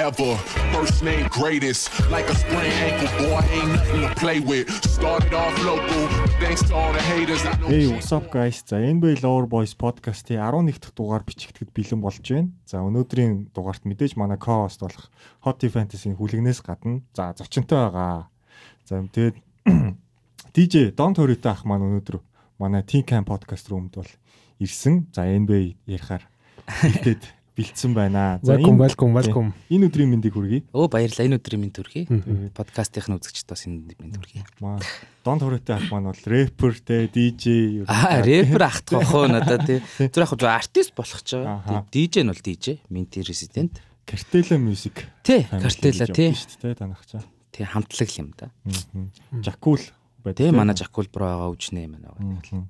forever. First name greatest, like a sprained ankle, boy, ain't nothing to play with. Started off local, thanks to all the haters. I know Hey what's up guys. За NBA Lower Boys podcast-ийн 11 дахь дугаар бичигдэхэд бэлэн болж байна. За өнөөдрийн дугаарт мэдээж манай co-host болох Hot Fantasy-ийн хүлэгнээс гадна за зочинтой байгаа. За тэгээд DJ Don Torito ах маань өнөөдөр манай Team Camp podcast руу өмд бол ирсэн. За NBA ярихаар хэлээд бэлдсэн байна. За энэ- welcome, welcome. Энэ өдрийн мэндийг хүргэе. Өө баярлалаа энэ өдрийн минь төрхий. Подкастын үзэгчд бас энэ минь төрхий. Маа Don Torito ах маань бол рэпер те DJ Аа рэпер ахт гохоо надад тий. Тэр яг зөв артист болох ч байгаа. DJ нь бол DJ, Minty Resident. Cartella Music Тий, гэж тий. дээ танах чаа. Тий хамтлаг юм да. Жакул байдаг. Тий манай Жакул бро байгаа үжнэ юм байна.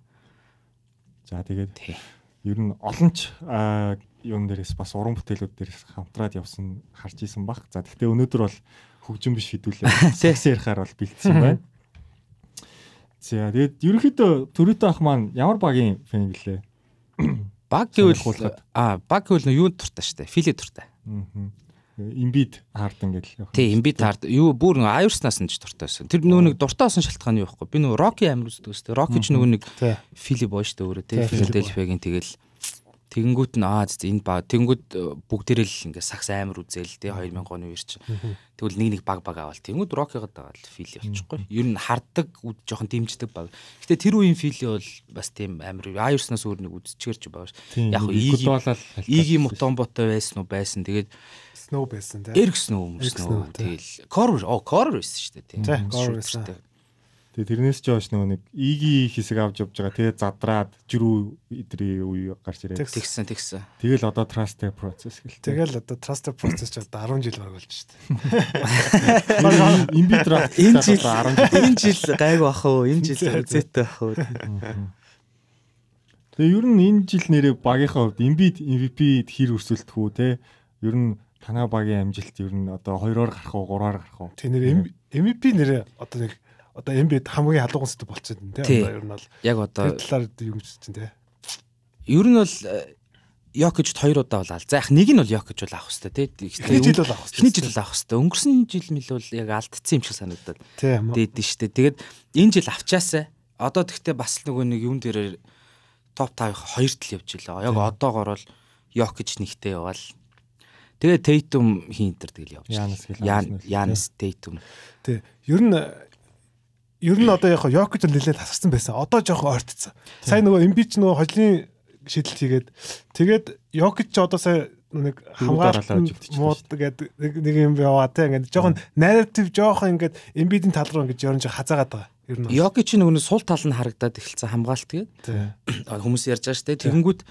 За тэгээд Тий. ер нь олонч юун дээрээс бас уран бүтээлүүд дээрээс хамтраад явсан харж исэн баг. За тэгтээ өнөөдөр бол хөгжим биш хэдүүлээ. Секс ярихаар бол бэлдсэн байна. За тэгээд ерөнхийдөө Төрөтө ах маань ямар багийн фэн гэлээ? Баг гэвэл аа баг гэвэл юу туртаа штэ. Фили туртаа. Аа. Имбид хаардан гэдэг явах. Тий, имби таард юу бүр нөө аюурснаас нь ч дуртай байсан. Тэр нөө нэг дуртай болсон шалтгаан юу байхгүй. Би нөө Рокки амир үздэг өстэй. Рокки ч нөгөө нэг. Фили боо штэ өөрөө тий. Филадельфиагийн тэгэл тэгэнгүүт нь аа энэ баг тэгэнгүүт э, бүгдээрээ л ингээ сакс амир үзээл тий 2000 оны үер чи. Тэгвэл нэг нэг баг баг авал. Тэнгүүд Роккигаад байгаа л Фили болчихгүй. Ер нь харддаг жоохон дэмждэг баг. Гэтэ тэр үеийн Фили бол бас тийм амир аюурснаас өөр нэг үзчихэр ч байгаа ш. Тийм, Яг игийн хальтаад игийн байсан. мутомботой байсан уу байсан. Тэгээд Snow байсан тий. Эргсэн үү Эргсэн өмсөн үү үү, тий. тэгэл Корвер оо Корвер байсан шүү дээ тий. Тий, Шууд Corver байсан. Шүү дээ. Тэгээд тэрнээс ч хойш нөгөө нэг иги хэсэг авч явж байгаа. Тэгээд задраад жирүү идрийн үе гарч ирээд. Тэгс. Тэгсэн тэгсэн. Тэгэл одоо trust process гэлээ. Тэгэл одоо trust process ч одоо 10 жил баг болж штэ. имби драфт Энэ жил 10 энэ жил гайг бах уу? Энэ жил үзээтэй бах уу? Тэгээ ер нь энэ жил нэрээ багийнхаа хувьд Embiid MVP хэр өрсөлдөх үү те? Ер нь танаа багийн амжилт ер нь одоо 2-оор гарах уу, 3-аар гарах уу? Тэ нэр MVP нэрээ одоо нэг одоо Embiid хамгийн халууган сэдв болчиход байна тий. Тий. Одоо ер нь бол Яг одоо тэр талаар юу гэж чинь тий. ер нь бол Йокич хоёр удаа бол ал. За яг нэг нь бол Йокич бол авах хэвээр тий. Эхний жил бол авах хэвээр. Эхний жил бол авах хэвээр. Өнгөрсөн жил мэл бол яг алдсан юм шиг санагдаад. Дээд нь штэ. Тэгээд энэ жил авчаасаа одоо тэгтээ бас нөгөө нэг юм дээр топ 5 хоёрт л явж илаа. Яг одоогоор бол Йокич нэгтэй яваал. Тэгээ Тейтум хин энэ төр тэгэл явж. Янис Тейтум. Тий. Ер нь ер нь одоо яг Йокич нэлээд тасарсан байсан. Одоо жоохон ойртцсан. Сайн нөгөө Embiid ч нөгөө хожлын шийдэл хийгээд тэгээд Йокич ч одоо сая нэг хамгаалалт мууд гэдэг нэг юм яваа тий ингээд жоохон narrative жоохон ингээд Embiid-ийн тал руу ингээд ерөн жоо хазаагаад байгаа. Ер нь. Йокич нөгөө сул тал нь харагдаад эхэлсэн хамгаалт Тий. хүмүүс ярьж байгаа шүү дээ. Тэгэнгүүт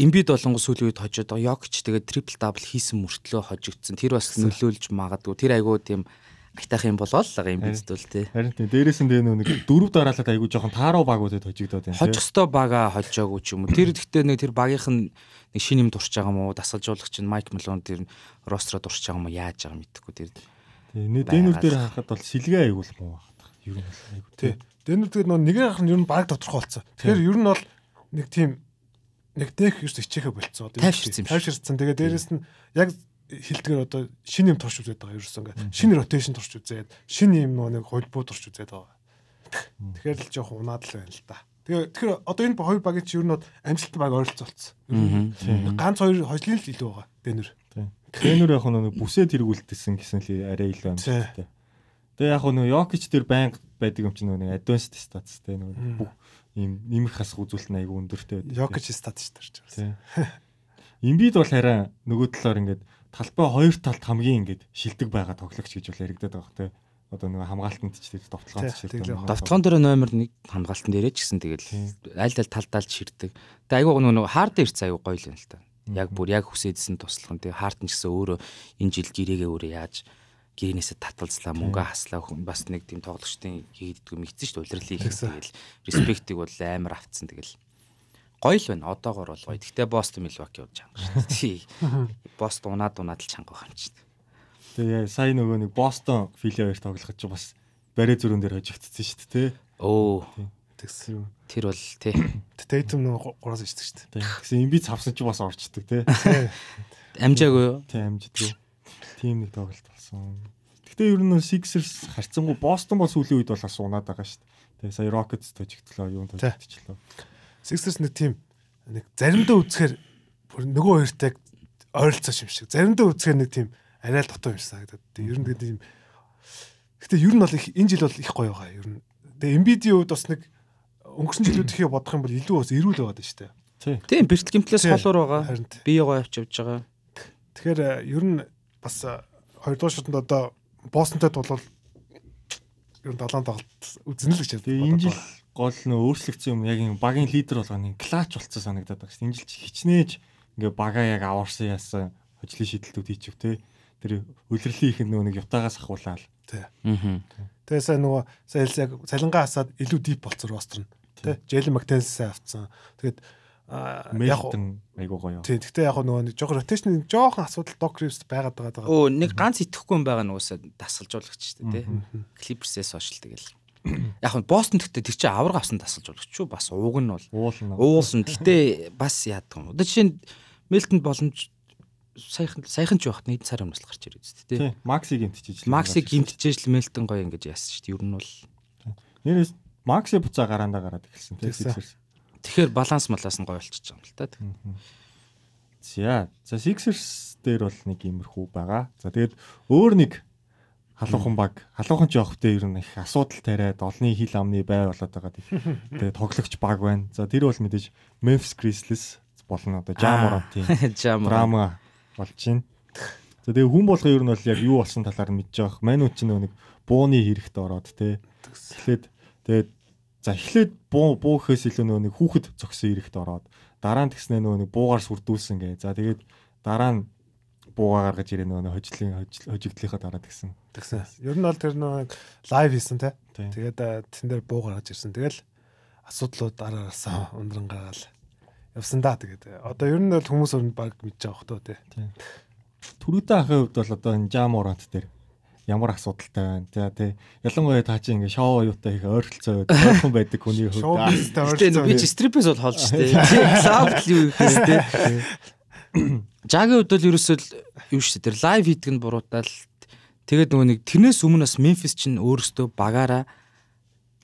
Эмбид болонго сүүлийн үед хожоод байгаа. Йокич тэгээд трипл дабл хийсэн мөртлөө хожигдсон. Тэр бас нөлөөлж магадгүй. Тэр айгуу тийм айтах юм болоо л байгаа Эмбид бол тий. Харин тийм дээрээс нь тэгээ нэг дөрөв дараалаад айгу жоохон тааруу багуудад хожигдоод байна. Хож өстой бага хожоогүй ч юм уу. Тэр гэхдээ нэг тэр багийнх нь нэг шин юм дурч байгаа юм уу? Дасгалжуулагч нь Майк Мелон тэр ростро дурч байгаа юм уу? Яаж байгаа мэдэхгүй тэр. Тийм нэг дэнүр дээр харахад бол сэлгээ айгуул муу байна. Ер нь бол айгу Тий. Тэгээд нөгөө нэг ах нь ер нь баг тодорхой болсон. Тэгэхээр ер нь бол нэг тийм нэг дэх ерс хичээхэ болцсон. Тайвширсан юм шиг. Тайвширсан. Тэгээд дээрэс нь яг хилдгээр одоо шинэ юм турш үзээд байгаа ерөөс ингээд шинэ ротейшн турш үзээд шинэ юм нэг холбоо турш үзээд байгаа. Тэгэхээр л жоох унаад л байна л да. Тэгээ тэгэхээр одоо энэ хоёр багийн чи ер нь амжилт баг ойролцоолцсон. Ганц хоёр хожлын л илүү байгаа. Дэнүр. Тренер яг нэг бүсээ тэргүүлдсэн гэсэн л арай илүү амжилттай. Тэгээ яг нэг Йокич тэр байнга байдаг юм чинь нэг advanced stats те нэг ийм нэмэх хасах үзүүлэлт нь айгу өндөртэй байдаг. Йокич стат шүү дээ. Имбид бол хараа нөгөө талаар ингээд талбай хоёр талд хамгийн ингээд шилдэг байгаа тоглогч гэж бол яригадаад байгаа те. Одоо нөгөө хамгаалтанд ч тэр довтлогонд ч шилдэг. Давтгон дээр номер 1 хамгаалтан дээрээ ч гэсэн тэгэл аль аль талдаалж ширдэг. Тэгээ айгуу нөгөө хард ирц айгуу гоё л юм л та. Яг бүр яг хүсэдсэн туслах нь тэгээ хард нь ч гэсэн өөрөө энэ жил гэрээгээ өөрөө яаж гээнээсээ таталцлаа мөнгө хаслаа хүн бас нэг тийм тоглогчдын хийддэг юм ихсэн шүү дээ улирлыг тэгэл респектиг бол амар авцсан тэгэл гоё л байна одоогор бол гоё. Гэхдээ Бостон Милваки явж юм шүү дээ. Тий. Бостон унаад унаад л чанга байгаа юм дээ. Тэгээ сая нөгөө нэг Бостон Филиавер тоглоход ч бас барэ зүрэн дээр хожигдсон шүү дээ те. Өө Тэгсэн. тэр бол тий. Тэйтм нөгөө гураас ичдэг шүү дээ. Тэг. Гэсэн имби цавсан ч бас орчдөг те. Амжаагүй юу? Тэ амжидгүй. тийм нэг тоглолт болсон. Гэтэ ер нь Sixers харьцангуй Boston бол сүүлийн үед бол бас унаад байгаа шүү дээ. Тэгээ сая Rockets тожигдлоо, юу тожигдчихлоо. Sixers нэг тийм нэг заримдаа үзэхээр бүр нөгөө хоёртай ойролцоо юм шиг. Заримдаа үзэхээр нэг тийм арай л дотоо юм шиг санагдаад. Ер нь тийм Гэтэ ер нь бол их энэ жил бол их гоё байгаа. Ер нь. Тэгээ Embiid-ийн хувьд бас нэг өнгөрсөн жилүүд ихийг бодох юм бол илүү бас эрүүл байгаад шүү дээ. Тийм бэртэл гимплээс Тий. холоор байгаа. Бие гоё авч явж байгаа. Тэгэхээр э, ер нь бас э, хоёрдугаар шатнд одоо Бостонтой тулвал ер нь далайн тоглолт үзнэ л гэж Тэгээ энэ жил гол нөө өөрчлөгдсөн юм яг энэ багийн лидер болгоны клач болцсон санагдаад дээ. Энэ жил чи хичнээн ингээ бага яг аварсан яасан хожлын шийдэлтүүд хийчихв те. Тэр үлрэлийн их нөө нэг ютагаас ахуулаад Тий. Аа. Тэгээ сая нөгөө сая хэлсэн яг цалингаа хасаад илүү дип болцсон ростер нь. Тэ. Джейлен Мактенсээ авцсан. Тэгээд яг айгуу гоё. тий. Гэхдээ яг нөгөө нэг жоохон ротейшн жоохон асуудал Док Ривс байгаад байгаа даа. Өө нэг ганц итгэхгүй юм байгаа нуусаа дасгалжуулагч шүү дээ тий. Хойш л тэгэл. Яг нь Бостон гэхдээ тэр чинь авраг авсан дасгалжуулагч шүү. Бас ууг нь бол уулсан. Гэтэ бас яадаг юм. Одоо жишээ нь Мелтонд боломж саяхан саяхан ч явахт нийт сар өмнөс л гарч ирээд тий. Тий. Максиг гимтчихэж л. Максиг гимтжээж л Мелтон гоё ингэж яасан шүү дээ. Ер нь бол Нэрээс Макси буцаа гараандаа гараад эхэлсэн. Sixers. тэгэхээр баланс малаас нь гоё болчихж байгаа юм л та. За. За Sixers дээр бол нэг иймэрхүү байгаа. За тэгээд өөр нэг халуухан баг, халуухан ч явахтай ер нь их асуудал тариад олны хил амны бай болоод байгаа. Тэгээд тоглогч баг байна. За тэр бол мэдээж Memphis Grizzlies болно одоо Jamorant-ийн Жам. драма болж байна. За тэгээ хүн болгоо ер нь бол яг юу болсон талаар мэдж байгаа. Манайд ч нэг бууны хэрэгт ороод те. Эхлээд тэгээд за эхлээд буу буухээс илүү нэг хүүхэд зөксөн хэрэгт ороод дараа нь тэгснэ нөө нэг буугаар сүрдүүлсэн гээ. За тэгээд дараа нь буугаа гаргаж ирээ нэг хожлын хожигдлынхаа дараа тэгсэн. Тэгсэн. Ер нь бол тэр нэг лайв хийсэн те. Тэгээд тэн дээр буу гаргаж ирсэн. Тэгэл асуудлууд дараагаасаа ундран гаргаал явсан да. Тэгээд одоо ер нь бол хүмүүс өрөнд баг мэдж байгаа хөө те. Түрүүтэй ахын хувьд бол одоо энэ Jamorant дээр ямар асуудалтай байна. За тий. Ялангуяа таа чи ингээ шоу юутай их ойролцоо ойрхон байдаг хүний хувьд. Би ойролцоо. стрипээс бол хоолж штэ. Клауд л юу гэхээс тэ. Жагийн хувьд бол ерөөсөө л юу штэ тэр лайв хийдэг нь буруутаал. Тэгээд нөгөө нэг тэрнээс өмнө бас Memphis чинь өөрөөсөө багаараа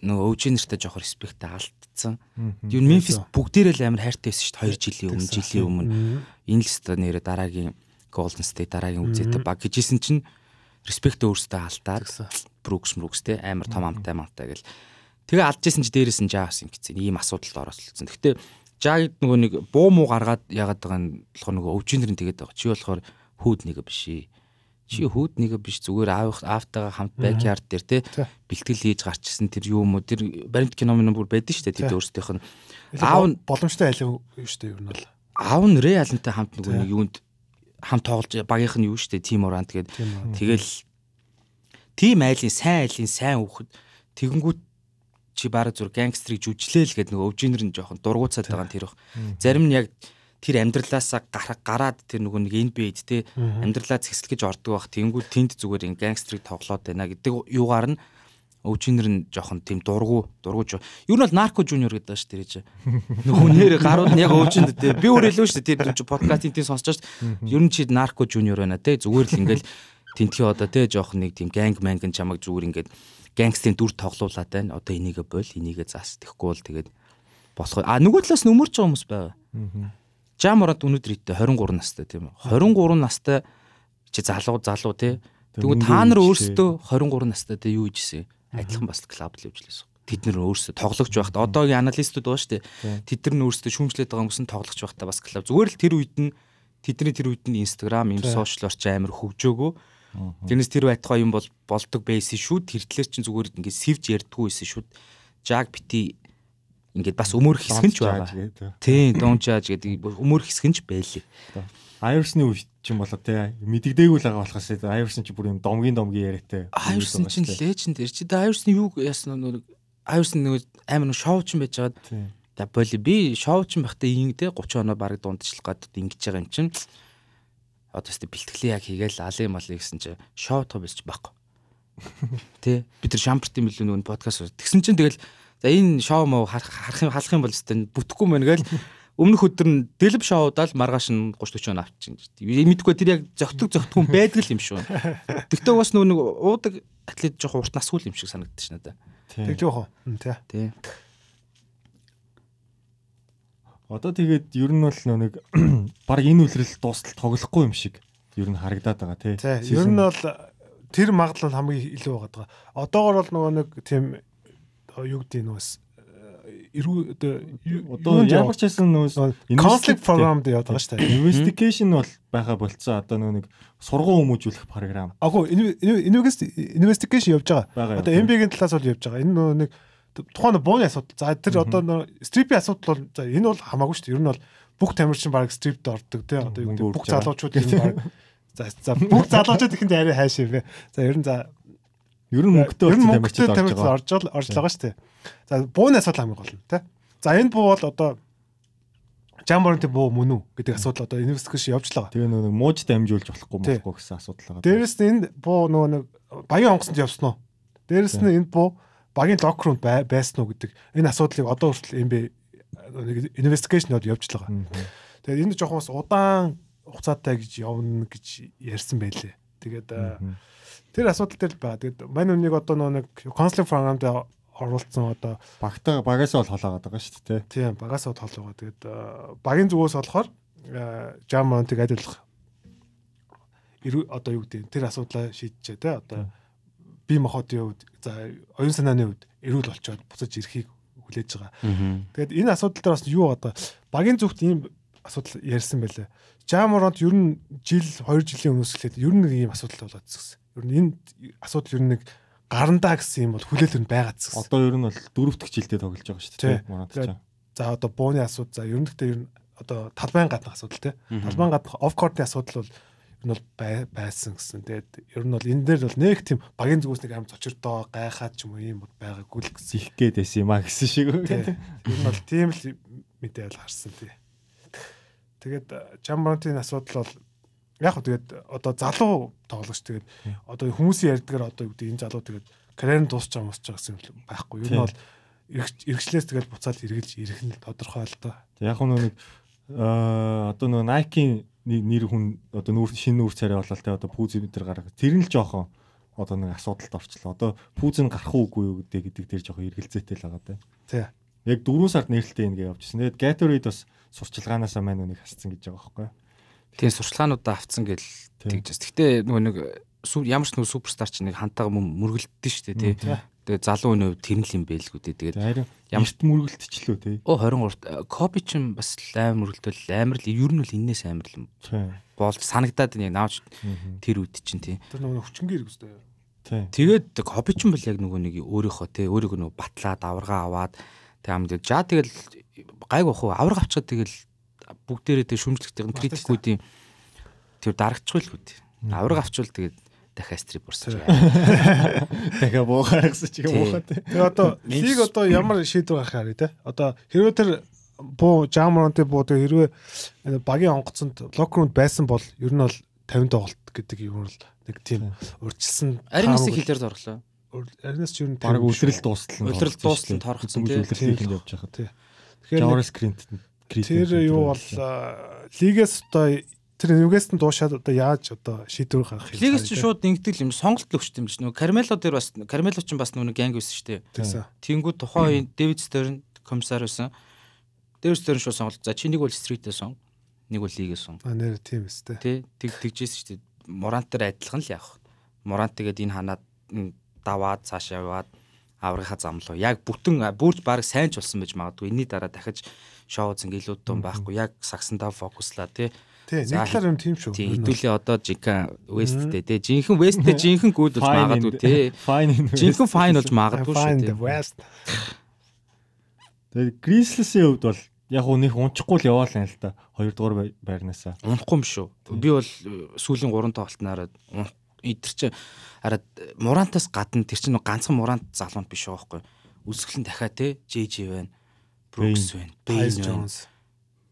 нөгөө өвжи нэртэй жоохор респекттэй алдсан. Юу Memphis бүгдээрээ л амар хайртай байсан штэ 2 жилийн өмнө жилийн өмнө. Энэ л өстө нэрэ дараагийн Golden State дараагийн үзээтэй баг гэжсэн чинь респект өөрөөсөө алдаад. Brooks Brooks те амар том амтай амтай гэл. Тэгээ алдчихсан чи дээрээс нь жаас ингэсэн. Ийм асуудалд оролцсон. Гэхдээ жаг нөгөө нэг буу муу гаргаад ягаад байгаа нь болохоор нөгөө өвчнөрийн тэгээд байгаа. Чи болохоор хүүд нэг биш. Чи хүүд нэг биш зүгээр аав аавтайгаа хамт backyard дээр те бэлтгэл хийж гарчсан тэр юм уу тэр баримт кино минь бүр дээ Тий. тэд өөрсдийнх нь Аав боломжтой юу штэ ер нь бол. аав нь Реалнтай хамт нөгөө нэг юунд хамт тоглож багийнх нь юу шүү дээ Тим Орант тэгээд. Тэгэл тим айлын сайн айлын сайн хүүхэд тэгэнгүүт чи бараг зүр гангстрийг жүжлээл гэдэг нөгөө өвжинэр нь жоохон дургуцаад байгаа нь тэр их. Зарим нь яг тэр амьдралаасаа гарах гараад тэр нөгөө нэг NBA-д те амьдралаа зэкслэж ордог бах. Тэгэнгүүт тэнд зүгээр ин гангстрийг тоглоод байна гэдэг юугаар нь өвжинэр нь жоохон тийм дургу дургуж. Юу нь бол нарко жуниор гэдэг ба ш тэр чи. Нөгөө нэр гарууд нь яг өвжинд те би өөр илүү ш тэр подкастын тийм сонсож ш. Ер нь чи нарко жуниор байна те зүгээр л ингээл тентхи одоо те жоохон нэг тийм ганг мангэн чамаг зүгээр ингээд гангстын дүр тоглуулад байна. Одоо энийгээ бойл, энийгээ зас тэхгүй бол тэгээд болох. А нөгөө талаас нь өмөрч байгаа хүмүүс байгаа. Жамород өнөөдөр итэ 23 настай тийм үү? 23 настай чи залуу залуу те. Тэгвэл та нар өөрсдөө 23 настай те юу хийжсэн? Адилхан бас клуб л явуулсан. Тэд нар өөрсдөө тоглогч байхад одоогийн аналистууд байгаа шүү дээ. Тэд нар өөрсдөө шүүмжлээд байгаа нь тоглогч байхдаа бас клуб. Зүгээр л тэр үед нь тэдний тэр үед нь Instagram, юм сошиал орч амар хөгжөөгөө. Тэрнээс тэр байтугай юм бол болдог байсан шүү. Тэртлэр чинь зүгээр ингээд сивж ярьдггүй байсан шүү. Жаг бити ингээд бас өмөр хэсэг нь ч байгаа. Тийм, донжааж гэдэг өмөр хэсэг нь ч байлээ. Айверсны үе чинь болоо те мэддэгдээгүй л байгаа болохоос Айверсэн чи бүр юм домгийн домгийн яриатай. Айверсэн чинь леженд ир чи да Айверсны юу яасан нэг Айверсэн нэг амар нэг шоу ч юм байж байгаа. За боли би шоу ч юм байхдаа ин тэ 30 оноо баг дундчлах гад ингэж байгаа юм чинь одоо тест бэлтгэлээ яг хийгээл алын малын гэсэн чи шоу тоо биш байхгүй. Тэ би тэр шампертын мэлүү нэг подкаст тэгсэн чинь тэгэл за энэ шоу муу харах юм халах юм бол тест бүтэхгүй мэн гээл өмнөх өдөр нь дэлб шоудаал маргааш нь 30 40 он авчихсан. Мэдгүй тэр яг зөгтөг зөгтгөн байдаг л юм шүү. Тэгтээ бас нөгөө уудаг атлет жоох урт насгүй юм шиг санагдаж байна надад. Тэг жоох уу. Тий. Одоо тэгээд ер нь бол нэг баг энэ үлрэл дуустал тоглохгүй юм шиг ер нь харагдаад байгаа тий. Ер нь бол тэр магадлал хамгийн илүү байгаа. Одоогор бол нөгөө нэг тийм юу гэдэг нь бас эрүү одоо ямар ч хэсэн нөөс conflict programд яваад байгаа шүү дээ. Investigation бол байха болцсон одоо нөгөө нэг сургууль хүмүүжүүлэх програм. Агуу investigation явж байгаа. Одоо MB-гийн талаас бол явж байгаа. Энэ нөгөө нэг тухайн бууны асуудал. За тэр одоо strip-ийн асуудал бол за энэ бол хамаагүй шүү дээ. Ер нь бол бүх тамирчин баг strip-д ордог тий. Одоо юу гэдэг бүх залуучууд ер нь баг за за бүх залуучууд ихэнд арай хайш юм бэ. За ер нь за Ер нь мөнгөтэй ер нь мөнгөтэй тамирчид орж орж байгаа шүү дээ. За бууны асуудал хамгийн гол нь тий. За энэ буу бол одоо Жамборынтэй буу мөн үү гэдэг асуудал одоо инвестигейшн явж байгаа. Тэгээ нөгөө мууж дамжуулж болохгүй болохгүй гэсэн асуудал байгаа. Дээрэс нь энэ буу нөгөө нэг багийн онгоцонд явсан уу? Дээрэс нь энэ буу багийн локер руу байсан уу гэдэг энэ асуудлыг одоо хүртэл юм бэ инвестигейшнод явж байгаа. Тэгээд энэ жоохон бас удаан хугацаатай гэж явна гэж ярьсан байлээ. Тэгээд Тэр асуудал дээр л байгаа. Тэгээд мань үнийг одоо нэг консулинг програмд оруулсан одоо багтаа багаас бол холоогаад байгаа шүү дээ. Тийм, багаас бол холоогоо. Тэгээд багийн зүгээс болохоор жам монтыг адилах одоо юу гэдэг тэр асуудлаа шийдчихэ те одоо бие махбодын хувьд за оюун санааны хувьд эрүүл болчоод буцаж ирэхийг хүлээж байгаа. Тэгээд энэ асуудал дээр бас юу байгаа багийн зүгт ийм асуудал ярьсан байлаа. Жаморонд ер нь жил 2 жилийн өмнөөс эхлээд ер нь нэг ийм асуудал болоод гэсэн. Ер нь энэ асуудал ер нь нэг гарандаа гэсэн юм бол хүлээлт нь байгаа гэсэн. Одоо ер нь бол дөрөв дэх жилдээ тоглож байгаа шүү дээ. Манад ч. За одоо бууны асуудал за ер нь гэхдээ ер нь одоо талбайн гаднах асуудал тий. Талбайн гаднах оф кортын асуудал бол нь бол байсан гэсэн. Тэгээд ер нь бол энэ дээр бол нэг тийм багийн зүгээс нэг аим цочирдоо гайхаад ч юм уу юм байгаагүй л гэсэн. Их гээд байсан юм а гэсэн шиг. Ер нь бол тийм л мэдээл харсан тий. Тэгээд Жамбрантын асуудал бол яг хөө тэгээд одоо залуу тоглогч тэгээд одоо хүмүүсийн ярьдгаар одоо юу гэдэг энэ залуу тэгээд карьер нь дуусч байгаа мосч байгаа гэсэн байхгүй. Ер нь бол эргчлээс тэгээд буцаад эргэлж ирэх нь тодорхой л доо. Яг нь нэг аа одоо нөгөө Nike-ийн нэр хүн одоо нүүр шинэ нүүр царай болол те одоо пүүз энэ төр гаргах. Тэр нь л жоохон одоо нэг асуудалд орчлоо. Одоо пүүз нь гарах уугүй юу гэдэг гэдэг дээр жоохон эргэлзээтэй л байгаа те. Тий. Яг 4 сард нэрэлтээ ингэ явжсэн. Тэгээд Gatorade бас сурчлагаанаасаа маань үнийг хасцсан гэж байгаа байхгүй? Тийм сурчлагаануудаа авцсан гэл тэгжээс. Гэтэ нөгөө нэг ямар ч нөгөө суперстар ч нэг хантайгаа мөргөлдсөн шүү дээ тий. Тэгээ залуу өнөө тэр нь л юм бэлгүү дээ. Тэгээд ямар ч мөргөлдчихлөө тий. Оо 23 копи ч бас амар мөргөлдөл амар л ер нь л энэс амар л юм. Болж санагдаад яг наавч тэр үед чинь тий. Тэр нөгөө хүчнгээр үстэй. Тий. Тэгээд копи ч бол яг нөгөө нэг өөрийнхөө тий өөрийгөө нөгөө батлаад аварга аваад тэг ам тэг жаа тэгэл гайг уу аварга авчихад тэгэл бүгдээрээ тэг шүмжлэхтэй критикүүдийн тэр дарагчгүй л үү. Авраг авчвал тэгээд дахиад стрип борсож байгаа. Дахиад буухаа гэсэн чи буухаа тий. Тэгээ одоо лиг одоо ямар шийдвэр гаргах харъя те. Одоо хэрвээ тэр буу жамронти буу тэг хэрвээ багийн онгоцонд локрунд байсан бол ер нь бол 50 тоглолт гэдэг юм бол нэг тийм урьдчилсан Аринас хилээр зорглоо. Аринас ч ер нь баг үлрэл дуустал. Үлрэл дуустал торгоцсон тий. Үлрэл хийж явж байгаа тий. Тэгэхээр JavaScript Тэр юу бол лигээс одоо тэр Ньюкасл дуушаад одоо яаж одоо шийдвэр гаргах юм. Лигээс чинь шууд ингэдэг юм сонголт л өгчт юм биш нөгөө Кармело дээр бас Кармело ч бас нөгөө ганг байсан шүү дээ. Тэнгүү тухайн Дэвид Стерн комиссар байсан. Дэвид Стерн шууд сонголт. За чи нэг бол стритээ сон. Нэг бол лигээс сон. А нэр тийм өстэй. Тэ тэг тэгжсэн шүү дээ. Морант дээр адилхан л яах. Морант тэгээд энэ ханаад даваад цаашаа яваад аврагынхаа замлуу. Яг бүтэн бүрж баг сайн ч болсон байж магадгүй. Энийний дараа дахиж шоу зинг илүү тун байхгүй. Яг сагсандаа фокуслаа тий. Тий, нэг талаар юм тийм шүү. Тий, хэдүүлээ одоо Жика Весттэй тий. Жинхэнэ Весттэй жинхэнэ гүйд болж магадгүй тий. Жинхэнэ fine болж магадгүй шүү тий. West. Тэгээ Grizzlies-ийн хувьд бол яг уу нэг унчихгүй л яваалаа л та. Хоёрдугаар байрнаасаа. Унахгүй юм шүү. Би бол э, сүүлийн 3 тоглолтнаараа идэр чи хараад Мурантаас гадна тэр чинь ганцхан Мурант залуунд биш байгаа байхгүй. Үсгэлэн дахиад те JJ байна. Брукс байна. Бэйн Джонс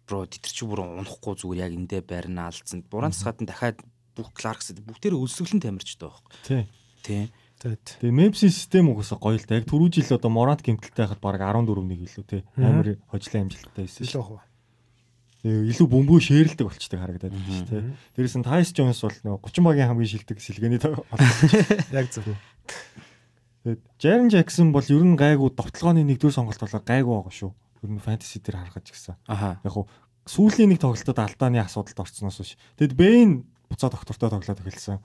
бро тэтэр чи бүр унахгүй зүгээр яг эндээ байрна алдсан. Буранц гадна дахиад бүх Кларкс бүгдээр өлсгөлэн тамирчтай байхгүй. Тий. Тий. Тэгээ Memphis систем угаасаа гоё л да. Яг түрүү жил одоо Morant гэмтэлтэй хахад баг 14 нэг илүү тий. Амар хожлын амжилттай байсан шүү. Тэгээ илүү бөмбөг шээрэлдэг болчтой харагдаад байна шүү дээ. Дээрээс нь Тайс Джонс бол нөгөө 30 багийн хамгийн шилдэг сэлгээний. Яг зөв. Jaren Jackson бол ер нь гайгүй довтлооны нэгдүгээр сонголт болоо гайгүй байгаа шүү. Ер нь фэнтези дээр гэсэн. Аха. Яг хуу сүүлийн нэг тоглолтод алдааны асуудалд орцсноос биш. Тэгэд Бэйн буцаа доктортой тоглоод эхэлсэн.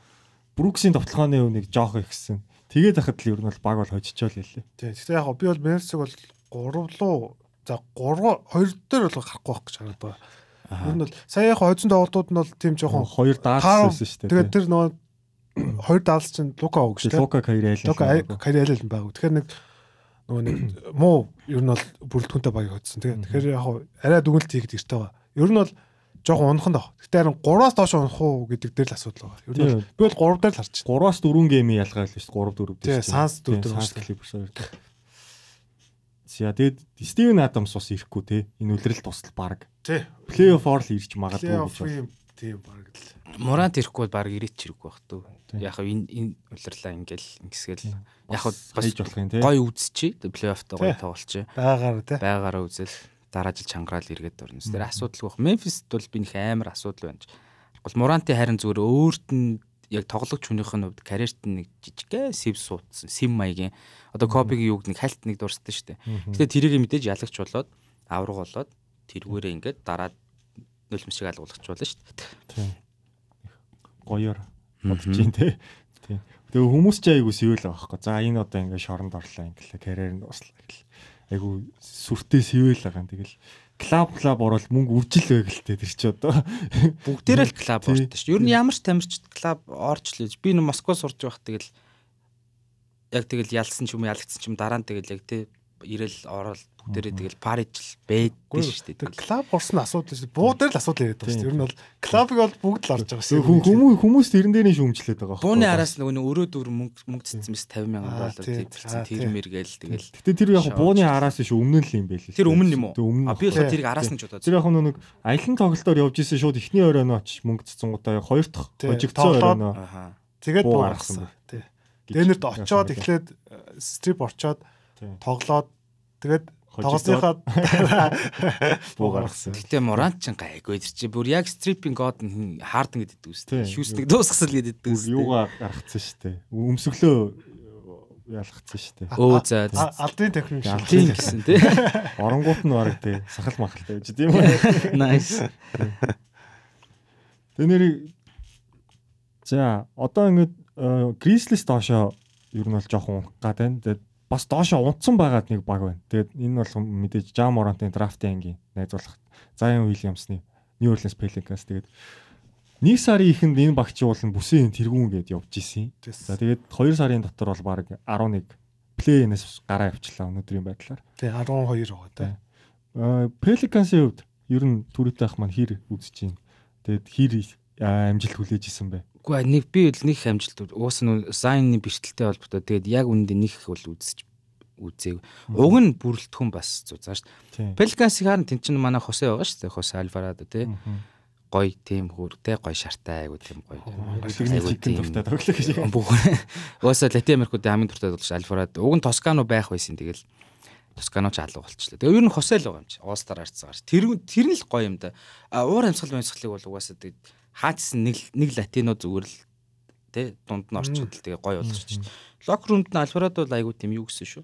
Бруксийн довтлооны үнийг жоох ихсэн. Тэгээд хахад л ер нь бол баг бол хожичоо л ялээ. Тийм. Гэхдээ яг хоо би бол Мерсиг бол 3 руу за 3 2 дээр бол гарахгүй байх гэж хараад байгаа. Ер нь бол сая яг хойцон тоглолтууд нь бол тийм жоохон Хоёр даалсан шүү дээ. Тэгээд тэр нөгөө хоёр даалс чинь Лука шүү дээ. Лука айлын. Лука карьер айлал байг. Тэгэхээр нэг нөгөө нэг муу ер нь бол бүрэлдэхүүнтэй баг хоцсон. Тэгээд тэгэхээр яг арай дүгнэлт хийхэд эртээ байгаа. Ер нь бол жоохон унах нь даа. Гэтэ харин 3-аас доош унах уу гэдэг дээр л асуудал байгаа. Ер нь бол би бол 3 дээр л байна. 3-аас 4 геймийн ялгаа л шүү дээ. 3 4 дээр. Тий, Suns дөрөв дөрөв Санс. Clippers хоёр дээр. За тэгээд Стивен Адамс бас ирэхгүй те. Энэ үлрэл тусал баг. Тий. Плей-офф ор л ирж магадгүй гэж байна. Юм тийм баг л. Мурант ирэхгүй бол баг ирээч чирэг байх. Тийм. Яг хав энэ энэ улирлаа ингээл ингэсгээл яг хав бас гой үзчихий. Плей-оффтой гой Тий. тоглолч. Байгаагаар тий. байгаараа үзэл дараа жил чангараал эргээд орно. Тэр асуудалгүй байх. Мемфист бол би нэг амар асуудал байна. Гол Муранти харин зүгээр өөрт нь яг тоглогч хүнийх нь хувьд карьерт нэг жижигхэн сив суудсан. Сим маягийн одоо копигийн юуг нэг хальт нэг дурсдаг шүү дээ. Гэтэ тэрийг мэдээж ялагч болоод авраг болоод тэргүүрээ ингээд дараа нулимсыг алгуулчихвол шүү дээ. Тийм. Гоёор бодож чинь те. Тийм. Тэгээ хүмүүс ч айгу сэвэл байгаа байхгүй. За энэ одоо ингээ шоронд орлоо ингээл карьер нь дуслаа гэл. Айгу сүртэй сэвэл байгаа. Тэгэл клаб клаб орол мөнгө үржил байгалтай тэр чи одоо. Бүгдээрээ л клуб Тий. ордог шүү. Ер нь ямар ч тамирчид клуб орч л гэж. Би нэг Москва сурж байх тэгэл яг тэгэл ялсан ч юм ялагдсан ч юм дараа нь тэгэл яг тий ирэл орол бүгдээрээ тэгэл париж л бэдсэн шүү дээ. Клуб орсон асуудал шүү. Буу дээр л асуудал яриад байгаа шүү. Ер нь бол клубыг бол бүгд л орж байгаа шүү. Хүмүүс хүмүүс тэрэн дээр нь шүүмжлээд байгаа. Бууны араас нөгөө нэг өрөө дүр мөнгө мөнгө цэцсэн мэс 50 мянган Аа, доллар төвлөрсөн Аа, тий. тэр мэргээл тэгэл Гэтэ тэр яг бууны араас биш өмнө нь л юм байл л. тэр өмнө юм уу? А би болохоор тэрийг араас нь ч удаа. Тэр яг нэг аялын тоглолтоор явж исэн шууд эхний оройноо очиж мөнгө цэцэнгуудаа хоёр дахь хожигдсон Аха. Тэгээд буу гаргасан. Тий. яасан очоод эхлээд стрип орчоод Тий. Тоглоод тэгээд тоглосныхаа буу гаргасан. Гэтэ Морант ч гайгүй тэр чи бүр яг стрипинг год хаардан гэдэг үстэй. Тий. Шүүсник дуусгасал гэдэг үстэй. Юугаа гаргацсан штэ. Өмсөглөө ялгцсан штэ. Өө за алдын техник шиг. тийм гэсэн тий. Оронгууд нь бараг тий сахал махалтай байж тийм үү. Nice. Тэ нэр За одоо ингээд Грислис доошоо ер нь бол жоохон унах гад байна. Тэгээд бас доошоо унтсан байгаад нэг баг байна. Тэгээд энэ бол мэдээж Жам Моронтын драфтын ангийн найзуулах Заян Уильямсны Нью Орлеанс Pelicans тэгээд нэг сарын ихэнд энэ багч уулын бүсийн тэргүүн гээд явж исэн. За тэгээд 2 сарын дотор бол баг 11 плей-инээс гараа авчлаа өнөөдрийн байдлаар. Тий 12 байгаа тий. Аа, Pelicans-ийн хувьд ер нь түрүүтэй ах маань хэр үзэж байна. Тэгээд хэр амжилт хүлээж исэн бэ? Үгүй нэг би нэг амжилт уус нь Зайны бэрхтэлтэй холбоотой тэгээд яг үндэ нэг их бол үзэж үзээг. Уг нь бүрэлдэхүүн бас зузааш. Тийм. Пеликанс харин тэн чинь манай Хосе байгаа шүү дээ. Хосе Альварадо тий. Гой тийм хөр тий гой шартай айгу тийм гой. Чикен дуртай тоглох гэж. Бүх Ууса Латин Америкуудын хамгийн дуртай тоглогч Альварадо. Уг нь Тоскано байх байсан. Тэгэл Тоскано ч алга болчихлоо. Тэгээ ер нь Хосе л байгаа юм чи. All-Star арцгаар. Тэр тэр нь л гоё юм да. А уур амьсгал амьсгалыг бол угаасаа тэгээд хаачсан нэг нэг латино зүгээр л тэ дунд нь орчод л тэгээ гоё болгочих. Лок румд нь Альварадо бол айгу тийм юу гэсэн шүү.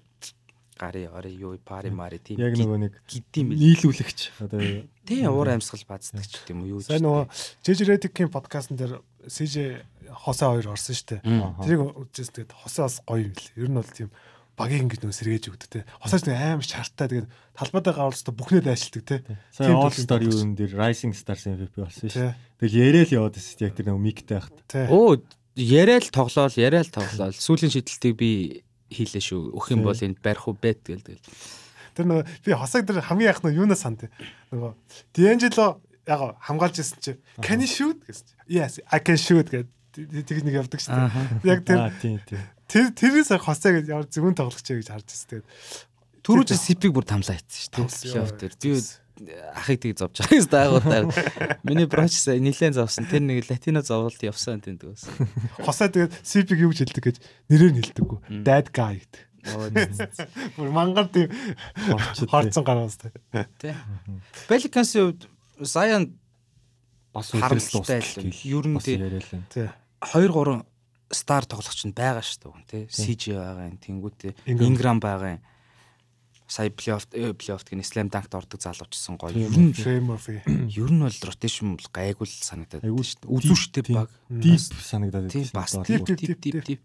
Гари ори юу пари мари тийм. Яг нөгөө нэг гидим нийлүүлэгч одоо Тий уур амьсгал баацдаг ч гэдэм үү юу. Сайн нөгөө Редикийн подкастн дээр СЖ Хосе хоёр орсон шүү дээ. Тэрийг үзээс тэгээд Хосе бас гоё юм л. Ер нь бол тийм багийг ингэж нөө сэргээж өгдөг те. Хосооч нэг аим шартаа тэгээд талбайдаа гаруулстай бүхнээ дайшилдаг те. Тийм All Star тоглож. юун дээр Rising Stars MVP болсон шүү. Тэгэл яриад яваад байсан яг тэр нэг миктэй хахад. Тий. Оо яриад тоглоол яриад тоглоол сүүлийн шийдэлтийг би хийлээ шүү. Өх юм бол энд барих уу бэт гэл тэгэл. Тэр нөгөө би хосаг дээр хамгийн яах нь юунаас санд нөгөө Дианжело яг хамгаалж ирсэн чи can you shoot гэсэн. чи. Yes, I can shoot гэдэг тэгж нэг явдаг шүү дээ. Яг Аа тэр тийм тийм. Тэр тэрээс хосаа гэж ямар зөвөн тоглох ч гэж харж ирсэн. Тэгээд Түрүүч сипиг бүр тамлаа хийсэн шүү дээ. Плейофф дээр. Би ахыг тийг зовж байгаа юм даагуудаа. Миний броч нилээн зовсон. Тэр нэг латино зовлт явсан тэнд бас. хосаа тэгээд CP юу гэж хэлдэг гэж нэрээр нь хэлдэггүй. Dad guy гэдэг. Бүр мангар тийм хорцсон гараас тэ. Тэ. Pelicans-ийн хувьд Zion бас харамсалтай л ер нь. Тий. 2 3 стар тоглогч нь байгаа шүү дээ тий. CJ байгаа юм, тэнгуүтэй Ingram байгаа юм. Сая плей-офф плей-офф гэн slam dunk-д ордог залуучсан гоё. Ер нь Murphy. ер нь бол rotation бол гайгүй л санагдаад. Айгуу шүү дээ. Үзүүштэй баг. Deep санагдаад Тийм бас Deep, deep, deep, тийм.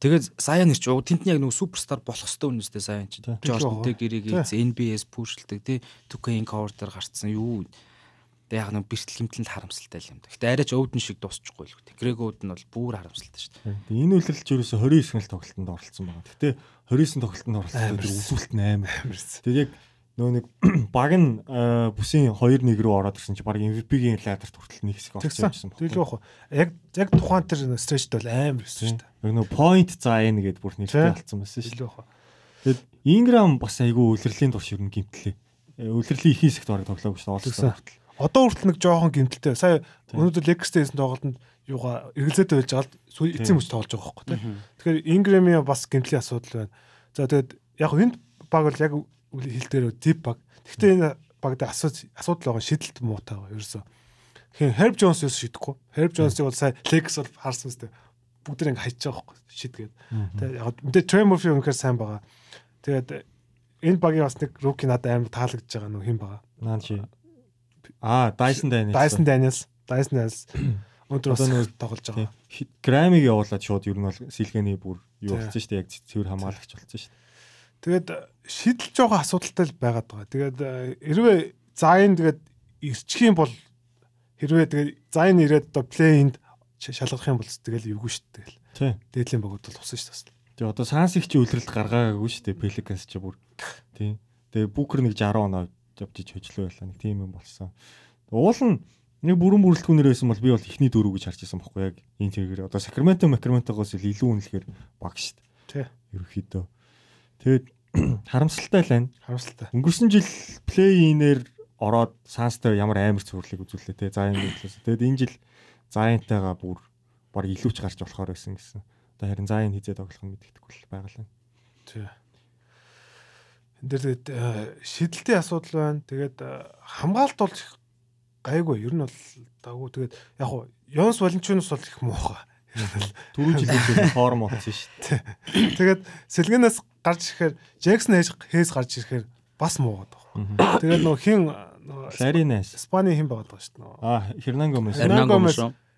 Тэгээд Zion нэр чи нь яг нөгөө суперстар болох хэвээр үнэстэй Zion чи. Jordan-тэй гэрийг ийц NBS пүүшлдэг тий. 2K cover дээр гарцсан юу. Тэг яг нэг бэртэл хэмтлэн харамсалтай юм да. Гэтэ арайч өвдөн шиг дуусчихгүй л үү. Грег өвдөн бол бүр харамсалтай шүү дээ. Энэ үйлрэлч ерөөсө 29 гэл тоглолтод оролцсон байгаа. Гэтэ 29 тоглолтод оролцсон тэр үзүүлэлт нь амар. Тэгээд яг нөө нэг баг нь э, бүсийн 2-1 рүү ороод ирсэн чи баг MVP-ийн ладерт хүртэл нэг хэсэг орсон Тэгсэн. байсан Тэгэл яах вэ? Яг яг тухайн тэр стрэчд бол амар байсан шүү дээ. Яг нөө point заайн гэдээ бүр Тийм. болцсон байсан шүү. Вэ? Тэгээд Ingram бас айгүй үлрэлийн турш ер нь гимтлээ. Э, Үлрэлийн их хэсэгт бараг тоглоогүй шүү дээ. Олсон. Одоо хүртэл нэг жоохон гимтэлтэй. Сая өнөөдөр хийсэн тоглолтод юугаа эргэлзээтэй байж байгаа эцсийн мөч тоглож байгаа байхгүй тийм. Тэгэхээр Ingram-ийн бас гимтлийн асуудал байна. За тэгээд яг энэ баг бол яг хил дээр deep баг. Гэхдээ энэ багт асуудал асуудал байгаа шийдэлт муутай байгаа ерөөсөө. Тэгэхээр Herb Jones юус шийдэхгүй. Herb Jones-ыг бол сая Lakers бол харсан үстэй. Бүгд нэг хайж байгаа байхгүй шийдгээд. Тэгээд яг мэдээ Trey Murphy үнэхээр сайн байгаа. Тэгээд энэ багийн бас нэг rookie надад амар таалагдж байгаа нөх хин байгаа. Наан чи. Аа, Dyson Daniels. Dyson Daniels, Dyson Daniels өндөр бас нөө- тоглож байгаа. Грамиг явуулаад шууд ер нь бол сэлгээний бүр юу болсон шүү дээ. Яг цэвэр хамгаалагч болсон шүү дээ. Тэгээд шийдэл жоохон асуудалтай л байгаад байгаа. Тэгээд э, хэрвээ Zayn тэгээд ирчих юм бол хэрвээ тэгээд Zayn ирээд одоо плей-инд шалгах юм бол тэгэл эвгүй шүү дээ. Тийм. дээдлийн багууд бол тусан шүү дээ. Тэгээ одоо Санс их чи үлрэлт гаргаагүй шүү дээ. Pelicans ч бүр. Тийм. Тэгээ Booker нэг 60 оноо явж хөжлөө байлаа. Нэг тийм юм болсон. Уул нь нэг бүрэн бүрэлдэхүүнээр байсан бол би бол ихний дөрөв гэж харж байсан байхгүй яг энэ тэргээр одоо Sacramento Sacramento-гоос илүү үнэлэхээр баг шүү Тий. дээ. Ерөнхийдөө. Тэгээд харамсалтай л байна. Харамсалтай. Өнгөрсөн жил плей-инээр ороод Санстай ямар амар цувралыг үзүүллээ те. Заин гэхлээс. Тэгэд энэ жил Заинтайгаа бүр баг илүүч гарч болохоор байсан гэсэн. Одоо харин Заин хизээ тоглох нь мэддэхгүй л байгаа л. Тий. Энд дээр тэгээд шийдэлтийн асуудал байна. Тэгээд э, хамгаалалт бол гайгүй. Ер нь бол дагуу тэгээд яг хуу Йонс Валенчунус бол их муухай. Түрүү жилийн форм болсон шүү дээ. Тэгээд сэлгэнээс гарч ирэхээр Джексон хээс гарч ирэхээр бас муугаад байгаа. Тэгээд нөх хин нөгөө Ларинас. Испани хин байгаад байгаа шүү дээ. Аа, Хернан Гомес. Gomez Gomez.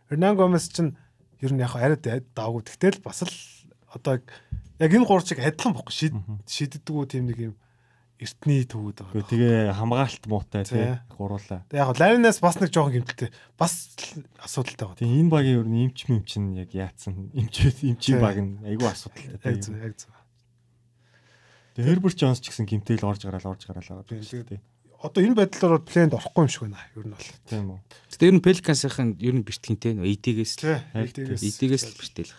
Hernan Gomez чинь ер нь яг арай даагүй. Тэгтэл бас л одоо яг энэ гурчиг адилхан бохгүй шид шиддэггүй тийм нэг юм эртний төвүүд байгаа. Тэгээ хамгаалалт муутай Тий. Гуруулаа. Тэгээд яг Ларинас бас нэг жоохон гэмтэлтэй. Бас асуудалтай байгаа. Тэгээ энэ багийн ер нь имч мэмч нь яг яатсан. Имч имчийн Тий. баг нь айгүй асуудалтай. Яг зөв, яг зөв. Тэгээ Herbert Jones ч гэсэн гимтэл орж гараал орж гараал байгаа дээ. Одоо энэ байдлаар бол плейнд орохгүй юм шиг байна. Ер нь бол. Тийм үү. Гэтэ ер нь Pelicans-ийн ер нь бэртгийнтэй нөө ED-гээс л Тий. ED-гээс л бэртэл.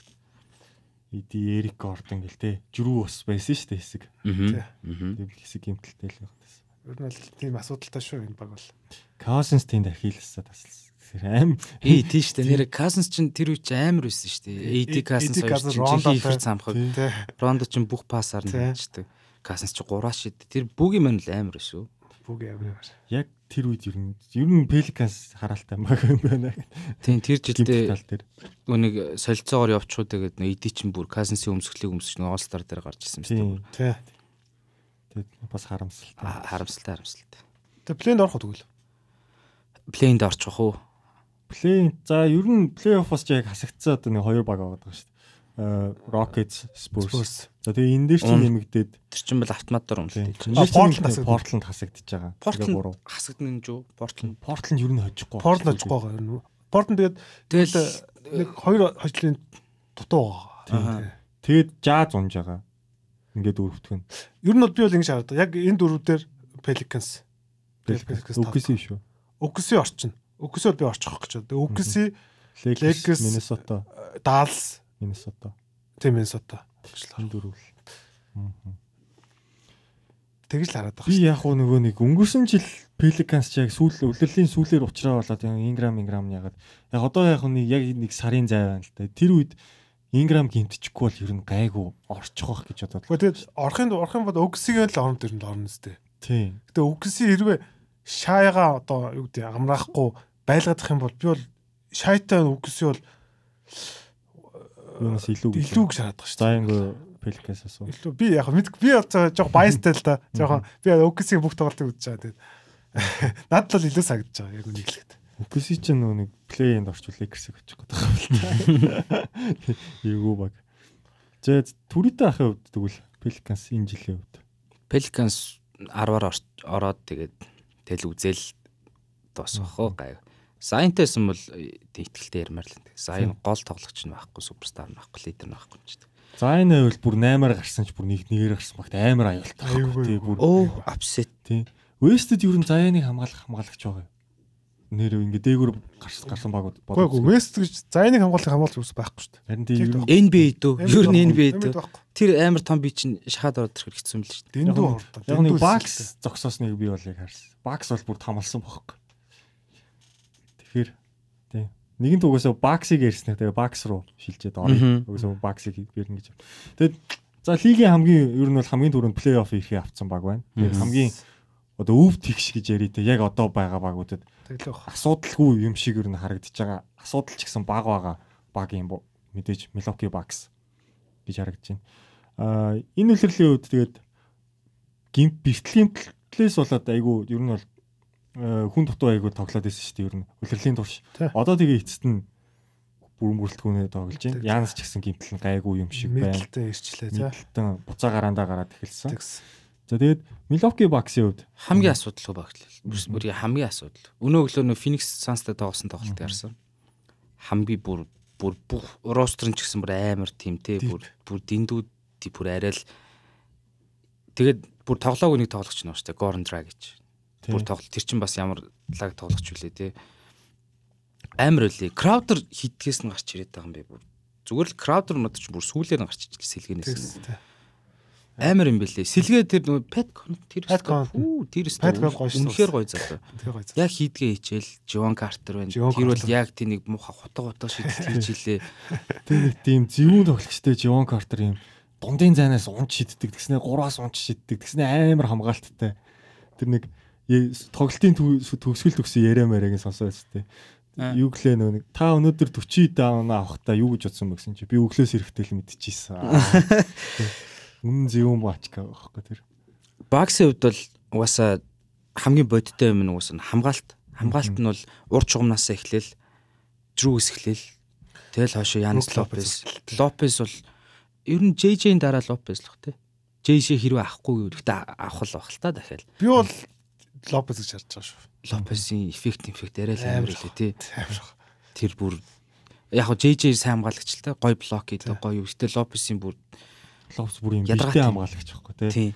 Иди Эрик Гордон гэл те. Жирүү ус байсан шүү дээ хэсэг. Тэр хэсэг гимтэлтэй л байна. Ер нь бол тийм асуудалтай шүү энэ баг бол. Cousins тэнд ахилласаа тасалсан. Аим Ээ тийш дээ. Нэр Cousins чинь тэр үуч амар байсан шүү дээ. AD Cousins хоёр чинь цамхаг. Тий. Рондо чинь бүх Тий. хийждэг. Cousins чи гураа шид. Тэр бүгийн мань л амар шүү. Бүг ямар. яг тэр үед ер нь ер нь Pelicans хараалтай баг юм байна. Тийм тэр жилдээ нэг солилцоогоор явчихуу тэгээд AD чинь бүр Cousins-ийн өмсгөлийг өмсөж нэг All Star дээр гарч ирсэн юм шүү дээ. Тэгээд бас харамсалтай. Харамсалтай харамсалтай. Тэгээ плейнд орох уу тэгвэл? Плейнд орчих уу? Плей за ер нь плей-оффоос ч яг хасагдсан одоо нэг хоёр баг байгаа шүү дээ. Э, Rockets, Spurs. За тэгээ энэ дээр чинь нэмэгдээд Тэр чинь бол автоматар тийм. өмсөлтэй. А, Portland. Portland хасагдчихж байгаа. Гурав. хасагдана гэж юу? Портланд. Portland ер нь хожихгүй. Порт ножгүй байгаа юм нь тэгээд Тэгэл нэг хоёр хожлын дутуу байгаа. Аа. Тэгээд Jazz унж байгаа. Ингээд өрөвтгөн. Ер нь бол би бол ингэж хараад байгаа. Яг энэ дөрвдөр Pelicans Pelicans Үгүйс шүү. Өгсөн орчин. Өгсөн бол би орчих гэж байна. Lakers, Lakers, Minnesota, Dallas Minnesota. тийм Minnesota. Энэ дөрвөл. Тэгж л хараад Би байгаа. яг хөө нөгөө нэг өнгөрсөн жил Pelicans ч яг сүүл үлрэлийн сүүлээр уучраа болоод яг Ingram Ingram ягаад яг одоо яг нэг яг нэг сарын зай байна л да. Тэр үед Ingram гимтчихгүй бол ер нь гайгүй орчих واخ гэж бодоод. Гэхдээ тэгээд орохын орох юм бол Өгсөгийн л орон дээр нь орно сте. Тийм. Гэтэ Өгсөн хэрвээ шаяга одоо юу гэдэг амраахгүй байлгадах юм бол би бол шайтай үгсээ бол юунаас илүү гэж. илүү гэж шаардах шүү. За ингэ Пеликанс асуу. Илүү би яг мэд би одоо жоох баястай л да. Жохон би үгсийн бүх тоглолтыг үзэж байгаа. Тэгээд надад бол илүү сагдаж байгаа яг үнийг хэлэхэд. Үкси чинь нөгөө нэг плейнд орчвол Lakers-ыг очих гэдэг юм байна. Эйгүү баг. За түрээтэй ахын хувьд тэгвэл Pelicans энэ жилийн хувьд. Pelicans 10-аар ороод тэгээд тэл үзэл дуусгах гай. Сайн-тайсан бол итгэлтэй ярмаар л энэ. Сайн гол тоглогч нь байхгүй, суперстар нь байхгүй, лидер нь байхгүй ч гэдэг. За энэ байвал бүр 8-аар гарсан ч бүр нэг нэгээр гарсан багт амар аюултай. Аюулгүй. бүр Оо, апсет. тий. Wested ер нь заяаныг хамгаалах хамгаалагч байгаа юм. Нэр ингэ дээгүр гарсан гарсан багууд Үгүй ээ, Мест гэж зайныг хамгаалах хамгаалж юус байхгүй шүү дээ. Харин тий ер нь NBA дөө. Ер нь NBA дөө. Тэр амар том би чинь шахаад ороод ирэх хэцүү юм л шүү дээ. Дэндүү хурдан. яг нэг бакс зогсоосныг би бол яг харсан. Бакс бол бүр тамалсан бохоггүй. Тэгэхээр тий. Нэгэн тугасаа баксыг ярьснаа тэгээ бакс руу шилжээд орё. Угсаа баксыг бэрнэ гэж. Тэгээд за лигийн хамгийн ер нь бол хамгийн түрүүнд плей-офф ирэхээ авцсан баг байна. Тэгээд хамгийн одоо өв тэгш гэж ярий те яг одоо байгаа багуудад асуудалгүй юм шиг ер нь харагдаж байгаа. Асуудал ч гэсэн баг байгаа баг юм бо мэдээж Milwaukee Bucks гэж харагдаж байна. Аа энэ үлрэлийн үед тэгээд гимт бэртлийн төлөөс болоод айгүй ер нь бол хүн дутуу айгүй тоглоод байсан шүү дээ ер нь үлрэлийн турш. Одоо тэгээ эцэст нь бүрэн бүрэлдэхүүнээ тоглож байна. Янс ч гэсэн гимтэл нь гайгүй юм шиг байна. Мэдлэлтэй ирчлээ тий. Мэдлэлтэн буцаа гараандаа гараад эхэлсэн. За тэгээд Milwaukee Bucks-ийн хувьд Хамгийн асуудал хөө багт л. Бүрийн хамгийн асуудал. Өнөө өглөө нөө Phoenix Suns-тай тоглосон тоглолтыг харсан. Хамгийн бүр бүр бүх ростер нь ч гэсэн бүр амар тимтэй бүр бүр дэндүү тий бүр арай л тэгээд бүр тоглоог нэг тоглогч нь ууштай Gordon Dragic. Тий. Бүр тоглолт тэр чинь бас ямар лаг тоглогч үлээ те. Амар үлээ. Crowder хитгэс нь гарч ирээд байгаа юм бэ бүр. Зүгээр л Crowder мод ч бүр сүүлээр нь гарч ичл сэлгэнээс. Тий. Амар юм бэлээ. Сэлгээ тэр нөгөө Connaughton тэр. Үу тэр өстө гоё шүү үнэхээр гоё гоё. Яг хийдгээ хичээл Живон Картер байна. Тэр бол Carter. яг тийм нэг муха хотго хотго шийдэл хийж илээ. Тэр тийм зөвүүн тоглогчтой Живон Картер юм дундын зайнаас унч шиддэг тэгснэ 3-аас унч шиддэг тэгснэ амар хамгаалттай. Тэр нэг тоглолтын төгсгөл төгсөн яриа маягийн сонсоод өстэй. Аа. Юу гэлээ нөгөө нэг та өнөөдөр 40 даун авахта юу гэж бодсон бэ гэсэн чи би өглөөс эрэхтэй л мэдчихсэн. Үнэн зөвүүн бачка байхгүй тэр. Багсын хувьд бол угаасаа хамгийн бодиттой юм нь угаасаа хамгаалт. Хамгаалт нь бол ур чугамнаас эхлээл Друс эхлээл тэгэл хойшоо Янс Лопес. Лопес бол ер нь JJ-ийн дараа Лопес л бах те. JJ хэрвээ авахгүй гэвэл авах л бах л та дахиад. Би бол Лопес гэж харж байгаа шүү. Лопесийн эффект эффект арай л амар үлээ тий. Тэр бүр яг хо JJ сайн хамгаалагч л та гой блок хийдэг гой юу. Гэтэ Лопесийн бүр Лопс бүр юм бэлтэй хамгаалагч байхгүй тий.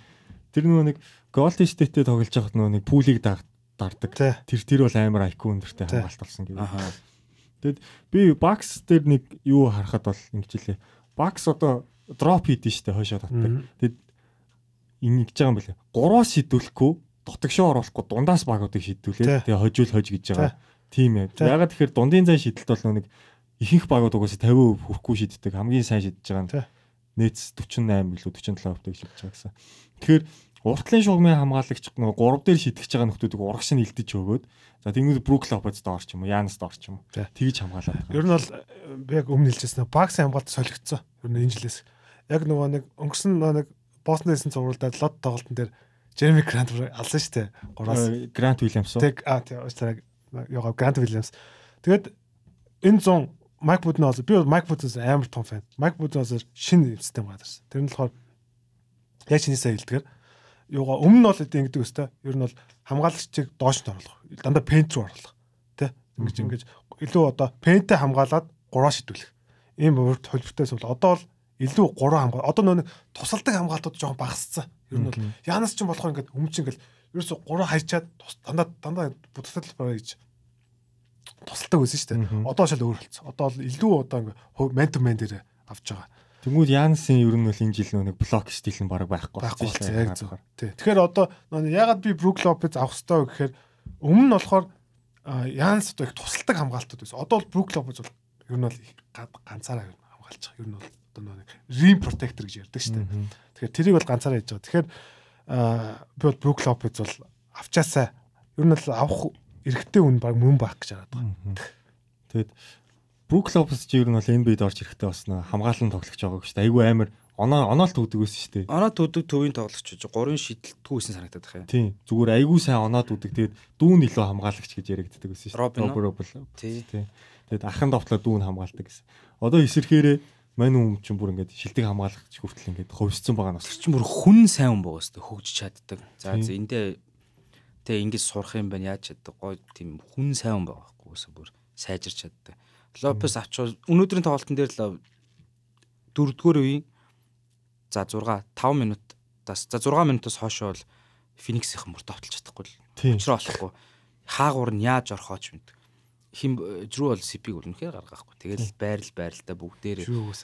Тэр нөгөө нэг Golden State-тэй тоглож байхад нөгөө нэг даг- дардаг. Тэр тэр бол амар IQ өндөртэй хамгаалт болсон гэдэг. Аха. Би Bucks дээр нэг юу харахад бол ингэж хэлээ. Bucks одоо дроп хийдэж штэ хойшоо татдаг. Тэгэд ингэж байгаа юм бэлээ. Гурваас шидүүлэхгүй дотогшоо оруулахгүй дундаас багуудыг Тий. шидүүлээ. Тэгээ хожуул хож гэж байгаа. Тийм ээ. Ягаад тэгэхээр дундын зай шидэлт бол нэг ихэнх багууд угаасаа 50% хүрэхгүй шиддэг. Хамгийн сайн шидэж байгаа нь нээц 48 билүү 47% гэж шидэж байгаа гэсэн. Тэгэхээр уртлын шугамын хамгаалагч нөгөө 3 дээр шидэж байгаа нөхдүүдийг урагш нь илдэж өгөөд за тэгвэл Брук Лопез доорч юм уу, Янс доорч юм. Тэгж хамгаалаад байгаа. Ер нь бол э, би яг өмнө хэлжсэн баксын хамгаалт солигдсон. Ер нь энэ жилээс. Яг нөгөө нэг өнгөрсөн нэг Бостон дэсэн цувралдаад лот тоглолтын дээр Jeremy Grant алсан шүү дээ. Гураас. Э, Грант Уильямс уу? Тэг а тий уучлаарай. Яга Grant Williams. Тэгээд энэ зон Майк Будноос би бол Майк Будноос амар том фэн. Майк Будноос шинэ систем гадарсан. Тэр нь болохоор яг шинээсээ хэлдгээр юугаа өмнө нь бол эдийн гэдэг өстэй. Ер нь бол хамгаалагчийг доош нь оруулах. Дандаа пент руу оруулах. Тэ? Ингэж ингэж илүү одоо пенттэй хамгаалаад гураа шидүүлэх. Ийм урд холбортой зүйл. Одоо бол илүү гураа хамгаал. Одоо нөө тусалдаг хамгаалтууд жоохон багассан. Ер нь бол Янас ч болохоор ингээд чинь ингээд ерөөсө гураа хайчаад тус- дандаа дандаа будагтай талбараа гэж тусалдаг байсан шүү дээ. Одоо шал өөр болсон. Одоо бол илүү одоо ингээд мен ту мен дээр авч байгаа. Тэнгүүд Янсын ер нь бол энэ жил нөө нэг блок стил нь баг байхгүй болсон яг зөв. Тий. Тэгэхээр одоо ягаад би Брук Лопез авах вэ гэхээр өмнө нь болохоор а, Янс одоо их тусалдаг хамгаалтууд байсан. Одоо бол Брук Лопез бол ер нь бол ганцаараа хамгаалж байгаа. Ер нь бол одоо нэг рим протектор гэж ярьдаг шүү дээ. Тэгэхээр тэрийг бол ганцаараа хийж байгаа. Тэгэхээр би бол Брук Лопез бол авчаасаа ер нь бол авах эрэгтэй хүн баг мөн байх гэж хараад байгаа. Тэгэд Брук Лопес чи ер нь бол NBA-д орж ирэхдээ бас хамгаалан тоглож байгаа гэж шүү дээ. Айгүй амар оноо оноолт өгдөг байсан шүү дээ. Оноо төдөг төвийн тоглогч гэж гурван шидэлтгүйсэн санагдаад байна. Тийм. Зүгээр айгүй сайн оноод өгдөг. Тэгэд дүүн илүү хамгаалагч гэж яригддаг байсан шүү уу? Робин. Тий. Тийм. Тэгэд ахын довтлоо дүүн хамгаалдаг гэсэн. Одоо эсэрхээрээ мань хүн чинь бүр ингээд шилдэг хамгаалагч хүртэл ингээд ховсцсон байгаа нас. чи бүр хүн сайн хүн байгаа өстой хөгжиж чаддаг. За эндээ тэг ингэж сурах юм байна яаж чаддаг гой тийм хүн сайн хүн байгаа байхгүй өсө бүр сайжирч чаддаг. Лопес авчвал өнөөдрийн тоглолтын дээр л дөрөвдүгээр үеийн за 6 5 минутаас за 6 минутаас хойш бол Фениксийнхэн мөр товтолж чадахгүй л. Учраа болохгүй. Хаагуур нь яаж орхооч мэд. Хим жрүү бол сипиг үнэхээр гаргаахгүй. Тэгэл байрал байралтай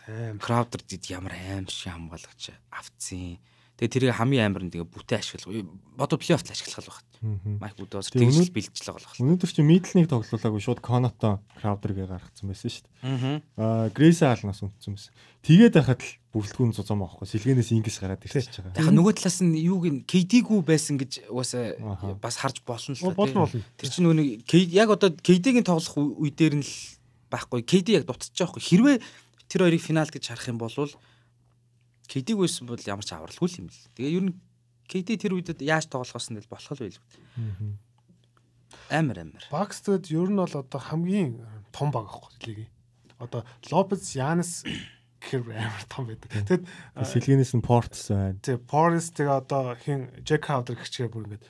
аим. Crowder дид ямар аим шиг хамгаалагч авцсан. Тэгээ тэрийг хамгийн амар нь тэгээ бүтэн ашиглах. Бодо плей-офф л ашиглах байх. Майк Тэгээ тэгж бэлжлэг болох. Өнөөдөр чи мидлнийг тоглуулаагүй шууд Конотон Краудергээ гаргацсан байсан шүү дээ. Аа. Грейс Алнаас унтсан байсан. Тэгээд байхад л бүлтгүүн зузаам авахгүй. Сэлгэнээс ингээс гараад ирчихэж байгаа. Тэгэхээр нөгөө талаас нь юуг нь KD-гүү байсан гэж угаасаа бас харж болно л болно. Тэр чинь нөгөө яг одоо KD-гийн тоглох үе- үе дээр нь л байхгүй. KD яг дутчих жоохгүй. Хэрвээ тэр хоёрыг финалд гэж харах юм бол KD-г байсан бол ямар ч авралгүй юм л. Тэгээ ер нь KD тэр үедээ яаж тоглохоос нь болох л байл. Амар амар. Бакс тэгэд ер нь бол одоо хамгийн том баг аахгүй лигийн. Одоо Лопес Янис гэхэр амар том байдаг. Тэгэд Сэлгэнээс нь Портс байна. тэг Порис тэгээ одоо хин Джек Хавдер гихчээр бүр ингээд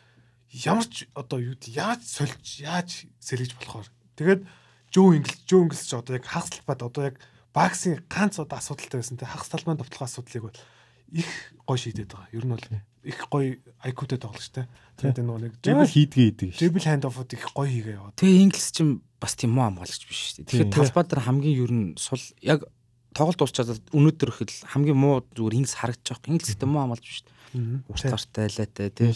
ямар ч одоо юу яаж сольж яаж сэлгэж болохоор тэгээд Жөө Инглиш Жөө Инглиш ч одоо яг хагас талбайд одоо яг баксын ганц одоо асуудалтай байсан те хагас талбайн товтлох асуудлыг бол их гой шийдээд байгаа. Ер нь бол их IQ-тэй тоглож те. Тэгээд нөгөө нэг dribble хийдгээ идэг шүү. dribble hand off-ыг их гой хийгээ яваад. Тэгээ Инглис ч бас тийм муу хамгаалагч биш шүү дээ. Тэгэхээр Тийм. талбай дээр хамгийн ер нь сул яг тоглолт дуусчаад өнөөдөр ихэл хамгийн муу зүгээр Инглис харагдаж байгаа. Инглис гэдэг муу хамгаалж биш шүү дээ. Урт гартай лайтай тий.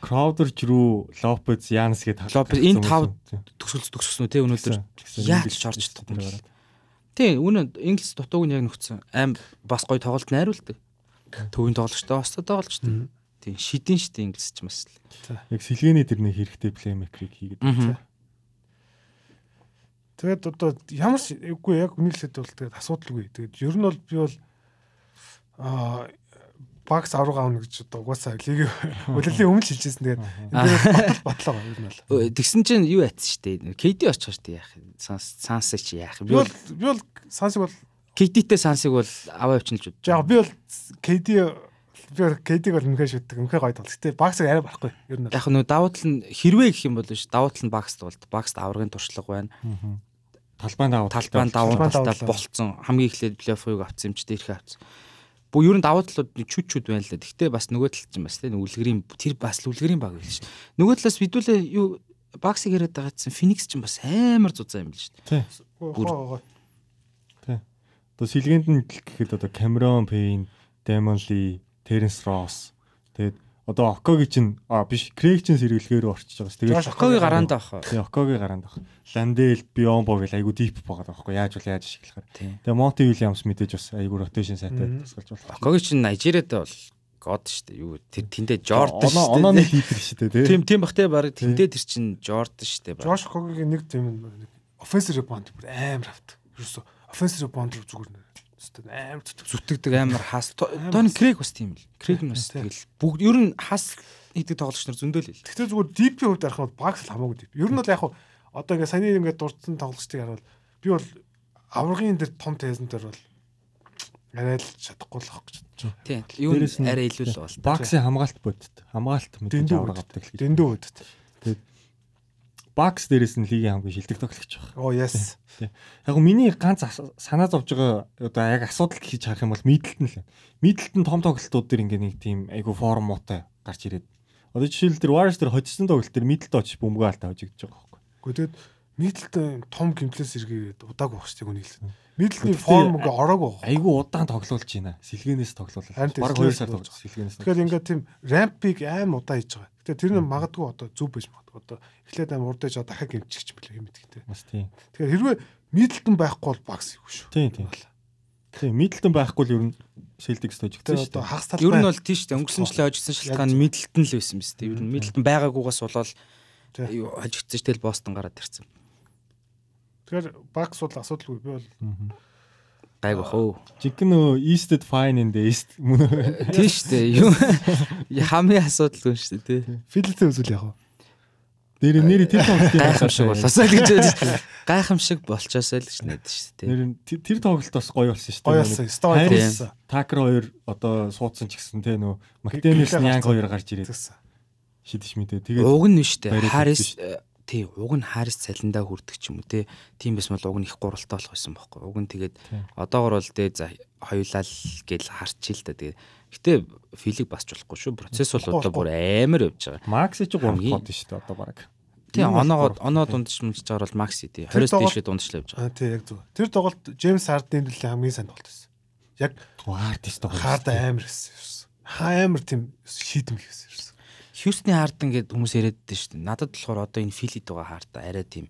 Краудер рүү Лопез Янс гэдэг Лопез энэ тав төгсөлт төгссөн үү тий өнөөдөр яаж ч орж чадахгүй юм бэ? Тий үнэ Инглис дутууг нь яг нөхцөн аим бас гоё тоглолт найруулдаг. Төвийн тоглогчтой бас тоглож дээ. Тий шидэн штэ Инглис ч бас л. Яг сэлгээний тэрний хэрэгтэй плеймейкерийг хийгээд. Мгм. Тэгээд одоо ямар ч үгүй яг үнэлээд бол тэгээд асуудалгүй. Тэгээд ер нь бол би бол аа бакс авраг аавна гэж одоо угаасаа лиг үлэлийн өмнө хэлжсэн. Тэгээд энэ батал байгаа ер нь бол. Тэгсэн чинь юу яатсан штэ. KD очих штэ яах. Санс сансаа чи яах. Би бол би бол сансыг бол KD-тэй сансыг бол аваа явчихна л яг би бол KD би KD-г бол үнэхээр шүтдэг. Үнэхээр гоё тоглож. Гэтэ баксыг арай барахгүй. Ер нь. Яг нөө давуу тал нь хэрвээ гэх юм бол ш давуу тал нь багс болд. Багст аврагын туршлага байна. Талбайн давуу Талбайн талтай давуу тал. болцсон. Хамгийн эхлээд плей-оффыг авсан юм ч дээрх авсан. Бүү ер нь давуу талууд чүд чүд байна л да. Гэхдээ бас нөгөө тал чинь бас тийм үлгэрийн тэр бас үлгэрийн баг байл ш. Нөгөө талаас бидүүлээ юу багсыг яриад байгаа чинь Феникс чинь бас амар зузаан юм л ш. Тий. Гоо, гоо. Одоо сэлгээнд нь гэхэд одоо Cameron Payne, Damon Lee, Terence Ross тэгээд одоо Окогийн чинь а биш Craig чинь сэргэлгээр орчиж байгаа. Тэгээд Josh Окогийн гараанд авах. Тэгээ Окогийн гараанд баг. Landell, Biombo гэл айгу deep байгаа байхгүй яаж бол яаж ашиглахаар. Тийм. Тэгээ Monty Williams мэдээж бас айгу rotation сайтай тусгалж болох. Окогийн чинь Нигериад бол год штэ. Юу тэр тэндээ Jordan Оноо онооны лидер шүү дээ тий. Тийм тийм бах те баг тэндээ тэр чинь Jordan штэ. баг. Жош Когийн нэг тийм нэг offensive rebound бүр амар авт. Offensive rebound руу зүгээр амар зүтг. зүтгэдэг амар хас Тони Крейг бас тийм л. Крейг нь бас тэгэл бүгд ер нь хас хийдэг тоглогч нар зөндөл л. Гэхдээ зүгээр deep-ийн хувьд арах бол багс л хамаагүй deep. Ер нь бол яг хуу одоо ингээ саяны ингээ дурдсан тоглолчдыг харуул би бол аврагын дээр том тезэн дээр бол арай л чадахгүй л ах гэж бодож байгаа. Тийм. Юу арай илүү л бол. Баксын хамгаалт бодит. Хамгаалт мэдээж авраг авдаг л гэж. Дэндүү бодит. Бакс дээрээс нь лигийн хамгийн шилдэг тоглогч байна. Оо yes. Яг миний ганц санаа зовж байгаа одоо яг асуудал гэж харах юм бол Мидэлтэн л. Мидэлтэн том тоглолтууд дээр ингээ нэг тийм айгу форм муутай гарч ирээд. Одоо жишээл дээр Warriors дээр хоцсон тоглолт дээр Мидэлтэн очиж бөмбөгөө алдаа хожигдож байгаа байхгүй. Гэхдээ тэгэд Мидэлтэн том гимплээс эргээд баг шүү дээ үнийг хэлсэн. Гэхдээ- форм ингээ ороогүй баг. Айгу удаан тоглуулж байна. Сэлгэнээс тийм, Бараг 2 сэлгэнээс сар тоглож сэлгэнээс. Тэгэхээр ингээ тийм рампиг аим удаа хийж байгаа. Гэтэ тэр нь магадгүй одоо зүв байж магадгүй. Одоо эхлээд аим урдаж одоо дахиад гимчих юм билээ юм гэдэгтэй. бас тийм. Тэгэхээр хэрвээ Мидэлтэн байхгүй бол багс юу шүү. Тийм тийм. Тийм Мидэлтэн байхгүй л ер нь тожигдсон Тэр шүү одоо дээ. хагас Ер нь талбай бол тийш дээ өнгөрсөн жилийн хожигдсан шалтгаан Мидэлтэн л байсан биз дээ. Ер нь Мидэлтэн байгаагүйгаас болоод юу хожигдсон тэл Бостон гараад ирсэн. Тэгэхээр бакс бол асуудалгүй би бол Гайг бахөө. Chicken нөө Easted fine in the East мөн үү? Тийм шүү дээ. Юу хамгийн асуудал хүн шүү дээ. тий. филдтэй үзүүл яг. Нэр нэр тэр тоглолтын Гайхамшиг болоосаа л гэж бодож. Гайхамшиг болчоосоо л гэж найдаж шүү дээ. тий. Нэр тэр- тоглолт бас гоё болсон шүү дээ. Гоё болсон. Стори болсон. Такер хоёр одоо суудсан ч гэсэн те нөө Мактенис Гэрлээ Янг гарцсан. хоёр гарч ирээд шидэж мэдээ. Тэгээд Уг нь шүү дээ. Харис тий, уг нь Харис цалиндаа хүрдэг ч юм уу тий. Тийм биш бол уг нь их гуралтай болох байсан байхгүй. Уг нь тэгээд одоогор бол дээ за хоёулаа л гэл харчих л да тэгээд. Гэтэ филиг басч болохгүй шүү. Процесс бол одоо бүр амар явж байгаа. Макс 3 Хамгийн- код шүү дээ одоо баг. Тий, гурав. оноо дундч мэлж байгаа бол Макси тий. Тэр 20-с тоглолт- дээшээ дундчлаа явж байгаа. Аа тий яг зөв. Тэр тоглолт Джеймс Хардны төлөө хамгийн сайн тоглолт байсан. Яг Артист тоглож. хард амар байсан ерөөс. Амар тийм шийдэм ерөөс. Хьюстны Харден гэдэг хүмүүс яриад байдаг шүү дээ. Надад болохоор одоо энэ филид байгаа Харда арай тийм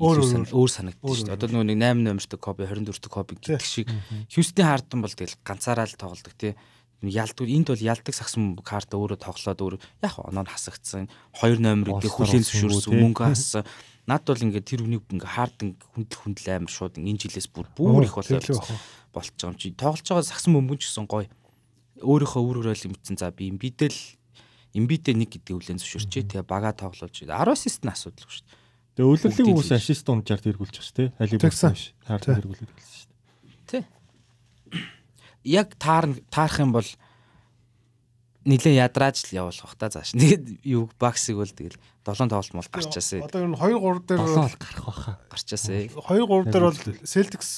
Өөр, өөр, сан- өөр санагддаг шүү дээ. Одоо нөгөө нэг 8 номертой копи 24-р копи гэдэг шиг Хьюстны Харден бол тэгэл ганцаараа л тоглодог тий. Ялдаг энд бол ялдаг сагсан карта өөрөө тоглоод өөр яг оноо нь хасагдсан. Хоёр номерыг Олсоор хүлээн олсонгүй, зөвшөөрсөн мөнгө хассан. Над бол ингээд тэр үнийг ингээ Харден хүндэл хүндэл амар шууд энэ жилээс бүр бүр их болоод Тэглээ бах. болчих юм чи тоглож байгаа сагсан бөмбөг ч гэсэн гоё өөрийнхөө үр хөрөөл юмцэн за би имбидэл имбидэ нэг гэдэг үлэн зөвшөөрчээ тэгээ бага тоглуулж 10 ассист нь асуудалгүй шүү дээ Тэгээ өвлөлийн Бүгдийг хүмүүс ассист унжаар тэргүүлж байгаа шүү дээ. Хали Тэгсэн. биш. Хард тэргүүлээд хэлсэн шүү дээ. тий яг таар таарах юм бол нилээ ядрааж л явуулах та зааш тэгээд юу баксыг бол тэгэл 7 тоглолт мол гарчаасаа Одоо ер нь 2 3 дээр Долоо л гарах баха. гарчаасаа 2 3 дээр бол Celtics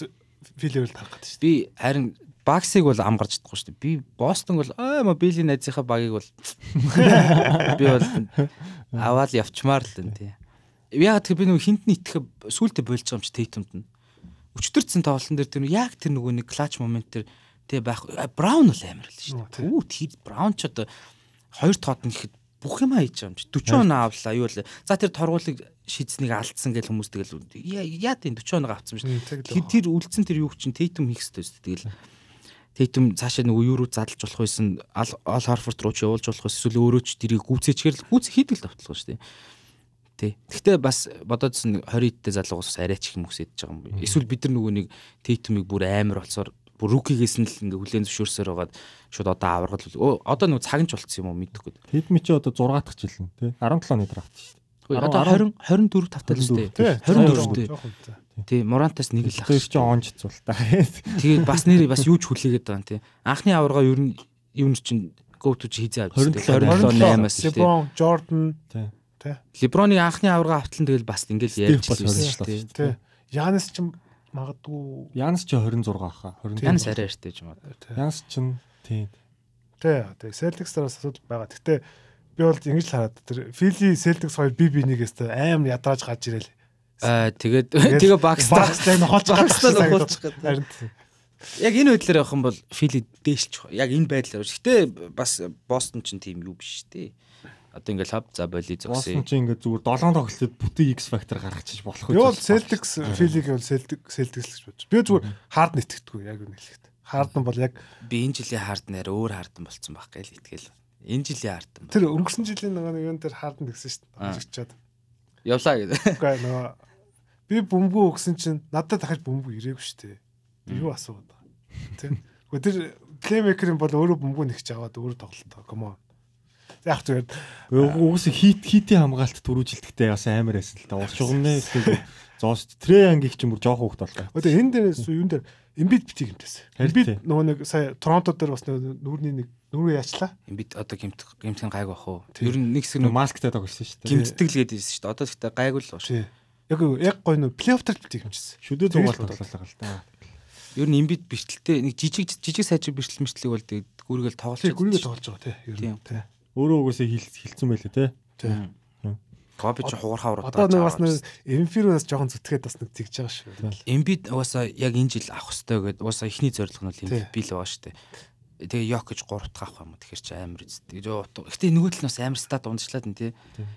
филэвэл тарах гэдэг шүү би харин баксыг бол ам гарч чадахгүй шүү дээ. Би Бостон бол аа ма билийн найзынхаа багийг бол би бол аваад явчмаар л энэ тий. Яг тэр би нөгөө хинтний итгэх сүултээ болж байгаа юм чи Тейтумд нь. Өчтөрцөн тоглолтын дээр тэр яг тэр нөгөө нэг клатч момент тэр тий байх Браун бол амар л шүү дээ. Үу тэр Браун ч одоо хоёр тоот нь ихэд бүх юм хийж байгаа юм чи 40 оноо авлаа юу л за тэр торгуулыг шийдсэнийг алдсан гэж хүмүүс тэгэл яа тийм 40 оноо авцсан биш дээ. Тэр үлдсэн тэр юу чинь Тейтум хийх хэрэгтэй шүү дээ. Тэгэл Тейтум цаашаа нөгөө юу руу задлж болох байсан Ал Харфорд руу ч явуулж болох байсан эсвэл өөрөө ч тэрийг гүцээчгээр л гүц хийдэг л тавтлах шүү дээ. Тэ. Гэхдээ бас бодоодсэн 20 дэх залуугаас арай ч их юм хүсэж байгаа юм. Эсвэл бид нар нөгөө нэг Тейтумыг бүр амар болсоор бүр рукигээс нь л ингээ хүлэн зөвшөөрсөөр байгаад шууд одоо өө одоо нөгөө цаг нь ч болцсон юм уу мэдэхгүй. Тэдми чи одоо 6 дахь жил нь тий 17-ны драфт шүү дээ. Одоо 20 24 тавтай л шүү дээ. 24 дээ. Тий, Мурантаас нэг л ах. Тэр чи онж цул та. Тэгээд бас нэр бас юу ч хүлээгээд байгаа юм тий. Анхны аварга ер нь юу н чинь go to хизээ авч 27, 27 8-аас тий. LeBron, Jordan Тий. тий. Леброны анхны аварга автлан тэгэл бас ингээл ярьж бас байсан 27 шүү дээ. Тий. Янис ч магадгүй Янс чи 26 аха. 20. Янс арай эртэй юм аа. Янс чин тий. тий. Тий. Celtics-аас асуудал байгаа. Гэтэ би бол ингэж л хараад тэр Philly Celtics хоёр бие бинийгээс аим ядрааж гарч ирэл. Аа тэгээд тэгээ багс багстай нохолж багстай нохолж Харин Яг энэ байдлаар явах юм бол Фили дээшч яг энэ байдлаар. Гэтэ бас Бостон ч тийм юу биш дээ. Одоо ингээл хав за боли зогсъё. Босton чи ингээд зүгээр 7 тоглолтод бүтэн X factor гаргачих болох үү? юу бол Celtics Philly гэвэл Celtics Celtics л гэж бодож. Би зүгээр хаард нэтгэдэггүй яг үнэ хэлэхэд. Хаардан бол яг Би энэ жилийн харднаар өөр хардан болцсон байх гээл итгэл. Энэ жилийн хардан. тэр өнгөрсөн жилийн нэг юм дээр хаардан тэгсэн шүү дээ. Хожигчаад. Явлаа гэдэг. Үгүй нөгөө би бөмбөг өгсөн чинь надад дахиж бөмбөг ирээгүй шүү дээ. Би юу асуугаад байгаа. Тэ. Гэхдээ тэр плеймейкерын бол өөрөө бөмбөг нэгч аваад өөрөө тоглолтоо. Come on. Яг зүгээр Угс хит хитийн хамгаалт түрүүжилдэгтэй бас амар байсан л та. Урч угнаа тэгээд зоос Трей Янгийг ч юм уу жоох хөвгт боллоо. Одоо энэ дээрээс юун дээр Эмбид битгий гэмтээс. Тий. нөгөө нэг сая Торонто дээр бас нүүрний нэг нүүрээ яачлаа. Бид одоо гимт гимтэн гайг бах уу. Тий. Ер нь нэг хэсэг масктай тоглосон шүү дээ. гимтдэг л гэдээсэн шүү дээ. Одоо гэхдээ гайг л баш. Тий. Яг яг гоё нөө плей-офф дээр битгий гэмчсэн. Шүдээ Тэгэл зугаал бодоод. тоглолоо л да. Ер нь имбит бэртэлтэй нэг жижиг жижиг сайжиг бэртэл мэртлийг бол тэгээд гүргээл тоглож Тий, гүргээ чадчих. тоглож байгаа тий. Ер Тийм. нь тий. Өөрөө угсаа хилцсэн байлээ те. Тий. Коби ч хуурхаа ураад Одоо нэг бас нэг Эмфироос жоохон зүтгээд бас нэг тэгж байгаа шүү. Эмбит угаасаа яг энэ жил авах хэрэгтэй гэдэг угаасаа ихний зорилго нь бий л байгаа шүү дээ. Тэгээ Йок гэж 3 дахь авах юм тэгэхээр чи амар үсттэй. Гэтэ нөгөө тал нь бас амар стат унцчлаад нь тий.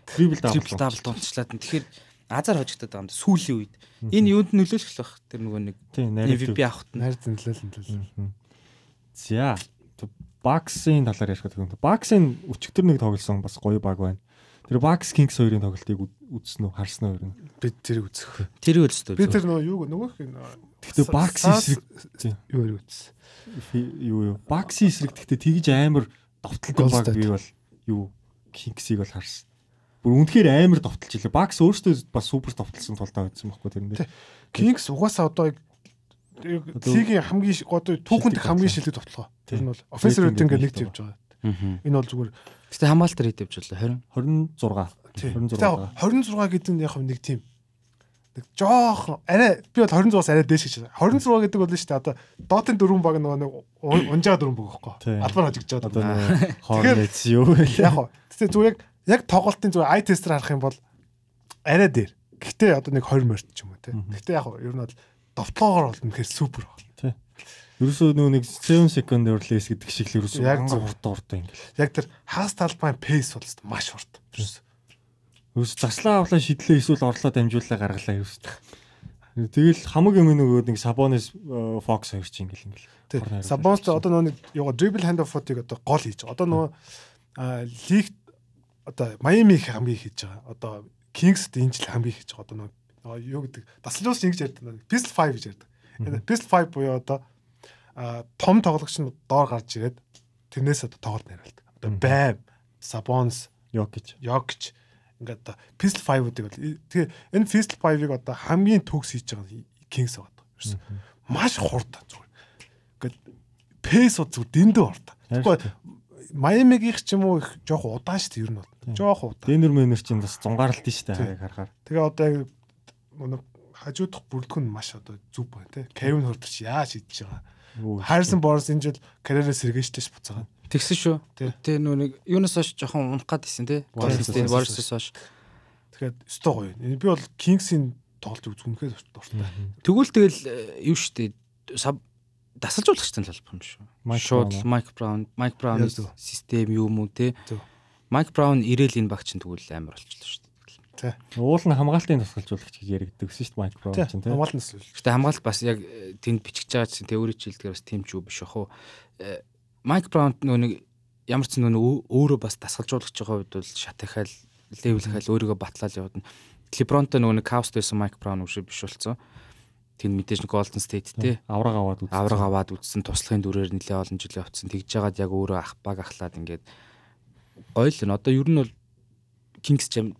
Трипл дабл. унцчлаад нь тэгэхээр азар хожигдоод байгаа юм да сүүлийн үед. Энэ юунд нөлөөлөх л бах тэр нөгөө нэг. MVP авахт нь. Найр зэнлэл зэнлэл. За. Баксын талаар ярих гэдэг юм. Баксын өчигдөр нэг тоглосон бас гоё баг байна. Тэр Bucks Kings хоёрын тоглолтыг үз- үзсэн үү? Харсан уу нь? Би тэрийг үзэх. Тэр өлсдөө. Би тэр нөгөө юу нөгөөх нь Гэхдээ Bucks эсрэг юу яриг үзсэн. Фи- юу юу. Bucks эсрэг гэхдээ тэгж амар довтлдог Gold баг би бол юу Kings-ийг бол харсан. Бүр үнэхээр амар довтолж илээ. Bucks өөрсдөө бас супер довтлсон тултаа үзсэн байхгүй тэр нэр. Kings угаасаа одоо яг лигийн хамгийн одоо түүхэнд хамгийн шилдэг тоглоо. Тэр нь бол offensive rating гэдэг нэгт явж байгаа. Энэ бол зүгээр Гэтэ хамгаалтаар хэд явж байлаа 26. тий. 26. Тэгээ 26 гэдэг нь яг нэг тийм нэг жоох арай би бол 26-аас арай дээш гэж байна. 26 гэдэг бол шүү дээ одоо Dota-ын дөрвөн баг нөгөө нэг унжаа дөрвөн баг байхгүй. Албаар хожигдж байгаа. Одоо Hornets юу вэ? Яг хоо. Тэгтээ зүгээр яг яг тоглолтын зүгээр eye tester харах юм бол арай дээр. Гэхдээ одоо нэг 20 морт ч юм уу те. Гэхдээ яг хоо ер нь бол довтлоогоор бол үнэхээр супер баг. Ерөөсөө нөө нэг 7 second release гэдэг шиг л ерөөсөө Яг яг зөв. хурд хурд ингээл. Яг тэр хаас талбайн pace бол өстой маш хурд. Ерөөс заслаа авлаа шидлээ эсвэл орлоо дамжуулаа гаргалаа ерөөсөө. Тэгэл хамаг юм нөгөө нэг Sabonis э, Fox хоёр ч ингээл ингээл. Байна. одоо нөгөө нэг юугаа dribble hand off фотыг одоо гол хийж байгаа. Одоо нөгөө лиг одоо Майами их хамгийн хийж байгаа. Одоо Kings энэ жил хамгийн хийж байгаа. Одоо нөгөө нөгөө юу гэдэг Daslus ингэж ярьдаг. нөгөө Pistol 5 гэж ярьдаг. Энэ Pistol 5 буюу одоо том тоглогч нь доор гарч ирээд тэрнээс одоо тоглолт найруулдаг. Одоо Bam, Sabonis, Jokic. Jokic ингээд одоо Pistol 5-уудыг бол тэгээ энэ Pistol 5-ыг одоо хамгийн төгс хийж байгаа Kings байгаа. Ерөөсөн маш хурд зүгээр. Ингээд пейс уу зүг дэндүү хурд. Тэгэхгүй Майамигийнх ч юм уу их жоох удаан шүү дээ ер нь бол. Жоох удаан. Дэнер мэнер чинь бас зунгаарлт нь штэ хаяг харахаар. Тэгээ одоо нэг хажуудах бүрдгэн маш одоо зүг байна те. Кевин Хортер чи яаж хийж байгаа. Харрисон Борс энэ жил карьераа сэргээжтэй ш буцаагаа. Тэгсэн шүү. Тэ нөө нэг юунаас хойш жоохон унах гад исэн те. State хойш. Тэгэхээр өстой гоё. Энэ би бол Kings-ийн тоглолт үзмэхээр дуртай. Тэгвэл тэгэл э, юу штэ дасалжуулагчтай л албах юм шүү. Mike Шууд Brown уу? Майк Браун, Майк Браун Яг зөв. систем юу мүү те. Майк Браун ирээл энэ багч нь тэгвэл амар болчихлоо шүү дээ. Уул нь хамгаалтын тусгалжуулагч гэж яригддаг шүү дээ Майк Браун Тий. чинь тий. Хамгаалтнаас л. Гэтэ хамгаалт бас яг э, тэнд бичиж байгаа чинь тэ өөрөө чилдгээр бас тийм ч юу биш ах уу. Майк Браунд нөө нэг ямар ч нөө өө- өөрөө бас дасгалжуулагч байгаа үед бол шат ихаал левел ихаал өөрийгөө батлаад яваад. Лебронтой нөгөө нэг каust байсан Майк Браун үгүй биш болцсон. Тэнд мэдээж нэг Golden State те Авраг аваад үзсэн. авраг аваад үтсэн туслахын дүрээр нэлээ олон жил явцсан. Тэгж жагаад яг өөрөө ах баг ахлаад ингээд гоё л н. Одоо ер нь бол Kings Jam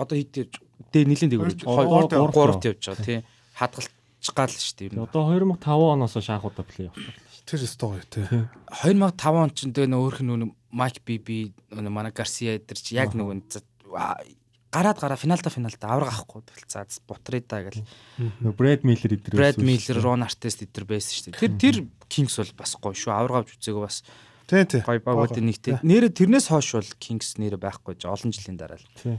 одоо хэд дээр дээр нэлийн дэг Хоёр- гуравт гуравт явж байгаа тий. Хадгалж гал шүү дээ. Одоо 2005 оноос анх удаа плей авсан. Тэр өстой гоё тий. 2005 он ч тэгээ нөө өөрх нь нөө Майк Биби нөө манай Гарсиа эдэр чи яг нөгөө гараад гараа финалда финалда авраг авахгүй за Бутрида гэл Нөө Брэд Миллер идэр. Брэд Миллер, Рон Артест эдэр байсан шүү дээ. Тэр тэр Кингс бол бас гоё шүү. Авраг авч үзээгөө бас Тий, тий. гоё багуудын нэгтэй. Нэрэ тэрнээс хойш бол Кингс нэрэ байхгүй ж олон жилийн дараа л.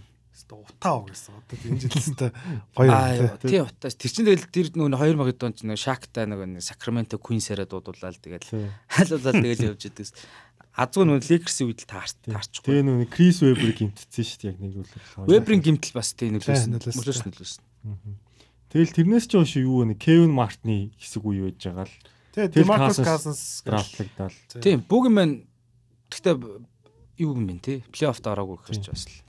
Өстой утаа гэсэн. Одоо энэ жилсэнтэй гоё Аа тий. тий утаас тэр чинь тэгэл тэр нөгөө 2000 онд ч нөгөө Шакта нөгөө нэг Сакраменто Куинсараа дуудуулаад тэгэл хайлуулаад тэгэл явж идэв. Азгүй нөгөө Лекерсийн үед л таарч таарчихгүй. Тэгээ нөө Крис Вебер гимтсэн шүү дээ яг нэг үл. Вебрийн гимтэл бас тий нөлөөсөн. нөлөөсөн. Нөлөөсөн. Тэгэл тэрнээс ч хойш юу вэ? Кевин Мартны хэсэг үе байж байгаа л Demarcus Cousins Cousins драфтлагдал. Тийм бүгэн мэн гэхдээ юу юм бэ те плей-оффт ороогүй гэхэр ч бас л.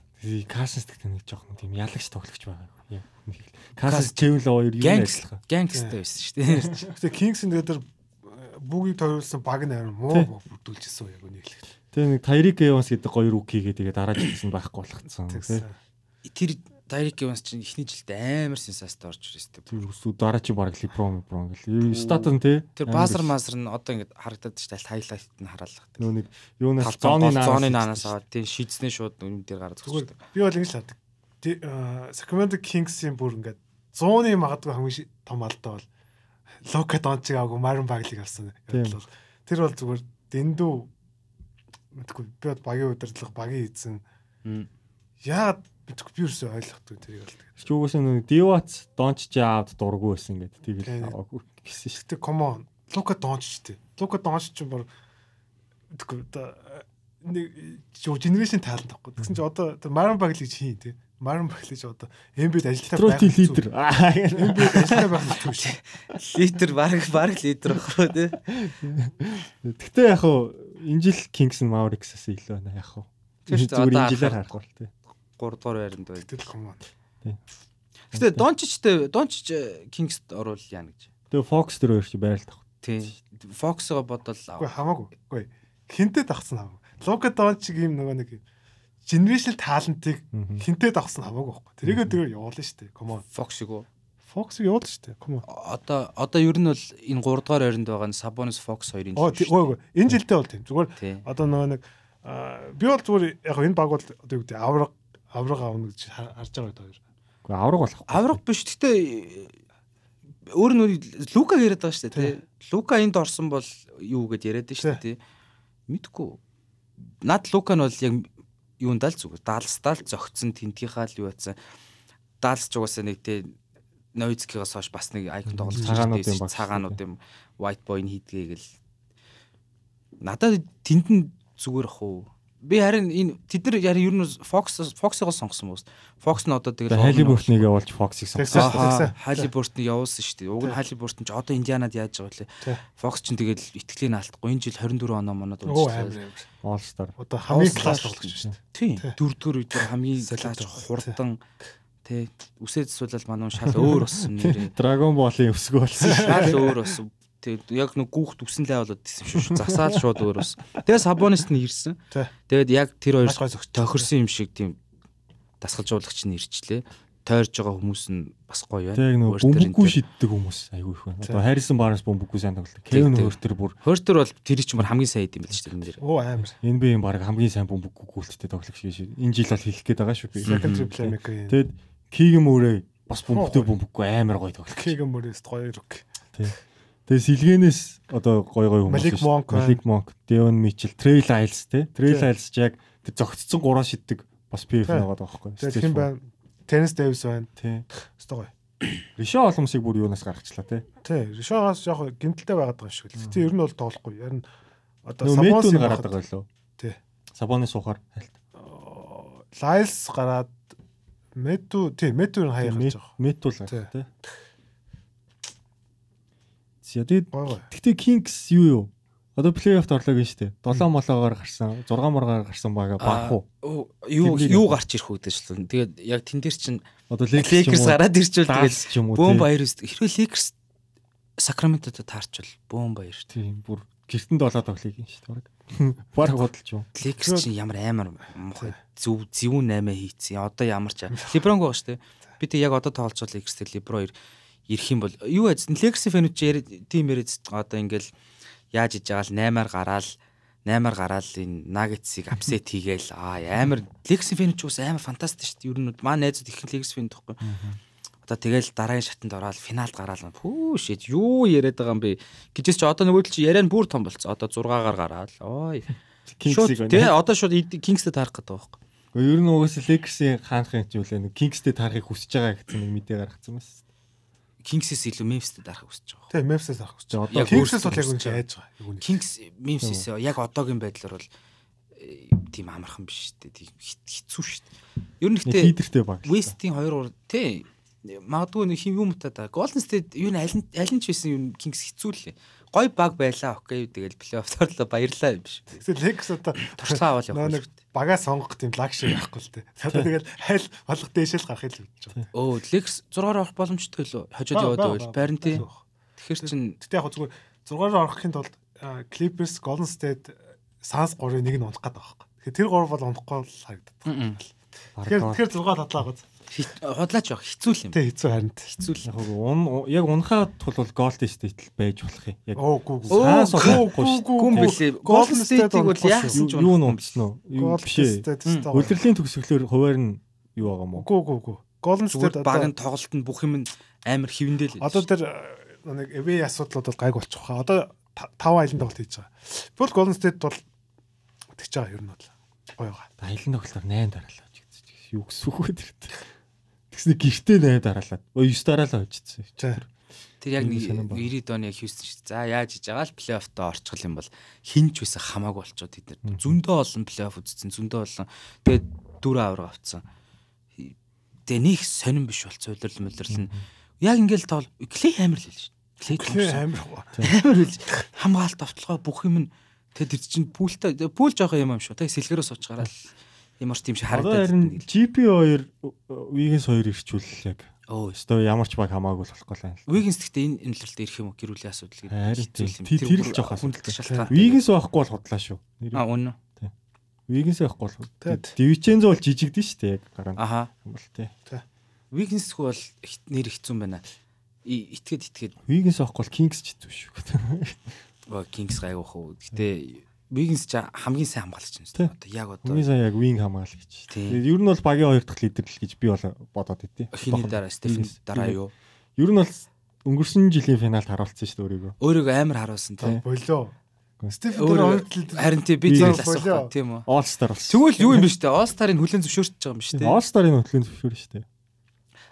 Касс гэдэг нэг жоохон тийм ялагч тоглогч байгаа. Касс Лоо хоёр юу ажиллах. гангстай байсан шүү дээ. Гэтэ Kings-ийн тэгээд тэр бүгийг тойруулсан баг амар муу бүрдүүлжсэн яг үнийг л. Тэгээ нэг Тайрик Эванс гэдэг гоё рүүкигээ тэгээ дараа жилсэн байхгүй болгоцсон. Тэр Дайрек Эванс чинь эхний жилд амар сенсацтай орж ирсэн. Тэр үсүү дараа чи баг Либрон Либрон гэл. Статн тий. Тэр базар мазар нь одоо ингэ харагдаад шүү дээ хайлайт нь хараалах. нөө нэг юунаас зооны наанаас наанаас аваад тийм шийдснээ шууд юм дээр гараад зогсчихдаг. би бол ингэж аа, Sacramento Kings-ийн бүр ингээд 100-ы магадгүй хамгийн том алдаа бол Лока Дончиг аваагүй Марин Баглиг авсан. Тэр бол зүгээр дэндүү мэдгүй би бод багийн удирдлага багийн эзэн яагаад мэдгүй би юусэн ойлгохгүй тэрийг бол. Чи угаасаа нэг Дивац Донч жаавд дурггүй байсан гэдэг. Тийм. Тэгэл аваагүй гэсэн шүү. Гэтэ come on. Лука Донч ч тий. Лука Донч ч мэдгүй одоо нэг жоо генерашн талент тахгүй. Тэгсэн чи одоо Марин Баглиг хийн тий. Марин Баглиг ч одоо NBA-д ажилтаа Тройти лидер. Аа, NBA-д ажилтаа байх нь шүү. Литр баг баг литр ахгүй тий. Гэтэ яг хуу энэ жил Kings Mavericks-аас илүү байна яг хуу. Тэр одоо энэ жилээр харахад- харах бол тий. 3 дугаар байранд байна. Тэгэл команд. Гэтэ Дончичтэй Дончич Кингст оруул яа гэж. Тэгээ Fox дээр хоёр чи байрал тах. Тий. Фоксоо бодвол Үгүй хамаагүй. Үгүй. Хинтээ давхсан хамаагүй. Лука Дончиг юм нөгөө нэг generation талантыг хинтээ давхсан хамаагүй байхгүй. Тэрийгээ тэрээр явуулна шүү дээ. Come on. Фоксиг уу? Fox-ыг явуулна шүү дээ. Come on. Одоо одоо ер нь бол энэ 3 дугаар байранд байгаа нь Sabonis Fox хоёрын Оо тий- үгүй үгүй. Энэ жилдээ бол тийм. Зүгээр одоо нөгөө нэг аа, би бол зүгээр яг энэ баг бол одоо юу гэдэг авраг авраг аавна гэж хар- харж байгаа хоёр. Гэхдээ авраг болох. Авраг биш. Гэтэ өөр нь Лука яриад байгаа шүү дээ. Лука энд орсон бол юу гэд яриад дээ шүү дээ. Мэдгүй. Над Лука нь бол яг юунд л зүгээр. Далстаа л зөгцсөн тентгийнхаа л юу яцсан. Далс ч угаасаа нэг тий Ноицкигаас хойш бас нэг айкон тоглож байсан дээ. Цагаанууд юм. White boy-ны хийдгээ гэл. Надад тэнд нь зүгээр ах уу. Би харин энэ тэд нар яри ер нь Fox Fox-ыг сонгосон хүмүүс. Fox нь одоо тэгэл бүртнийг явуулж Fox-ыг сонгосон. Бортны явуулсан шүү дээ. Уг нь Хайли Бортон ч одоо Индианад яаж байгаа вэ? Fox ч тэгэл итгэлийн алдахгүй. Энэ жил 24 оноо амар амар. All Star. Одоо хамгийн класс тоглож шүү дээ. Тийм. Тий. Дөрөвдүгээр үед хамгийн байгаа. хурдан тий үсээ засвал манай шал өөр болсон нэрээ. Dragon Ball-ын өсгөө болсон. Шал өөр болсон. Тэгээд яг нэг гүүхт үсэн лай болоод исэн шүү. Засаал шууд өөр болсон. Тэгээд Сабонист нь ирсэн. Тэгээд яг тэр хоёр тохирсон юм шиг тийм дасгалжуулагч нь ирчлээ. Тойрж байгаа хүмүүс нь бас гоё байна. Тэг нэг бөмбөггүй шиддэг хүмүүс айгүй их байна. Одоо Harrison Barnes бөмбөггүй сайн тоглолт. Тий. Huerter бүр Хөртөр бол тэр чинь мар хамгийн сайн идэм байл шүү дээ энэ дэр. Оо амар. NBA-ийн баг хамгийн сайн бөмбөггүй гүйлттэй тоглогч шиг шүү. Энэ жил бол хэлэх гээд байгаа шүү би. Secondary playmaker юм. Тэгэд Keegan Murray бас бөмбөгтэй бөмбөггүй амар гоё тоглогч. Кегэн мөрөөс гоё рок. Тэгээ сэлгэнээс одоо гоё гоё хүмүүс. Monk байна. Malik Monk, Devon Mitchell, Trey Lyles те. Тий. Lyles ч яг тэр зөгцсөн гураа шиддэг бас PF Тий. байгаа байхгүй. Тэгээд хин байна? Tennis Davis байна. Тий. Өстой гоё. Ришо оломсыг бүр юунаас гаргачлаа те. Тий, Ришогоос яг гимтэлтэй байгаад байгаа шүү дээ. Тий, ер нь бол тоглохгүй. Ер нь одоо Сабонс гараад байгаа лөө. Тий. Сабоны сухаар хальт. Лайлс гараад Мету тий, Мету хаяа гарч байгаа. Метул Тий. гараад те. За тэгээд. Гэтэ Kings юу юу? Одоо плей-оффт орлоо гэж штэ. 7 молоогоор гарсан, 6 маргаар гарсан байгаа баг уу? Юу юу гарч ирэх үү гэж л. Тэгээд яг тэн дээр чинь Одоо Lakers гараад ирчихвэл тэгээд Dallas ч юм уу. бөөм баяр. Хэрвээ Lakers Sacramento-д таарчвал бөөм баяр. Тийм бүр гертэн долоо тоглоё юм шүү дээ. Бараг бодолч юм. Lakers чинь ямар амар муухай зөв зөвүүн 8 хийцэн. Одоо ямар ч LeBron шүү дээ. Би тэг яг одоо байгаа Lakers-тэй LeBron хоёр ирэх юм бол юу яз Lakers фэнүүд чи тийм яриад одоо ингээл яаж иж байгаа л 8-аар гараал 8-аар гараал энэ Nuggets-ыг апсет хийгээл аа амар Lakers фэнүүд ч ус амар фантастик шүү дээ. Ер нь маа найзууд их Lakers фэн тоххой. Одоо тэгэл дараагийн шатанд ороод финалд гараал пүү шид юу яриад байгаа юм бэ гэжээс чи одоо нөгөө чи яриа нь бүр том болцсон одоо 6-аар гараал ой Kings-ийг Шууд тий одоо шууд Kings-тэй таарах гэдэг байхгүй. Гэхдээ ер нь угаасаа Lakers-ийн хаанхын ч үлээ нэг Kings-тэй таарахыг хүсэж байгаа гэсэн нэг мэдээ гаргацсан байна. Kings-с илүү Memphis-тэй дарахыг хүсэж байгаа. Тий, Memphis авах гэж. За байгаа. одоо Kings-с бол яг хүсэж үнэ яаж байгаа. Kings Memphis яг одоогийн байдлаар бол э, тийм амархан биш шүү дээ. Тийм хэцүү шүү дээ. Ер нь гэхдээ лидертэй баг. West-ийн хоёр уур тий магадгүй нэг хин юм утаа. Golden State юу н аль нь аль нь ч байсан юм Kings хэцүү лээ. Гой баг байлаа. Окей. Тэгэл плей-офф торлоо баярлаа юм биш. Тэгэхээр Lakers одоо Туршлага нөө явах. нэг багаа сонгох тийм лагши байхгүй л дээ. Одоо тэгэл хайл болох дээшэл гарах л гэж байгаа. Өө Lakers 6-аар авах боломжтой лөө. Хожоод яваад байвал байрн тий. Тэгэхээр чин Тэгтээ яг зүгээр 6-аар орохын тулд Clippers, Golden State, Suns 3-ыг нэг нь унах гэдэг байхгүй. Тэгэхээр тэр 3 бол унахгүй л харагдаад. Мм. Тэгэхээр тэгэхээр 6 татлаа гоо худлаач явах хэцүү юм. Тэ хэцүү харин хэцүү л яг ун яг унахад бол голд стейтэл байж болох юм. Яг саан суулгахгүй шүү. Голд стейтийг бол яасан ч юу нөмсөн үү? Юу биш. Улирлийн төгсгөлөөр хуваар нь юу байгаа юм уу? Гүү гүү гүү. Голд стейт одоо баг нь тоглолтод бүх юм амар хөвөндөл. Одоо тэр э, нэг эвэ асуудлууд бол гайг болчих واخа. Одоо тав айлын тоглолт хийж байгаа. Бол Golden State бол тэгж байгаа ер нь бол гоё байгаа. Айлын тоглолтоор 8 дараалаач гэж юу гэсэн үг вэ тэр. Тэгснэ гэртээ 8 дараалаад. Өө 9 дараалаа очсон. Тэр яг нэг байна. 90 оны яг Хьюстон шүү дээ. За яаж хийж байгаа л плей-оффтоо орчих юм бол хинч байсан хамаагүй болчоо тэд нар. Зөндөө олон плей-офф үзсэн, зөндөө олон. Тэгээд дөрөв авраг авцсан. Тэгээ нэг сонирн биш болцоо удирдал мөлөрлөн. Яг ингээл тоол клей амар л л шүү. Клей тоглосон. амар гоо. амар л хамгаалт автолгоо бүх юм нь тэгээд тэр чинь пүүлтэй пүүл жоох юм юм шүү. Тэгээд сэлгэрөө сууч гараад Ямар ч тийм шиг харагдаад. харин GP2 Wiggins 2 ирчүүл яг. Өө. Өстой ямар ч баг хамаагүй л болохгүй л юм. Wiggins гэхдээ энэ өнөлтөд ирэх юм уу? Гэрүүлийн асуудал гэдэг. Тэр- тэр л жоох асуудал. Wiggins байхгүй бол худлаа шүү. А үнэ. Wiggins байхгүй бол. Divincenzo бол жижигдэн шүү дээ яг гараа. Аха. юм бол тий. Wiggins хүү бол их- нэр хэцүү байна. И- Итгээд итгээд Wiggins байхгүй бол Kings ч хэцүү шүү. Оо, Kings гайгуух уу. Гэтэ Wiggins ч хамгийн сайн хамгаалагч юм шүү. Одоо яг одоо Хамгийн сайн яг wing хамгаалагч. Тэгээд ер нь бол багийн хоёр дахь лидер л гэж би бол бодоод идэв. хиний дараа Стефен дараа юу? Ер нь бол өнгөрсөн жилийн финалд харуулсан шүү дээ өөрийгөө. Өөрийгөө амар харуулсан тий. Болоо. Стефен дээр хоёр талд Харин тий би зэрэг асуух тийм үү. All Star болсон. Тэгвэл юу юм бэ штэ? All Star-ын хүлэн зөвшөөрч байгаа юм биш үү? All Star-ын хөтөлбөрийн зөвшөөр шүү дээ.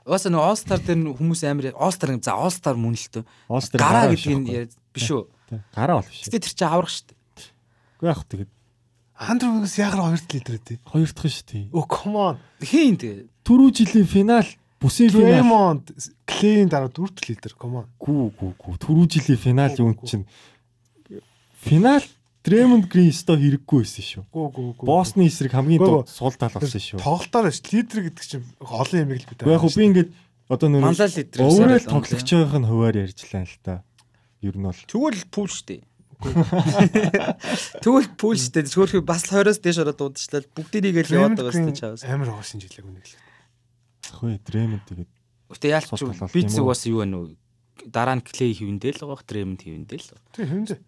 Угаасаа нөгөө All Star дээр хүмүүс амар All Star за All Star мөн л төө. All Star Гараа гэдэг нь биш үү? Гараа бол биш. Гэтэ тэр чинь аврах штэ. Үгүй яг тэгээд Андрю Вигс ягаар хоёр талд лидер дээ. хоёр дахь шүү дээ. Оо come on. Хийн тэгээ. Түрүү жилийн финал бүсийн финал Draymond Clay-ийн дараа дөрөвт лидер come on. гүү гүү гүү түрүү жилийн финал юм чинь финал Draymond Green сто хэрэггүй байсан шүү. Гүү гүү гүү. Босны эсрэг хамгийн дуу сул тал болсон шүү. Тоглолтоор ш лидер гэдэг чинь олон юм л бид. Яг хөө би ингээд одоо нэг Манлал лидер Overall усаар л тоглогч байгаа нь хуваар ярьжлаа л та. Ер нь бол Тэгвэл пул штэ. Тэгвэл пул штэ. Зөвхөн бас л 20-оос дээш ороод дуудчихлаа. Бүгдийг л яваад байгаа штэ чаавс. Амар байгаа шинжилгээг үнэ л. хөөе Draymond тэгээд Гэтэ яалч би үү? зүгээс юу вэ нүү? Дараа нь Clay хивэндэл л байгаа, Draymond хивэндэл л. Тэг хэмжээ.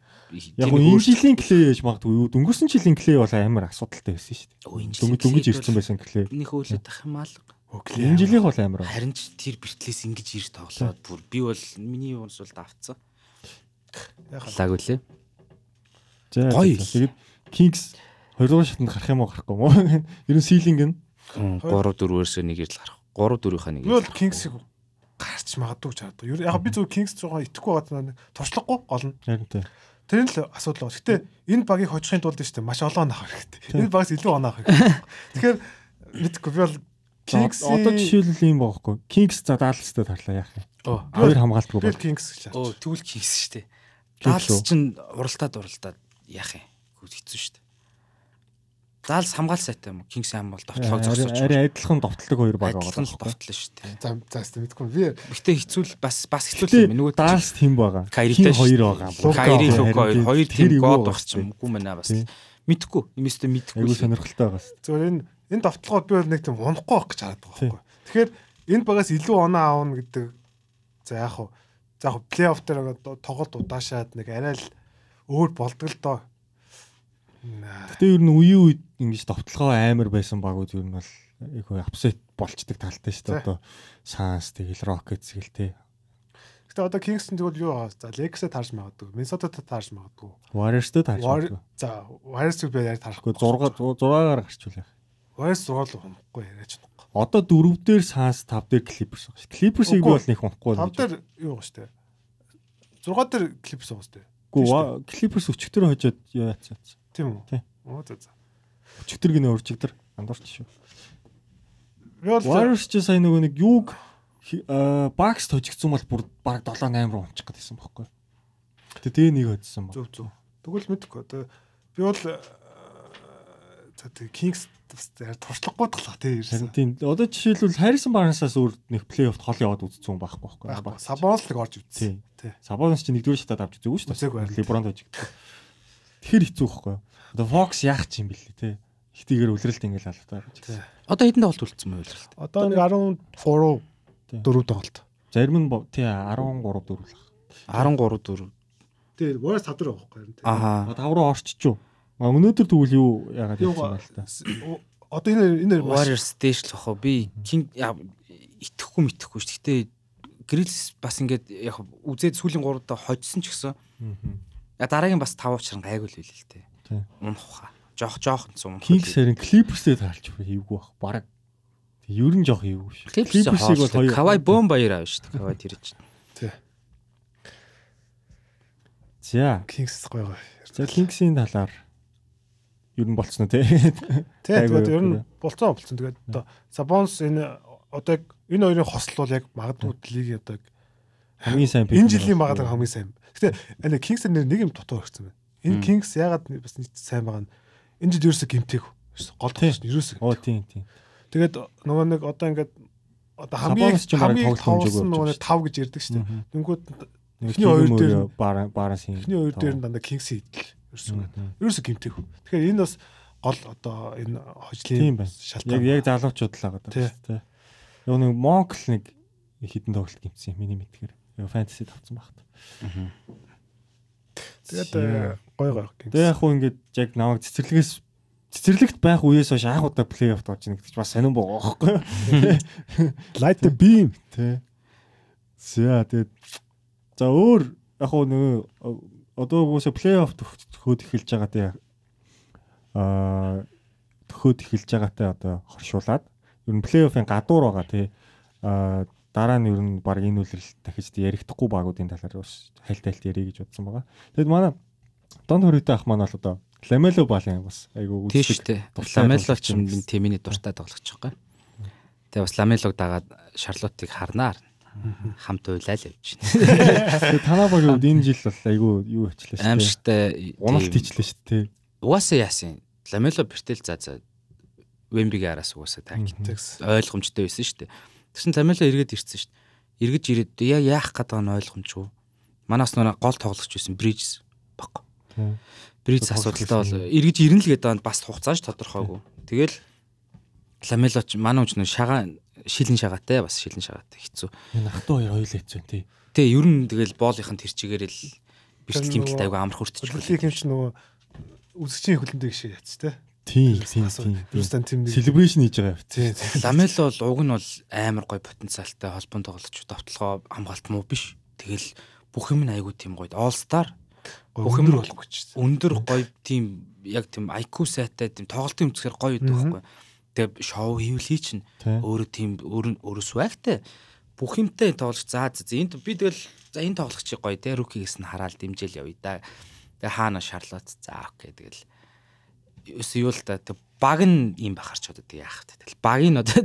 яг гоо энэ жилийн Clay ээж магадгүй юу? Дөнгөрсөн жилийн Clay бол амар асуудалтай байсан шүү дээ. Дөнгөж ирсэн байсан Clay. Нэг хөөлөд ах юм аа л. Энэ жилийнх бол амар. Харин ч тэр бертлээс ингэж ирж тоглоод бүр би бол миний юунс бол давцсан. Яг л. Лаг үлээ. Гоё. тэгээд Kings хоёрдугаар шатанд гарах юм уу гарахгүй мó? Ер нь силинг нь 3 4-өөс нэг ирж гарах. 3 4-ийнхаа нэг. Би бол Kings-ийг гарч магадгүй боддог. Ер яг би зөв Kings жоохон итгэхгүй байгаа гол нь. харин. Тэр нь л асуудал байна. Гэтэ энэ багийг хожихын тулд шүү дээ маш олон авах хэрэгтэй. Энэ багаас илүү авах хэрэгтэй. Тэгэхээр мэдгүй би бол Kings Одоо жишээлбэл юм баахгүй. Kings за Dallas-тэй тарлаа яах юм. Оо, Хоёр хамгаалтгүй бол. Kings гэж Оо тэгвэл Kings шүү дээ. Үү? чинь уралдаад уралдаад яах юм? Хүү хэцүү шүү дээ. Далс хамгаал сайтай юм. Kings хам бол довтлоо зогсооч. Арай адилхан довтлог хоёр баг байгаа Адилхан л байхгүй. довтлоо шүү дээ. За за хэвээ мэдгүй. Би Гэхдээ хэцүү л бас бас хэцүү л Гэтэ юм. Нөгөө Dallas тэм байгаа. Кайритай хоёр байгаа. Кайри. Лука хоёр хоёр эвгүй гоод багч юм. Үгүй мэнэ бас. Мэдхгүй. Юмэстэ мэдхгүй. Айгуу л. сонирхолтой байгаа шүү. зөвөр энэ энэ довтлогоо би бол нэг тийм унахгүй байх гэж хараад байгаа байхгүй. Тэгэхээр энэ багаас илүү оноо аавна гэдэг за яг хуу за яг плей-офф дээр тоглолт удаашаад нэг арай л өөр болдог л доо. Гэтэ ер нь үеийн үед ингэж довтлогоо амар байсан багууд ер нь бол айгуу апсет болчдөг талтай шүү дээ. Одоо Suns тэгэл Rockets гэл тий. Гэтэ одоо Kingston тэгвэл юу байгаа? За Lakers-д таарч магадгүй. Minnesota-д таарч магадгүй. Warriors-тэй таарч War- байна. За Warriors-ыг би яаж таарахгүй. 6 6-аар гарчвал яах. Warriors 6 л унахгүй яриач. Одоо 4 дээр Suns 5 дээр Clippers шүү. Clippers-ийг би бол нэг унахгүй. Тав дээр юу байгаа штэ. 6 дээр Clippers байгаа штэ. Гүү тийм Clippers өчтөр хожоод яац. Тийм үү? Тий. Оо за за. Өчтөр гинэ урчигдэр андуурч шүү. Warriors ч сая нөгөө нэг юуг Bucks хожигдсан бол бүр баг 7 8 руу унчих гэдсэн бохоггүй. Тэгээ нэг хоцсон ба. зөв зөв. Тэгвэл мэдгүй. Одоо би бол за тэг Kings туршлагагүй талах тий ирсэн. тийм одоо жишээлбэл Harrison Barnes-аас өөр нэг плей-оффт хол яваад үзсэн хүн байхгүй байхгүй. Sabonis л орж үзсэн. Тий. Sabonis ч нэгдүгээр шатад авч үзээгүй шүү дээ. LeBron хожигдсон. Тэгэхээр хэцүү байхгүй. Одоо Fox яах ч юм бэлээ те. Ихтэйгээр үлрэлт ингээл. Тий. Одоо хэдэн тоглолт үлдсэн мөн үлрэлт. Одоо нэг 13 Тий. 4 тоглолт. Зарим нь тий 13 дөрвөл. 13 4. Тий, Warriors 5 дээр байгаа байхгүй юу? Аха. 5 руу орчичв. А өнөөдөр тэгвэл юу яагаад Юу явсан байл та. Одоо энэ энэ Warriors дээш л бахаа. Би King итгэхгүй мэтгэхгүй шүү. Гэтэ Grills бас ингээд яг үзээд сүүлийн 3 удаа хожсон ч гэсэн я дараагийн бас 5 учран гайгүй л билээ л тээ. Унах хаа. Жоох жоох цум. Kings харин Clippers-тэй таарч хийвгүй бах. Бараг. Тэг ер нь жоох хийвгүй шүү. Clippers-ийг бол хоёр- Kawhi бом баяр аав шүү. Kawhi тэр чинь. тий. За. Kings гоё гоё. За Kings-ийн талаар ер нь болцсон. Тий, Айгүй тэгээд ер нь болцсон болцсон. Тэгээд одоо Sabonis энэ одоо яг энэ хоёрын хосол бол яг магадгүй лигийн одоо Хамгийн сайн энэ жилийн магадгүй хамгийн сайн. Гэтэ энэ Kings нэр нэг юм дутуу хэрэгцсэн байна. Энэ Kings ягаад бас нэг сайн байгаа нь энэ жил ерөөсө гимтэйг. Гол тоглогч нь ерөөсөө. Оо тийм тийм. Тэгээд нөгөө нэг одоо ингээд одоо хамгийн хамгийн тоглосон нөгөө өгч нэг 5 гэж ярьдаг шүү дээ. Тэнгүүд Нэг Эхний хоёр дээр өөрөө бара бараас юм. эхний хоёр дээр нь дандаа Kings идэл ерөөсөө. Ерөөсөө гимтэйг. Тэгэхээр энэ бас гол одоо энэ хожлын байна. Яг шалтгаан. яг залуучууд л байгаа Тий. даа тий. Нөгөө нэг Монгол нэг хідэн тоглолт гимсэн миний мэдгээр. Яг фэнтези тавцсан багт. Тэгээд э, гой гой Kings. Тэгээ яг хуу ингээд яг намайг цэцэрлэгээс цэцэрлэгт байх үеэс хойш анх удаа плей-офф тоглож байгаа гэдэг чинь бас сонирн байгаа байхгүй юу? Light the beam. Тий. За тэгээд за өөр яг хуу нөгөө одоо угсаа плей-офф төхөөд эхэлж байгаа тий. Аа төхөөд эхэлж байгаатай одоо хоршуулад ер нь плей-оффын гадуур байгаа тий. Аа дараа нь ер нь баг энэ үлрэл дахиж ярихдаггүй багуудын талаар бас хальт хальт ярих гэж бодсон байгаа. Тэгэд манай Дон хөрөйтэй ах маань бол одоо Ламело балын бас дээ. дуртай Ламело ч юм. тэмээний дуртай тоглогч байгаа. Тэгээ бас Ламелог дагаад Шарлотыг харнаар хамт уйлаа л явж байна. Танаа багийн хувьд энэ жил бол айгу юу хийчлээ шүү. Аимшигтай Уналт хийчлээ шүү дээ. Угаасаа яасан. Ламело бэртэл за за Вембигийн араас угаасаа танк Тэгс. ойлгомжтой байсан шүү. Тэгсэн Ламело эргээд ирсэн шүү. Эргэж ирээд яа яах гээд байгаа нь ойлгомжгүй. Манаас нөгөө гол тоглогч байсан Bridges баг. Бриз асуудалтай бол эргэж ирнэ л гэдэг нь бас хугацааж тодорхойгүй. Тэгэл Ламело ч манай нөө шагаан шилэн шагаатай бас шилэн шагаатай хэцүү. Энэ ах トゥ хоёр хоёул хэцүү тий. Тэ ер нь тэгэл боолынхын тэр чигээр л бэлтгэл Тэр хэмтэлтэй нөгөө айгу амар хүртэж Хөлбөлийн хэмч нөгөө үзэгчийн хөлөндөө гişээ яц те. Тийм тийм тийм. Celebration хийж байгаа явц. Ламело бол уг нь бол амар гой потенциалтай холбоон тоглогч довтлогоо хамгаалт муу биш. Тэгэл бүх юм нь айгу тийм гоё. All Star бүх юм гэж. өндөр гоё тийм яг тийм IQ сайтай тийм тоглолтын үзэхээр гоё Мгм. байхгүй. Тэгээ шоу хийвлий чинь? Өөрөө тийм өөр өөрөө свагтай бүх юмтай тоглож заа за энд би тэгэл за энэ тоглогчийг гоё те. Рукигээс нь хараад дэмжээл явъя да. Тэгээ хаана шарлот за окей тэгэл. Юу л та баг нь юм бахарч одоо тэг яах вэ? Тэгэл баг нь одоо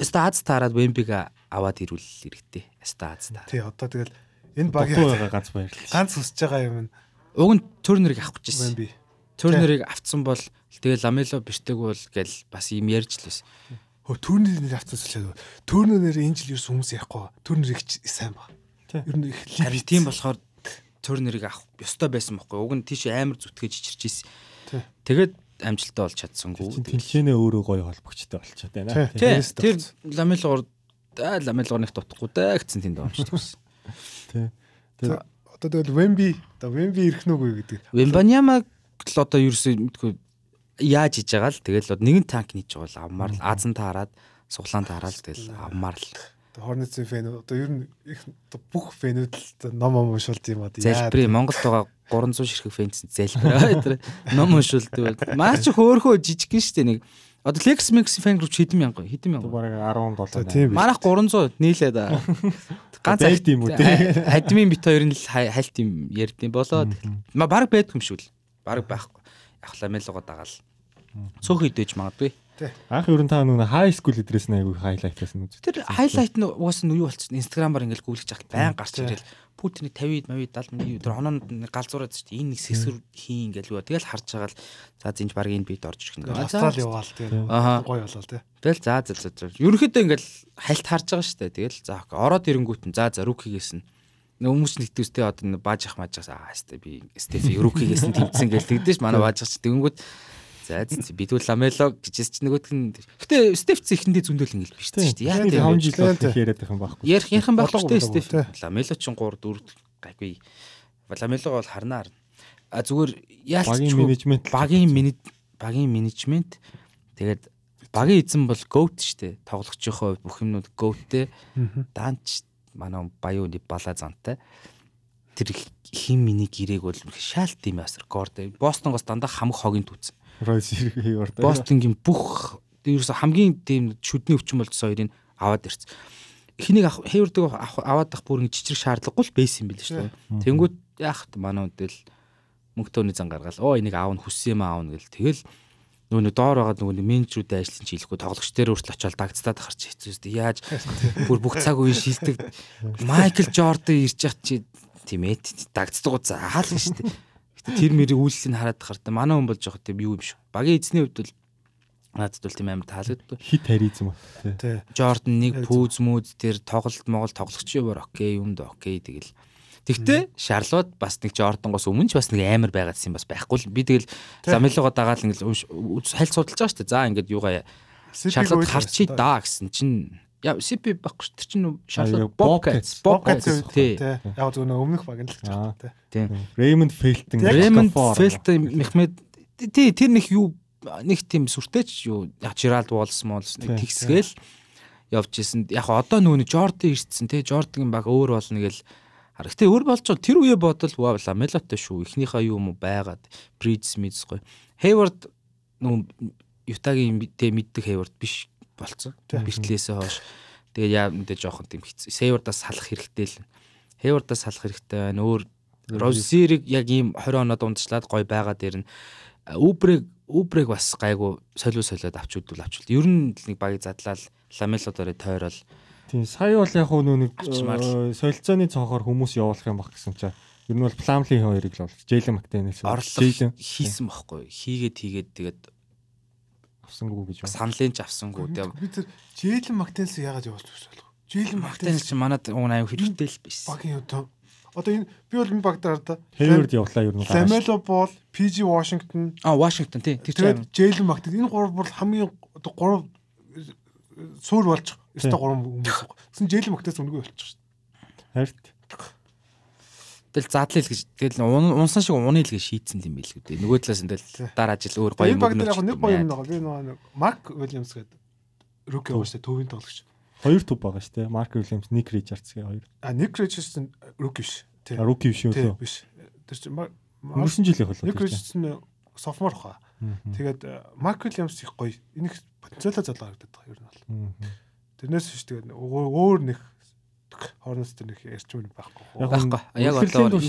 стац тараад вембига аваад ирүүл хэрэгтэй стац таа. Тий одоо тэгэл энэ байгаа ганц баярлалаа. ганц хүсэж байгаа юм нь Уг нь турнерыг авах гэж байсан. Турнерыг авцсан бол тэгээ ламело бэртэг бол гэл бас юм ярьж л байсан. Хөө турнир нэр авцсан Турнир энэ жил ерөөс хүмүүс яахгүй. Турнир их сайн ба. Тий. Ер нь их Харин тийм болохоор турнерыг авах ёстой байсан байхгүй. Уг нь тийш амар зүтгэж ичирч ийсэн. Тий. Тэгээд амжилттай болж чадсангүй. Чин тэнцэнэ өөрөө гоё холбогчтой болчиход байна. Тэ тэр аа ламелогоор нэг дутахгүй даа гэсэн тэнд амжилт өгсөн. Тий. За, Одоо тэгэл Вемби одоо Вемби ирэх нүггүй гэдэг. Вембаньямаг л одоо ерөөсөө мэдгүй яаж хийж байгаа л тэгэл нэгэн танк нийж байгаа л авмаар л азан таарад суглаан таараад тэгэл авмаар л Хорнецын фэн одоо ер нь их одоо бүх фэнүүд л ном ном уншуулд юм аа. залбирээ Монголд байгаа 300 ширхэг фэнс залбираа тэр ном уншуулдаг. Маш ч хөөхөө жижиг гин штэ нэг одоо Lex Max фэн групп хэдэн мянга хэдэн мянга Бараг 17 За тийм. Манайх 300 нийлээд аа. ганц Байд юм уу, тий? админ бит хоёр нь л хальт юм ярьдیں۔ болоод ма баг байдгүй юм шүү л. Баг байхгүй. Яг ламелогоо дагаал. Цөөх идэж магадгүй. Анх ер нь та нөгөө high school эдрээс нь айгүй highlight байсан үү? Тэр хайлайт нь уус нь юу болчихсон инстаграмаар ингээл гүйлгэж хахад байн гарч Тий. ирэл Путиний 50-д 80-д 70 минут тэр хоноонд нэг галзуураад шүү дээ. Энэ нэг сэсвэр хийн ингээл юу. Тэгэл харж байгаа л за зинж баг энэ бит орж ирэх юм. Австрали яваал. Аха. Гоё болол тийм. Тэгэл за за за. Ерөнхийдөө ингээл хальт харж байгаа шүү дээ. Тэгэл за ороод ирэнгүүт нь за за рукигээс нь Нэг хүмүүс нэгтүүстэй одоо бааж ах мааж аа хэвээ би Стефи рукигээс нь тэмцсэн гэж тэгдэж ш манай бааж ах ч тэгэнгүүт за бидүүл ламело гэжээс чи нөгөөт нь гэтээ Стеф зэхэндээ зөндөл ингээл биш шүү дээ. Яа Тийм 5 тийм жил бол Тий. их яриад байх юм байхгүй. ярих ярих юм байх Болоогүй, шүү дээ Стеф. Ламело ч 3 4 гайгүй. Ламело бол харнаар. А зүгээр Багийн яалтчгүй менежмент багийн менеж багийн менежмент тэгээд багийн эзэн бол goat штэ тоглогчийнхоо хувьд бүх юмнууд goat-тэй даанч манай баяуны бала зантай. Тэр хим миний гэрээг бол шаалт юм ясар горд. Бостонгоос дандаа хамаг хогийн түүцэн Ройс ордоо. бостонгийн бүх ерөөсө хамгийн тийм шүдний өвчин болсон хоёрыг аваад ирсэн эхнийг хэвэрдэг аваад ах бүр ингэ жижиг шаардлагагүй л бейс юм биш үү тэнгүүд яах манай үдэл мөнгөтөөний зан гаргаал оо энийг аавн хүссэн юм аавн гэл. Тэгэл нөгөө нэг доор байгаа нөгөө менежерүүд ажиллаж чи хэлэхгүй тоглогч дээр хүртэл очиод дагдцаад ахарч хэцүүстэй яаж бүр бүх цаг үеийн шилдэг Майкл Жордан ирж яхад чи тийм ээ дагдцдаг заал шүү дээ Гэтэ тэр мэрийг үйлсийг хараад хартай манай хүн бол жоох тийм юу юм шүү. Багийн эзний хувьд бол надад бол тийм амар таалагддаг. Хит харизм. Тий. Jordan нэг пүүз мүүз тэр тоглолт моголт тоглогч юмар окей юмд окей тэгэл. Тэгтээ Шарлот бас нэг Jordan-гоос өмнө ч бас нэг амар байгаад юм бас байхгүй л би тэгэл Ламелогоо дагаад ингээл хальт судалж байгаа шүү дээ. За ингээд юугаа Шарлот харчий даа гэсэн чинь яа CP шүү. Тэр чинь Шарлот Bobcats Бобкац тий. Яг зөв нэг өмнөх баг нь л гэж байна тий. Raymond Felton, Raymond. Felton Мехмед тий тэр нэг юу нэг тийм сүртэйч юу Gerald Wallace Тий. нэг тэгсгээл явж исэн. Яг одоо нөгөө Jordan ирсэн тий. Jordan баг өөр болно гэл Харагтээ өөр болж байгаа тэр үе бодвол вау ламелотой шүү. Эхнийхээ юм байгаад Bridges мэдс гоё. Hayward нөгөө Ютагийн тэ мэддэг Hayward биш болцсон. Бэртлээсээ хойш. Тэгээ яа мэдээ жоохон тийм хэцүү. Hayward-аас салах хэрэгтэй л. Hayward-аас салах хэрэгтэй байна. Өөр Розирийг яг ийм 20 оноод ундчлаад гоё байгаад ирнэ. Убрэг Убрэг бас гайгүй солио солиод авч үдвэл авч үл. Ер нь нэг багийг задлаад ламелодороо тойрол Тийм сая бол яг хөө нэг э, солилцооны цонхоор хүмүүс явуулах юм баг гэсэн чинь. Ер нь бол Plamley хоёрыг л болж Jalen McDaniels. орлого хийсэн байхгүй. Хийгээд хийгээд тэгээд авсангүй гэж байна. саналын ч авсангүй. Тэгээд Би тэр Джейлен Мактенс яагаад явуулж байна болов? Джейлен Мартин Мактенс ч манад уун аюу хэрэгтэй л биш. багийн одоо одоо энэ би бол энэ баг дараа да Hayward явлаа ер нь. Ламело бол PG Washington А Вашингтон тий. Тэр Джейлен Мактенс энэ гурав бол хамгийн одоо гурав суур болж өстой гурав хүмүүс. Гэсэн Джейлен Мактенс үнгүй болчих шүү. Харт. тэгэл задлал гэж тэгэл ун- унсан шиг уны л гэж шийдсэн юм байл үү. Нөгөө талаас нь тэгэл дараа жил өөр гоё баг дээр яг нэг гоё юм байгаа. Би нөгөө Марк Уильямс гэдэг руки ууштай төвийн тоглогч. Хоёр төв байгаа шүү дээ. Mark Williams, Nick Richards гэх хоёр. А Ник Ричардсон руки биш. А rookie биш үү биш. Тэр чинь Марк Өнгөрсөн жил их болоо. Ник Ричардсон софмор хаа. Тэгээд Марк Уильямс их гоё. Энэ их потенциалаа залуу харагдаад байгаа юм бол. Тэрнээс биш тэгээд өөр нэг хоороноос тэр нэг ярьчмын байхгүй. Байхгүй. Яг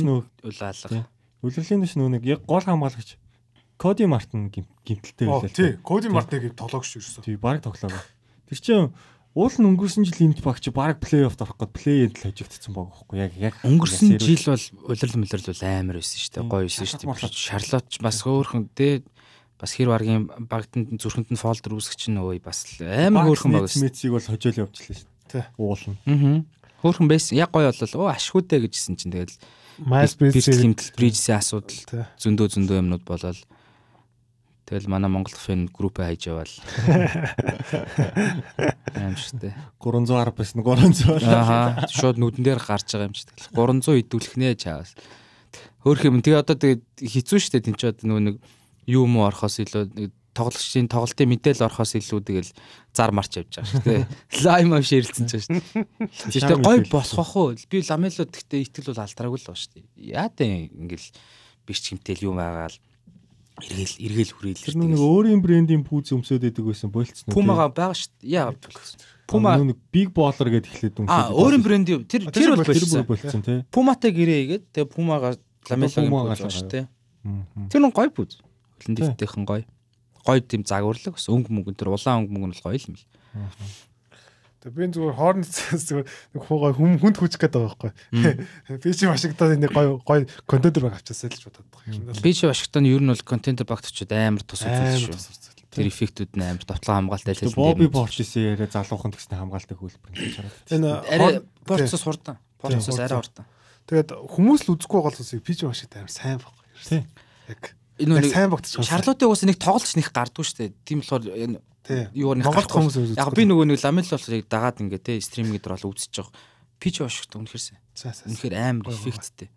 нөө улаалга. Туш нөө нэг яг гол хамгаалагч Коди Мартин гим- гимтэлтэй байлаа. тий, Коди Мартиг тоглогч юусэн. Тий, баг тоглоог. Тэр чинь уул нь өнгөрсөн жил имт багч баг плей-офф орох гээд плей-энд л хожигдсон байгаа байхгүй яг яг Өнгөрсөн жил бол улирал мөлрөл бол амар байсан шүү дээ. Гоё байсан шүү дээ. Шарлот ч бас хөөрхөн тий бас хэр баргийн багтанд зүрхэнд нь фолдер үүсгэж чинь өө бас амар хөөрхөн баг. Смитсийг бол хожоол явуулчихлаа шүү дээ. Уул нь. Аа. Хөөрхөн байсан. Яг гоё болол оо ашгүйдэ гэжсэн чинь тэгэл Бриз хэмтэл Бриджсийн асуудал зөндөө зөндөө юмнууд болол тэгэл манай Монгол фэн группээ хайж яваал. Аим штэ. 310 байсан 300. Ааха. Шууд нүдэн дээр гарч байгаа юм чи тэгэл. 300 идүүлэх нэ чаавал. Хөөх юм. Тэгээ одоо тэгээд хэцүү штэ тэн чи одоо нөгөө нэг юу юм орохоос илүү нэг тоглогчийн тоглолтын мэдээлэл орохоос илүү тэгэл зар марч явж байгаа шүү дээ. Лайм ав ширэлцэн ч шүү дээ. Тэгтээ гой болох ах уу? Би ламело тэгтээ итгэл бол алдраагүй л ба шүү дээ. Яа дээ ингээл бирч хэмтэл юм байгаа л эргэл эргэл хүрээл Тэр нэг өөрийн брендийн пүүз өмсөд идэг байсан болцсон уу? Пумага байгаа шүү дээ. Яа. Пума Пума нэг big baller гэд эхлээд өмсөд. А өөрийн брэнд юу? Тэр тэр бол болцсон тий. Пуматай гэрээ игээд тэгээ Пумага ламелогийн пүүз шүү дээ. Тэр нь гой пүүз. Хөлн дэвтэйхэн гой. Гой тийм загварлаг бас өнгө мөнгөн тэр улаан өнгө мөнгөн бол гоё юм л. Тэгээ би зүгээр хоорн зүгээр нэг хуугай хүм хүнд хүч гээд байгаа байхгүй. Би чи Вашингтон нэг гой гой контейнер баг авчаасаа л ч бодоод байгаа юм. Би чи Вашингтон ер нь бол контентер багт очиод амар тус үзсэн шүү. Тэр эффектүүд нь амар товтлон хамгаалтай Тэр хэлсэн. Бобби Порчесийн яриа залуухан гэсэн хамгаалтай хөлбөр гэж хараад. Энэ арай порцос хурдан. Тийм, арай хурдан. Тэгээд хүмүүс л үзэхгүй байгаа л би чи Вашингтон амар сайн баг. Тий. Яг Энэ нэг сайн багтчих. Шарлотын уус нэг тоглолч нэг гардгүй шүү дээ. Тийм болохоор энэ юу нэг гарахгүй. хүмүүс. Яг би нөгөө нэг ламел болохоор дагаад ингээ те стриминг дээр бол үзэж байгаа. Пич Вашингтон үнэхэр сайн. Сайн сайн. Үнэхээр амар эффекттэй.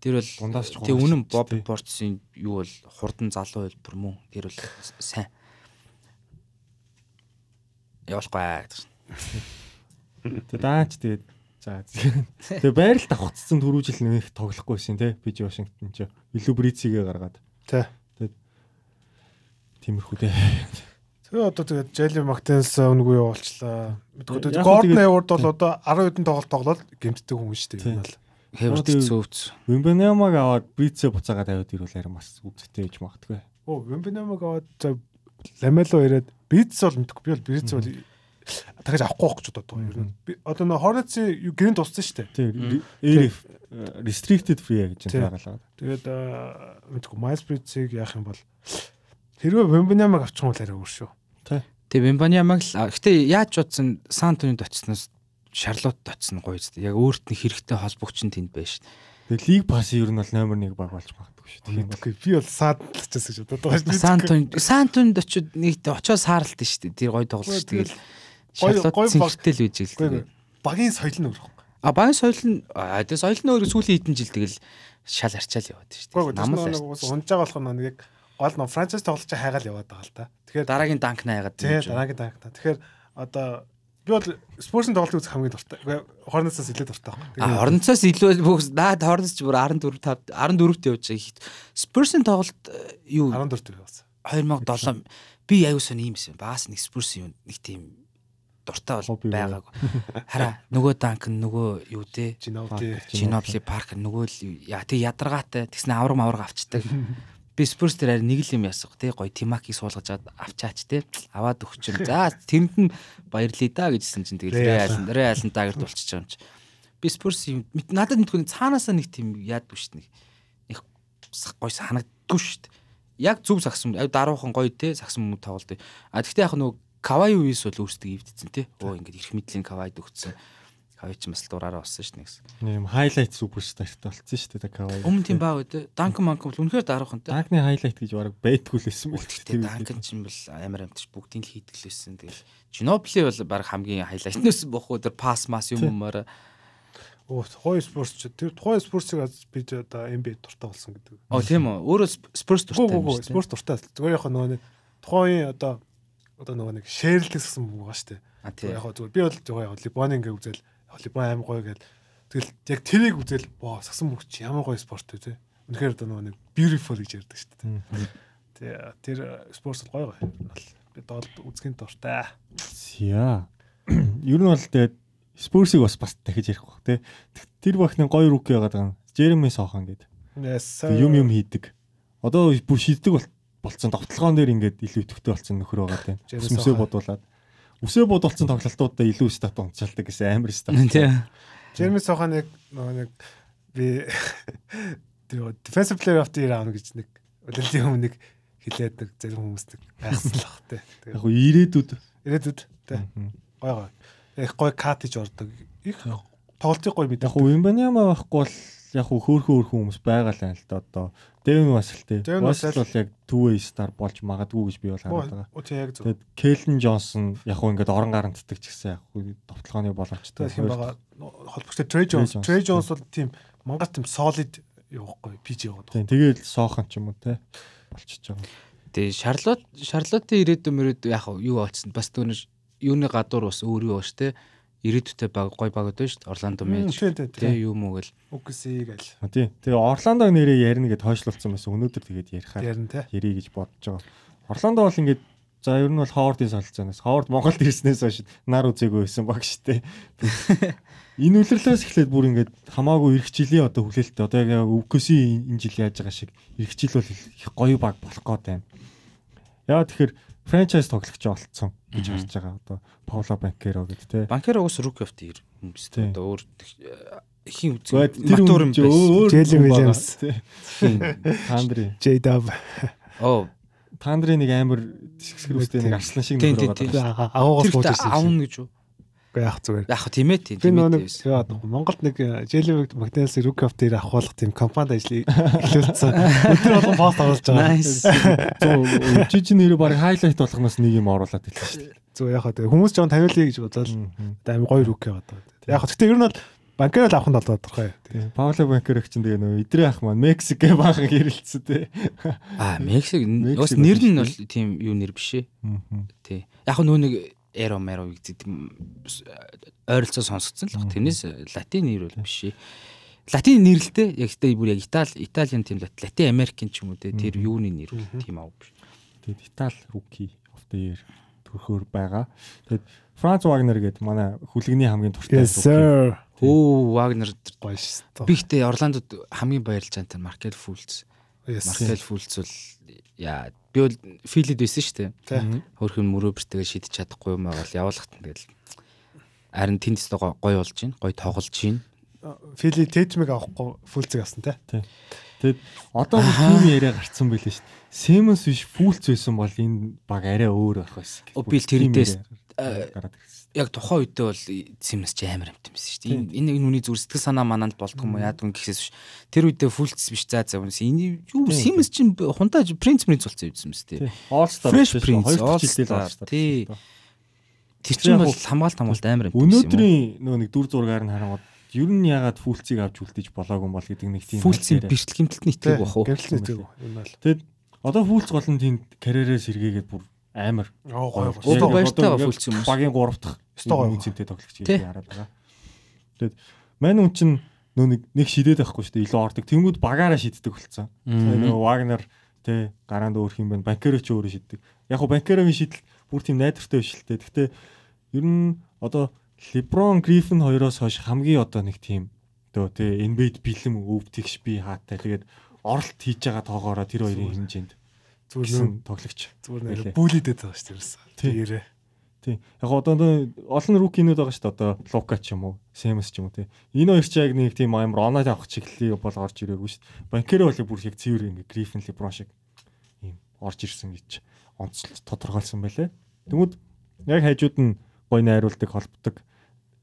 Тэр бол Дундаас ч тэг үнэн Боб. Портсын юу бол хурдан залуу хэлбэр мөн. Тэр бол сайн. Явуулахгүй аа гэдэг шин. Тэгээ даач тэгээд за тэгээ байралд авахцсан түрүү жил нэг тоглохгүй байсан тий. Биж Вашингтон ч илүү Брицигээ гаргаад. Тий. Тиймэрхүү дээ. Тэгээ одоо тэгээд Jalen Martins үнгүй явуулчлаа. Мэдгүй Яг Gordon Hayward бол одоо 10 хэдэн тоглолт тоглоод гэмтдэг хүн шүү дээ. Тий. Энэ бол. Хэвэрт тэг- цөвц. Вимбенямаг аваад Брицээ буцаагаад тавиад ирвэл харин бас үзэтэй гэж магадгүй. Оо, Wembanyama аваад за Lamelo ирээд Beats бол мэдгүй би бол Beats бол дахиж авахгүй байх гэж боддог юм. Ер нь би одоо нөө Hornets-ийн гэрэн туссан шүү дээ. Тийм. ARF restricted free гэж Тийм. байгаа. Тэгээд мэдгүй Miles Bridges-ийг яах юм бол хэрвээ Wembanyama-г авчих юм бол арай өөр шүү. Тэгээ Бимбаниамаг л гэтээ яаж бодсон Сан Антониуд очсноос Шарлот очсон гоё зү. Яг өөрт нь хэрэгтэй холбогч нь тэнд байж шин. Тэгээ лиг пасс ер нь бол номер 1 баг болж магадгүй шүү. Тийм. Тэгэхгүй би бол саадлчихсан гэж боддог байна. Сан Антониуд Сан Антониуд очиод нэг очоо саарлт шүү дээ. Тэр гоё тоглож ш. Тэгэл Гоё- гоё баг. зинхтэй л байж ээ. Багийн соёл нь өөр. А баян соёл нь тэгээ соёл нь өөр сүүлийн хэдэн жил тэгэл шал арчаал яваад шүү дээ. ээ. Намал унж байгаа болох нь нэг гол франчайз тоглож байгаа хайгаал яваад байгаа л та. Тэгэхээр дараагийн данк наагаад тий дараагийн таг та. Тэгэхээр одоо би бол спортын тоглолтыг үзэх хамгийн дуртай. Үгүй хорноосоос илүү дуртай байхгүй. А орнцоос илүү бүгс наад хорноос ч бүр 14 5 14-т явж байгаа. Спурсын тоглолт э, юу 14 дэх бас. 2007 би аюу сон юм байсан. Баас нэг Спурс юм нэг тийм дуртай бол байгаагүй. Хараа нөгөө данк нөгөө юу те Жинобли. Чинобли парк нөгөө л яа тэг ядаргаатай тэгснэ авраг мавраг авчдаг. Би Спурс дээр нэг л юм ясах те гоё Тимакийг суулгаж авчаач те аваад өгч юм. За тэрэнд нь баярлая да гэжсэн чинь тэгээд Реал. Реал Реал нь дагэрд болчихж байгаа юм чи. Би Спурс юм надад мэдгүй цаанаасаа нэг тийм яадгүй дээ. Нэг сах- гоё санагддгүй дээ. Яг зөв сагсан даруухан гоё те сагсан мөнгө тоглолт. А тэгтээ яг нөгөө Кавай үес бол өөрсдөө ивдсэн те. Оо ингээд эрх мэдлийн Кавайд өгсөн. Кавай ч бас дураараа болсон шүү дээ гэсэн. Ийм highlight суперстартай болсон шүү дээ Кавай. Өмнө тийм баа үү? Данкан манкан бол үнэхээр даруухан те. Данкны highlight гэж бараг байтгүй л байсан мэл Гэхдээ Данкан ч юм бол амар амтч бүгдийг л хийдгэлсэн. Тэгэл Ginobili бол баг хамгийн хайлайтнаас бохоо тэр пас мас юм юмараа. Оо тухайн спортч тэр тухайн спортсыг аз би ч одоо NBA дуртай болсон гэдэг. Оо тийм үү. Өөрөө Гүү дуртай юм шүү. дээ. спорт дуртай. Зүгээр яг нөгөө нэг тухайн одоо одоо нөгөө нэг шэрлэгс гэсэн юм байгаа шүү дээ. Яг хоо зүгээр би бол зүгээр яг Либон ингээ үзэл Либон аим гоё гэл тэгэл яг тэрийг үзэл боо сагсан мөгч ямар гоё спорт вэ те. Үнэхээр одоо нөгөө нэг beautiful гэж ярьдаг шүү дээ. Тэ тэр спорт бол гоё гоё. Би доод үзхийн дуртай. Яа. Ер нь бол тэгээд Спурсыг бас бас дахиж ярих бах тий. Тэр бахны гоё руки яагаад байгаа юм. Жереми Сохан гэдэг. Юм юм хийдэг. Одоо бүр шийддэг бол болцсон тоглоом дээр ингээд илүү идэвхтэй болцсон нөхөр байгаа тийм. Үсээ бодуулаад. Үсээ бодуулсан тоглолтуудаа илүү стат унцалдаг гэсэн амар стат. Тийм. Jeremy Sohan яг нэг би тэр defensive player of the year аавна гэж нэг үлэлийн өмнө нэг хилээд нэг зарим хүмүүс нэг байхсан л бах те. Яг гоо ирээдүйд те. Мгм. Гой гой. Их гой кат гэж ордог. Их тоглолтыг гой яг мэдээ. гоо Вимбаняма байхгүй бол яг хөөхөн хөөхөн хүмүүс байгаа л байна л да одоо. Дэвин бас л тий. Vassell. бол яг two way star болж магадгүй гэж би бол хараад байгаа. Тий яг зөв. Тэгээд Келлен Джонсон яг гоо ингээд орон гарантдаг ч гэсэн яг гоо товтлооны боломжтой. Хин байгаа холбогчтой Jones. Jones. Trey Jones бол тийм мангас тийм solid явахгүй PG яваад. Тийм тэгээд соохон ч юм уу те болчихж байгаа. Тэгээ Шарлот Шарлотын ирээдүйн мөрөөд яг юу болцсон бас түүнэр юуны гадуур бас өөр юу бааш те ирээдүйтэй баг гой баг өдөө шүү дээ Орландо тий. те юу муу гэл Үгсийг аль. А, Тийм. Тэгээ Орландо нэрээ ярина гэд хойшлуулсан байсан. Өнөөдөр тэгээд ярихаар ярий гэж бодож байгаа. Орландо бол ингээд за ер нь бол Ховардын солилцоноос Ховард Монголд ирснээс хойш нар үзээгүй байсан баг штэ. Энэ үлрэлээс эхлээд бүр ингээд хамаагүй ирэх жилийн одоо хүлээлттэй одоо яг өвкөсийн энэ жил яаж байгаа шиг ирэх жил бол их гоё баг болох гээд байна. Яа тэгэхээр франчайз тоглогч болцсон гэж харж байгаа. Одоо Пауло Банкеро гэдэг те. банкер уус рук оф ир юм биш Тийм. үү одоо өөр ихийн үзэн матур юм өөр байсан. Williams. Тий. Тийм. Тандри. J Dub. оо Тандри нэг амар хэсгэрүүстэй нэг арслан шиг нөхөр байгаа. Агуугаас бууж ирсэн. аавн гэж юу Яах зүгээр. хөө тийм ээ тийм тийм ээ нэг яа, Монголд нэг Jelly McDonald's Rook of the-ээр авахлах тийм компанид ажиллая эхлүүлсэн. Өдөр болгон пост оруулж байгаа. Nice. Зөө жижиг нэрээ баг хайлайт болгоноос нэг юм оруулаад хэлсэн шүү дээ. Зүгээр яхаа тэгээ хүмүүс жоон тавиулъя гэж бодоод амар гоё Rook яваад байгаа. Яг гэхдээ ер нь бол банкер л авахын бол тодорхой. Тийм. Пауло Банкер их чинь тэгээ нөө идрээ ах маань Мексик баахан хэрэлцсэн тий. а Мексик Мексик бас нэр нь бол тийм юу нэр биш ээ тий яг нөө нэг эро меро гэдэг ойролцоо сонсгдсон л баг. Тэрнээс латин нэр бол биш. Латин нэрлэлтэй яг тэ бүр яг итали италийн тийм лат- латин америкийн ч юм уу те тэр юуны нэр бол тийм аав биш. Тэгээд Итали руки of the year төрхөөр байгаа. Тэгээд Франц Вагнер гэдэг манай хүлэгний хамгийн туртай sir. Өө Вагнер Гоё шүү дээ. би ихтэй Орландод хамгийн баярлж байгаа тэр Маркел Фулц Yes. Мартел Фулц бол яа би бол филид байсан шүү дээ. Хөрхөн мөрөөбөртэйгээ шидэж чадахгүй юм бол явуулахт тэгэл харин тэнд ч гоё болж байна. Гоё тоглож байна. Фили Тэтмиг авахгүй фулцэг авсан те. Тэгэд одоо тийм яриа гарцсан байлээ шүү дээ. Симонс биш фүүлц байсан бол энэ баг арай өөр байх байсан. Би л тэрнээс, э, гараад ирсэн. Яг тухайн үедээ бол Симс ч амар амт юмсэн шүү дээ. Энэ энэ хүний зүр сэтгэл санаа мананд болдго юм уу яадгүй гэхээс биш. Тэр үедээ фулц биш за за үнэс энэ юу Симс чинь хунтаж принц принц болсон юм Тий. дээ. All Star Fresh биш Prince, шүү. Хоёр жилдээ л Star. All Star. Тий. Тэр чинь бол хамгаалт хамгаалт амар амт доо. Өнөөдрийн нөгөө нэг дүр зургаар нь харангууд ер нь ягаад фүүлцийг авч үлдээж болоогүй юм бол гэдэг нэг тийм яриа. бэртэл гимтэлт нийтлэг бах уу? Гэрэл нэг юм бол. Тэгэд одоо фүүлц гол нь тэнд карьерээ сэргээгээд бүр амар Одоо байгаа фүүлц хүмүүс. Багийн 3 дахь Өстой гоё. үнцэнтэй тоглогч гэж хараад байгаа. Тэгэд мань үн чинь нөө нэг нэг шидээд байхгүй шүү дээ. Илүү ордог. Тэнгүүд багаараа шиддэг болцсон. Тэгээ нөгөө Вагнер тэ гараанд өөрх юм байна. Банкеро ч өөрөө шиддэг. Яг го Банкерогийн шидэл бүр тийм найдвартай биш л дээ. Гэхдээ ер нь одоо Леброн Гриффин хоёроос хойш хамгийн одоо нэг тийм одоо тэ NBA-д бэлэм өвдөгч би хаатай. Тэгээд оролт хийж байгаа тоогоороо тэр хоёрын хэмжээнд Зүгээр тоглогч. зүгээр бүлидэд байгаа шүү дээ. Тий. Тэгээрээ. Тийм. Яг одоо олон рукинууд байгаа шүү дээ. Одоо Лука ч юм уу, Сэмс ч юм уу тий. Энэ хоёр ч яг нэг тийм амар оноод авах чиглэлийг бол орж ирээгүй шүү дээ. Банкеро бол бүр яг цэвэр ингээ Гриффин Леброн шиг ийм орж ирсэн гэж онцлж тодорхойлсон байлээ. Тэгмүүд яг хажууд нь гой найруулдаг, холбдог,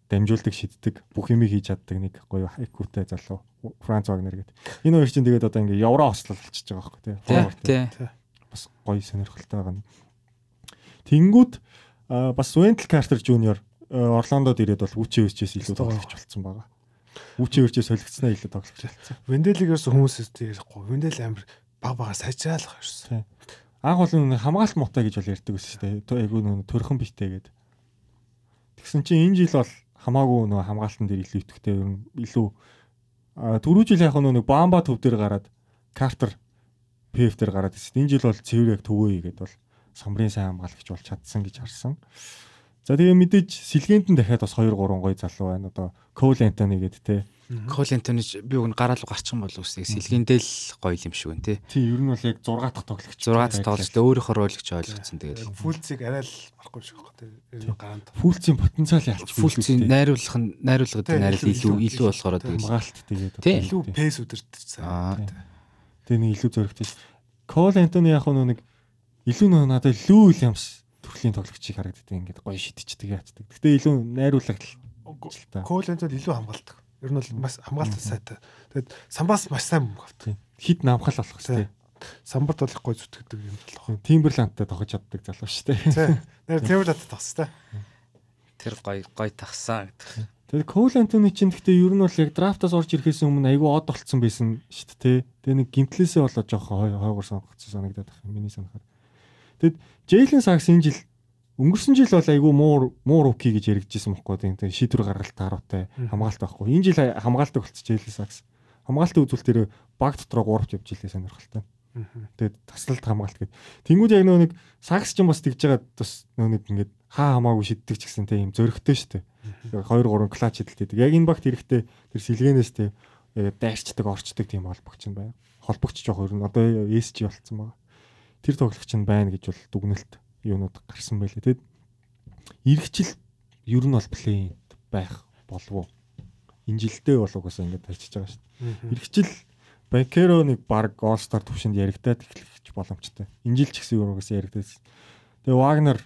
дамжуулдаг, шиддэг, бүх юмыг хийж чаддаг нэг гоё хайкутай залуу Франц Вагнер гэдэг. Энэ хоёр чинь тэгээд одоо ингээ евро ослол болчихж байгаа байхгүй тий. Бас гоё сонирхолтой байгаа. Тэнгүүд бас Wendell Carter Jr. Орландод ирээд бол Үчи Өрчээс илүү тоглогч болсон байгаа. Үчи Өрчээс солигдснаа илүү тоглогч болсон. Венделигээс хүмүүс ярихгүй. Вендел амир баг бага сайжраалах ерсэн. Анх бол нэг хамгаалт муутай гэж бол ярьдаг байсан шүү дээ. Айгүй нэг төрхөн битээ гээд. Тэгсэн чинь энэ жил бол хамаагүй нөгөө хамгаалтан дээр илүү итгэвтэй ер нь илүү түрүү жил яг нэг бамба төв дээр гараад Картер ПФ дээр гараад ирсэн. Энэ жил бол цэвэр яг төвөө игээд бол самбрын сайн хамгаалагч болж чадсан гэж харсан. За тэгээ мэдээж сэлгээнд нь дахиад бас 2 3 гоё залуу байна. Одоо Кол Антони гэдэг те. Кол Антони би уг нь гараал руу гарчих юм бол үсэг сэлгээндэл гоё юм шиг байна тий. Тий ер нь бол яг 6 дахь тоглогч. 6 дахь тоглолт өөрийнхөө ролигч ойлгоцсон тэгээд Фулцыг арай л барахгүй шиг байна. Тэр гарант. Фүүлцийн потенциал ялч фулцын найруулах нь найруулгад Тий, найрал илүү- илүү илүү- болохоор тэгээд хамгаалт тэгээд Тий. Илүү пейс сайн. Тэгээ нэг илүү зөрөгтэй. Кол Антони яг нэг илүү нөө надад Лүү Уильямс төрлийн тоглогчийг харагддаг ингээд гоё шидчихдэг яацдаг. Гэтэ илүү найруулагч. Коленд бол илүү хамгаалдаг. Ер нь бол маш хамгаалт сайтай. Тэгээд самбаас маш сайн мөнгө авдаг. Хит намхал болох Тий. хэрэгтэй. Самбарт бол их гой зүтгэдэг юм болох. Тимберландтай тоглож чаддаг залуу шүү дээ. Нэр Тэмэрлэд тагс та. тэр гоё гоё тагсан гэдэг. Тэгээ Кол Антони чинь гэхдээ ер нь бол яг драфтаас орж ирэхээс өмнө айгүй од болцсон байсан шүү дээ. Тэгээ нэг гимтлээсээ болоо жоох хойгоор сонгогдсон санагдаад байна. Миний санахаар. Тэгэд Джейлен Сакс энэ жил өнгөрсөн жил бол айгүй муу муу руки гэж яригдчихсэн байхгүй тийм шийдвэр гаргалт тааруутай хамгаалт байхгүй. Энэ жил хамгаалт болчих Джейлен Сакс. Хамгаалтын үзүүлэлтээр баг дотроо 3 явж жилээ сонирхолтой. Тэгээд таслалт хамгаалт гэдэг. Тэнгүүд яг нөө нэг сакс ч юм бас тэгж байгаа бас нөө нэг ингээд хаа хамаагүй шиддэг ч гэсэн тийм зөрөгтэй шүү дээ. Яг 2 3 клач хидэлтэй. Яг энэ багт эрэхтэй тэр сэлгэнээс тийм дайрчдаг, орчдаг тийм холбогч нь байна. Холбогч жоох ер нь одоо ESG болцсон байгаа. Тэр тоглогч нь байна гэж бол дүгнэлт юунууд гарсан байлээ. Тэгэд эргэжил ер нь бол плейнд байх болов уу? Энэ жилдээ бол угаасаа ингээд тарчиж байгаа шүү дээ. Эргэжил Банкеро нэг баг All-Star төвшөнд яригадаад эхлэх боломжтой. Энэ жил ч гэсэн юу угаасаа яригадаад. Тэгээ Вагнер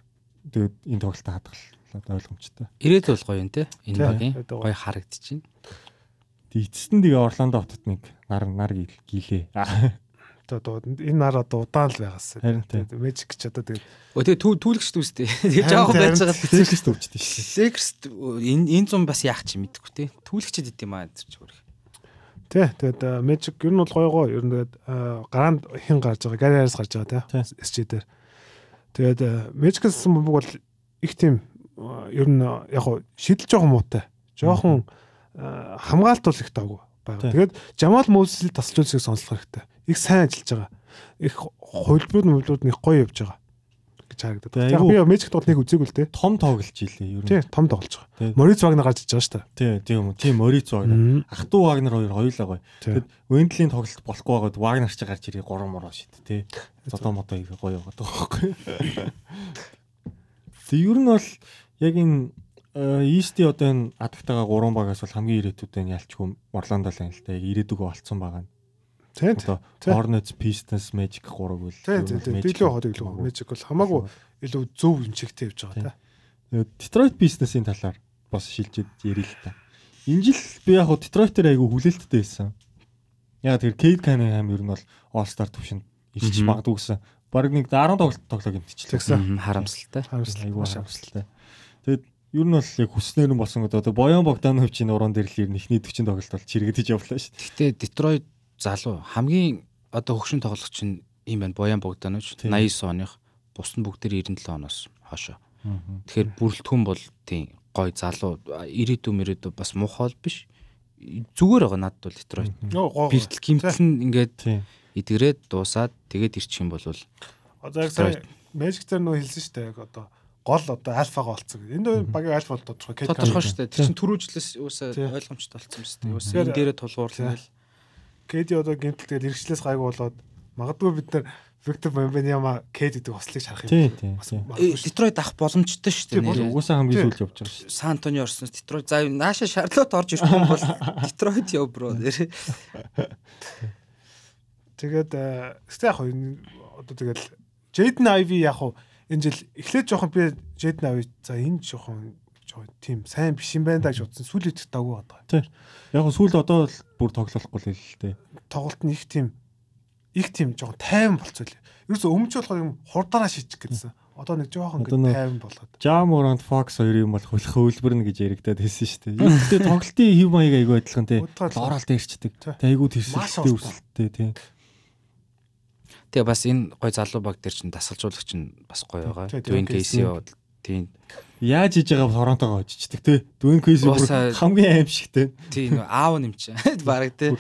тэгээд энэ тоглолтод хадгалаад ойлгомжтой. Ирээд бол гоё юм те. Энэ багийн гоё. харагдчихээн. Эцэст нь тэгээ Орландо хотод нэг нар нар гил- гилээ. Одоо энэ нар одоо удаан л байгаас. Мэжик ч одоо тэгээд Өө тэгээ түүл түүлэгч дүүстэй. Тэгээ жоохон байж байгаа. Тэцэглэс төвчтэй шүү. Лекс энэ энэ зам бас яах чи мэдэхгүй те. Түүлэгчд идэм аа тэр ч өөр. тий тэгээд мэжик ер нь бол гоё гоё. Ер нь тэгээд гараанд хин гарч байгаа. Гариарс гарч байгаа Тий. тий. SG дээр. Тэгээд мэжикс бөмбөг бол их тийм ер нь яг хуу шидэл жоохон муутай. Жоохон хамгаалт бол их. Тий. Тэгээд Жамал Мөсөл тасалжуулсыг сонслох хэрэгтэй. Их сайн ажиллаж байгаа. Их хувилбарууд мөвлүүд их гоё явж байгаа гэж харагдаад. Яг би Magic тоглолт нэг үзээгүй л дээ. Том тоглож илээ ер нь. том тоглож байгаа. Мориц Вагнер гарч иж байгаа шүү дээ. Тий, тийм үү. Тийм Мориц Вагнер. Мгм. Ах トゥ Вагнер хоёр хоёулаа гоё. Тэгэд Вендлийн тоглолт болохгүй байгаад Вагнер ч гарч ирээ 3 мураа шít тий. Зодоо модоо их гоё байгаа байхгүй. Тэг ер нь бол яг энэ Исти одоо энэ адагтайгаа 3 багаас бол хамгийн ирээдүйд нь ялчгүй Орландо л юм л та яг ирээдүгөө олцсон байгаа нь. Тий. тий. Одоо Тий. Hornets, Pistons, Magic 3 бол Тий, тий, тий. Дийлүү хот илүү Magic бол хамаагүй илүү зөв юм чигтэй явж байгаа та. Тэгээд Detroit Pistons-ийн талаар бас шилжиж ярил л та. Энэ жил би яг хуу Detroit-ээр айгүй хүлээлттэй байсан. Яг тэр Cade Cunningham ер нь бол All-Star төвшөнд ирчих магадгүй гэсэн. Бараг нэг 10 тоглолт тоглоо гэмтчихлээ. Харамсалтай. Харамсалтай. Айгүй харамсалтай. Тэгээд ер нь бол яг хүснээр нь болсон гэдэг. Одоо Боян Богдановичийн уран дээр л ер нь ихний 40 тоглолт бол чирэгдэж явлаа шүү дээ. Гэхдээ Детройт залуу хамгийн одоо хөгшин тоглогч нь юм байна. Боян Богданович Тийм. 89 оных бус нь бүгдээр 97 оноос хойшоо. Тэгэхээр бүрэлдэхүүн бол тийм гой залуу ирээдүй мөрөөдөө бас муухай бол биш. Зүгээр байгаа надад бол Детройт. Бэртэл гимтэл нь ингээд Тийм. эдгэрээд дуусаад тэгээд ирчих юм бол Одоо яг сая Magic дээр нөө хэлсэн шүү дээ. Яг одоо гол одоо альфагаа олцсон. гэдэг. Энд багийн альфа бол тодорхой. Тодорхой шүү дээ. Тэр чинь түрүүжлээс уусаа Тийм. ойлгомжтой болсон юм шүү дээ. Тэгэхээр- энэ дээрээ тулгуурлал. Кэди одоо гэмтэлтэй иргэжлээс гайгүй болоод магадгүй бид нар Victor Wembanyama Кэд гэдэг ослыг шарах юм. тийм, тийм. шүү. Детройт авах боломжтой шүү Тийм, дээ. Угсаа хамгийн сүүлд явж байгаа шүү. Сан Антони орсноос Детройт за нааша Шарлот орж ирэх юм бол Детройт яв бро. Тэгээд э, гэхдээ яг одоо тэгэл Jaden Ivy яг энэ жил эхлээд жоохон би Jaden Ivy за энэ жоохон жоохон тийм сайн биш юм байна да гэж бодсон. Сүүлийн үед давгүй байгаа. Яг нь сүүл одоо л бүр тоглохгүй л л дээ. Тоглолт нь их тийм их тийм жоохон тайван болцоо л. Ерөөсө өмч болохоор юм хурдаараа шийчих гэсэн. Одоо нэг жоохон Одоо ингэ тайван болоод. Jam Morant Fox хоёр юм бол хөлөх хөлбөрнө гэж яригадад хэлсэн шүү дээ. Яг гэхдээ тоглолтын хэв маяг айгүй адилхан тий. Оролт ирчдэг. Тэ айгүй урт. өсөлттэй тий. Тэгээ бас энэ гой залуу баг дээр чинь дасгалжуулагч нь бас гой байгаа. Тий, Dwayne Тийм Яаж хийж байгаа Торонтогоо очичдаг тий. Dwayne Casey бүр хамгийн аимшигтэй. тийм нөө аав нэмч. Бараг тий.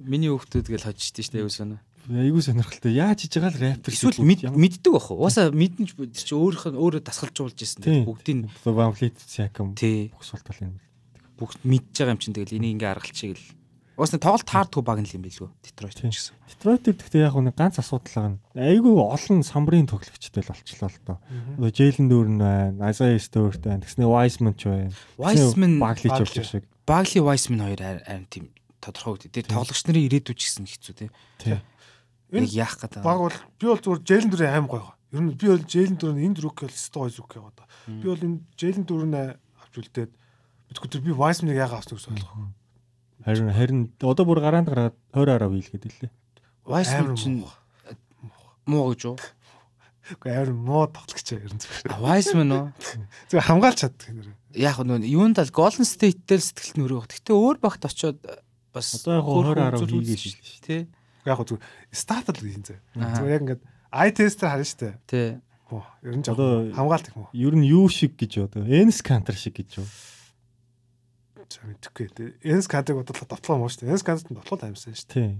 Миний хүүхдүүд гэл хожижтэй штэ юу соно. Айгүй сонирхолтой. Яаж хийж байгаа л Raptors Эсвэл мэд- мэддэг бах уу? Уусаа мэдэн ч тэр чи өөрийнх нь өөрөө дасгалжуулж ирсэн. тий. Бүгдийг Van Fleet Siakam тий боксолтол юм. бүгд мэдж байгаа юм чинь тэгэл энийг ингээ аргалчих л. Уусаа тоглолт хаардгүй баг нь л юм билгүү. Детройт ч гэсэн. Detroit гэхдээ яг нэг ганц асуудал байгаа нь айгүй олон самбарын тоглогчтой л болчлоо л доо. Одоо Jalen Duren байна, Isaiah Stewart байна, тэгснэ Wiseman ч байна. Wiseman- Bagley ч Bagley. шиг. Багли Вайсман хоёр харин тийм тодорхой үед. Тэр тоглогч нарын ирээдүйд ч гэсэн хэцүү тий. Тий. Нэг яах гэдэг. Баг бол би бол зүгээр Jalen Duren аим гоё. Ер нь би бол Jalen Duren энд рүүк бол стой гоё зүг байгаа да. Би бол энэ Jalen Duren авч үлдээд битгүү би Wiseman-ыг яага авсан гэж ойлгох. Харин харин одоо бүр гараанд гараад 20 араа бийлгээд илээ. Вайсман Амар чинь муу. гэж юу? Уу амар муу тоглогч зүгээр. А Вайсман уу? Зүгээр хамгаалч чаддаг нэр. Яг нөө юунд л Golden State-тэй л сэтгэлт нөрөө. Гэхдээ өөр багт очиод бас Одоо яг хөөрхөн 20 араа үзүүлж үзүүл хийгээд үзсэн шүү Тий. Яг гоо зүгээр стат л юм зэ. Зүгээр яг ингээд ай тестер харна штэ. Тий. Оо ер нь Одоо- жоо хамгаалт их муу. Ер нь юу шиг гэж одоо Enes Kanter шиг гэж юу? За мэдхгүй. Энс кантыг бодлоо давтлаа муу штэ. Энс кантд давтлаа амьсан штэ. Тий.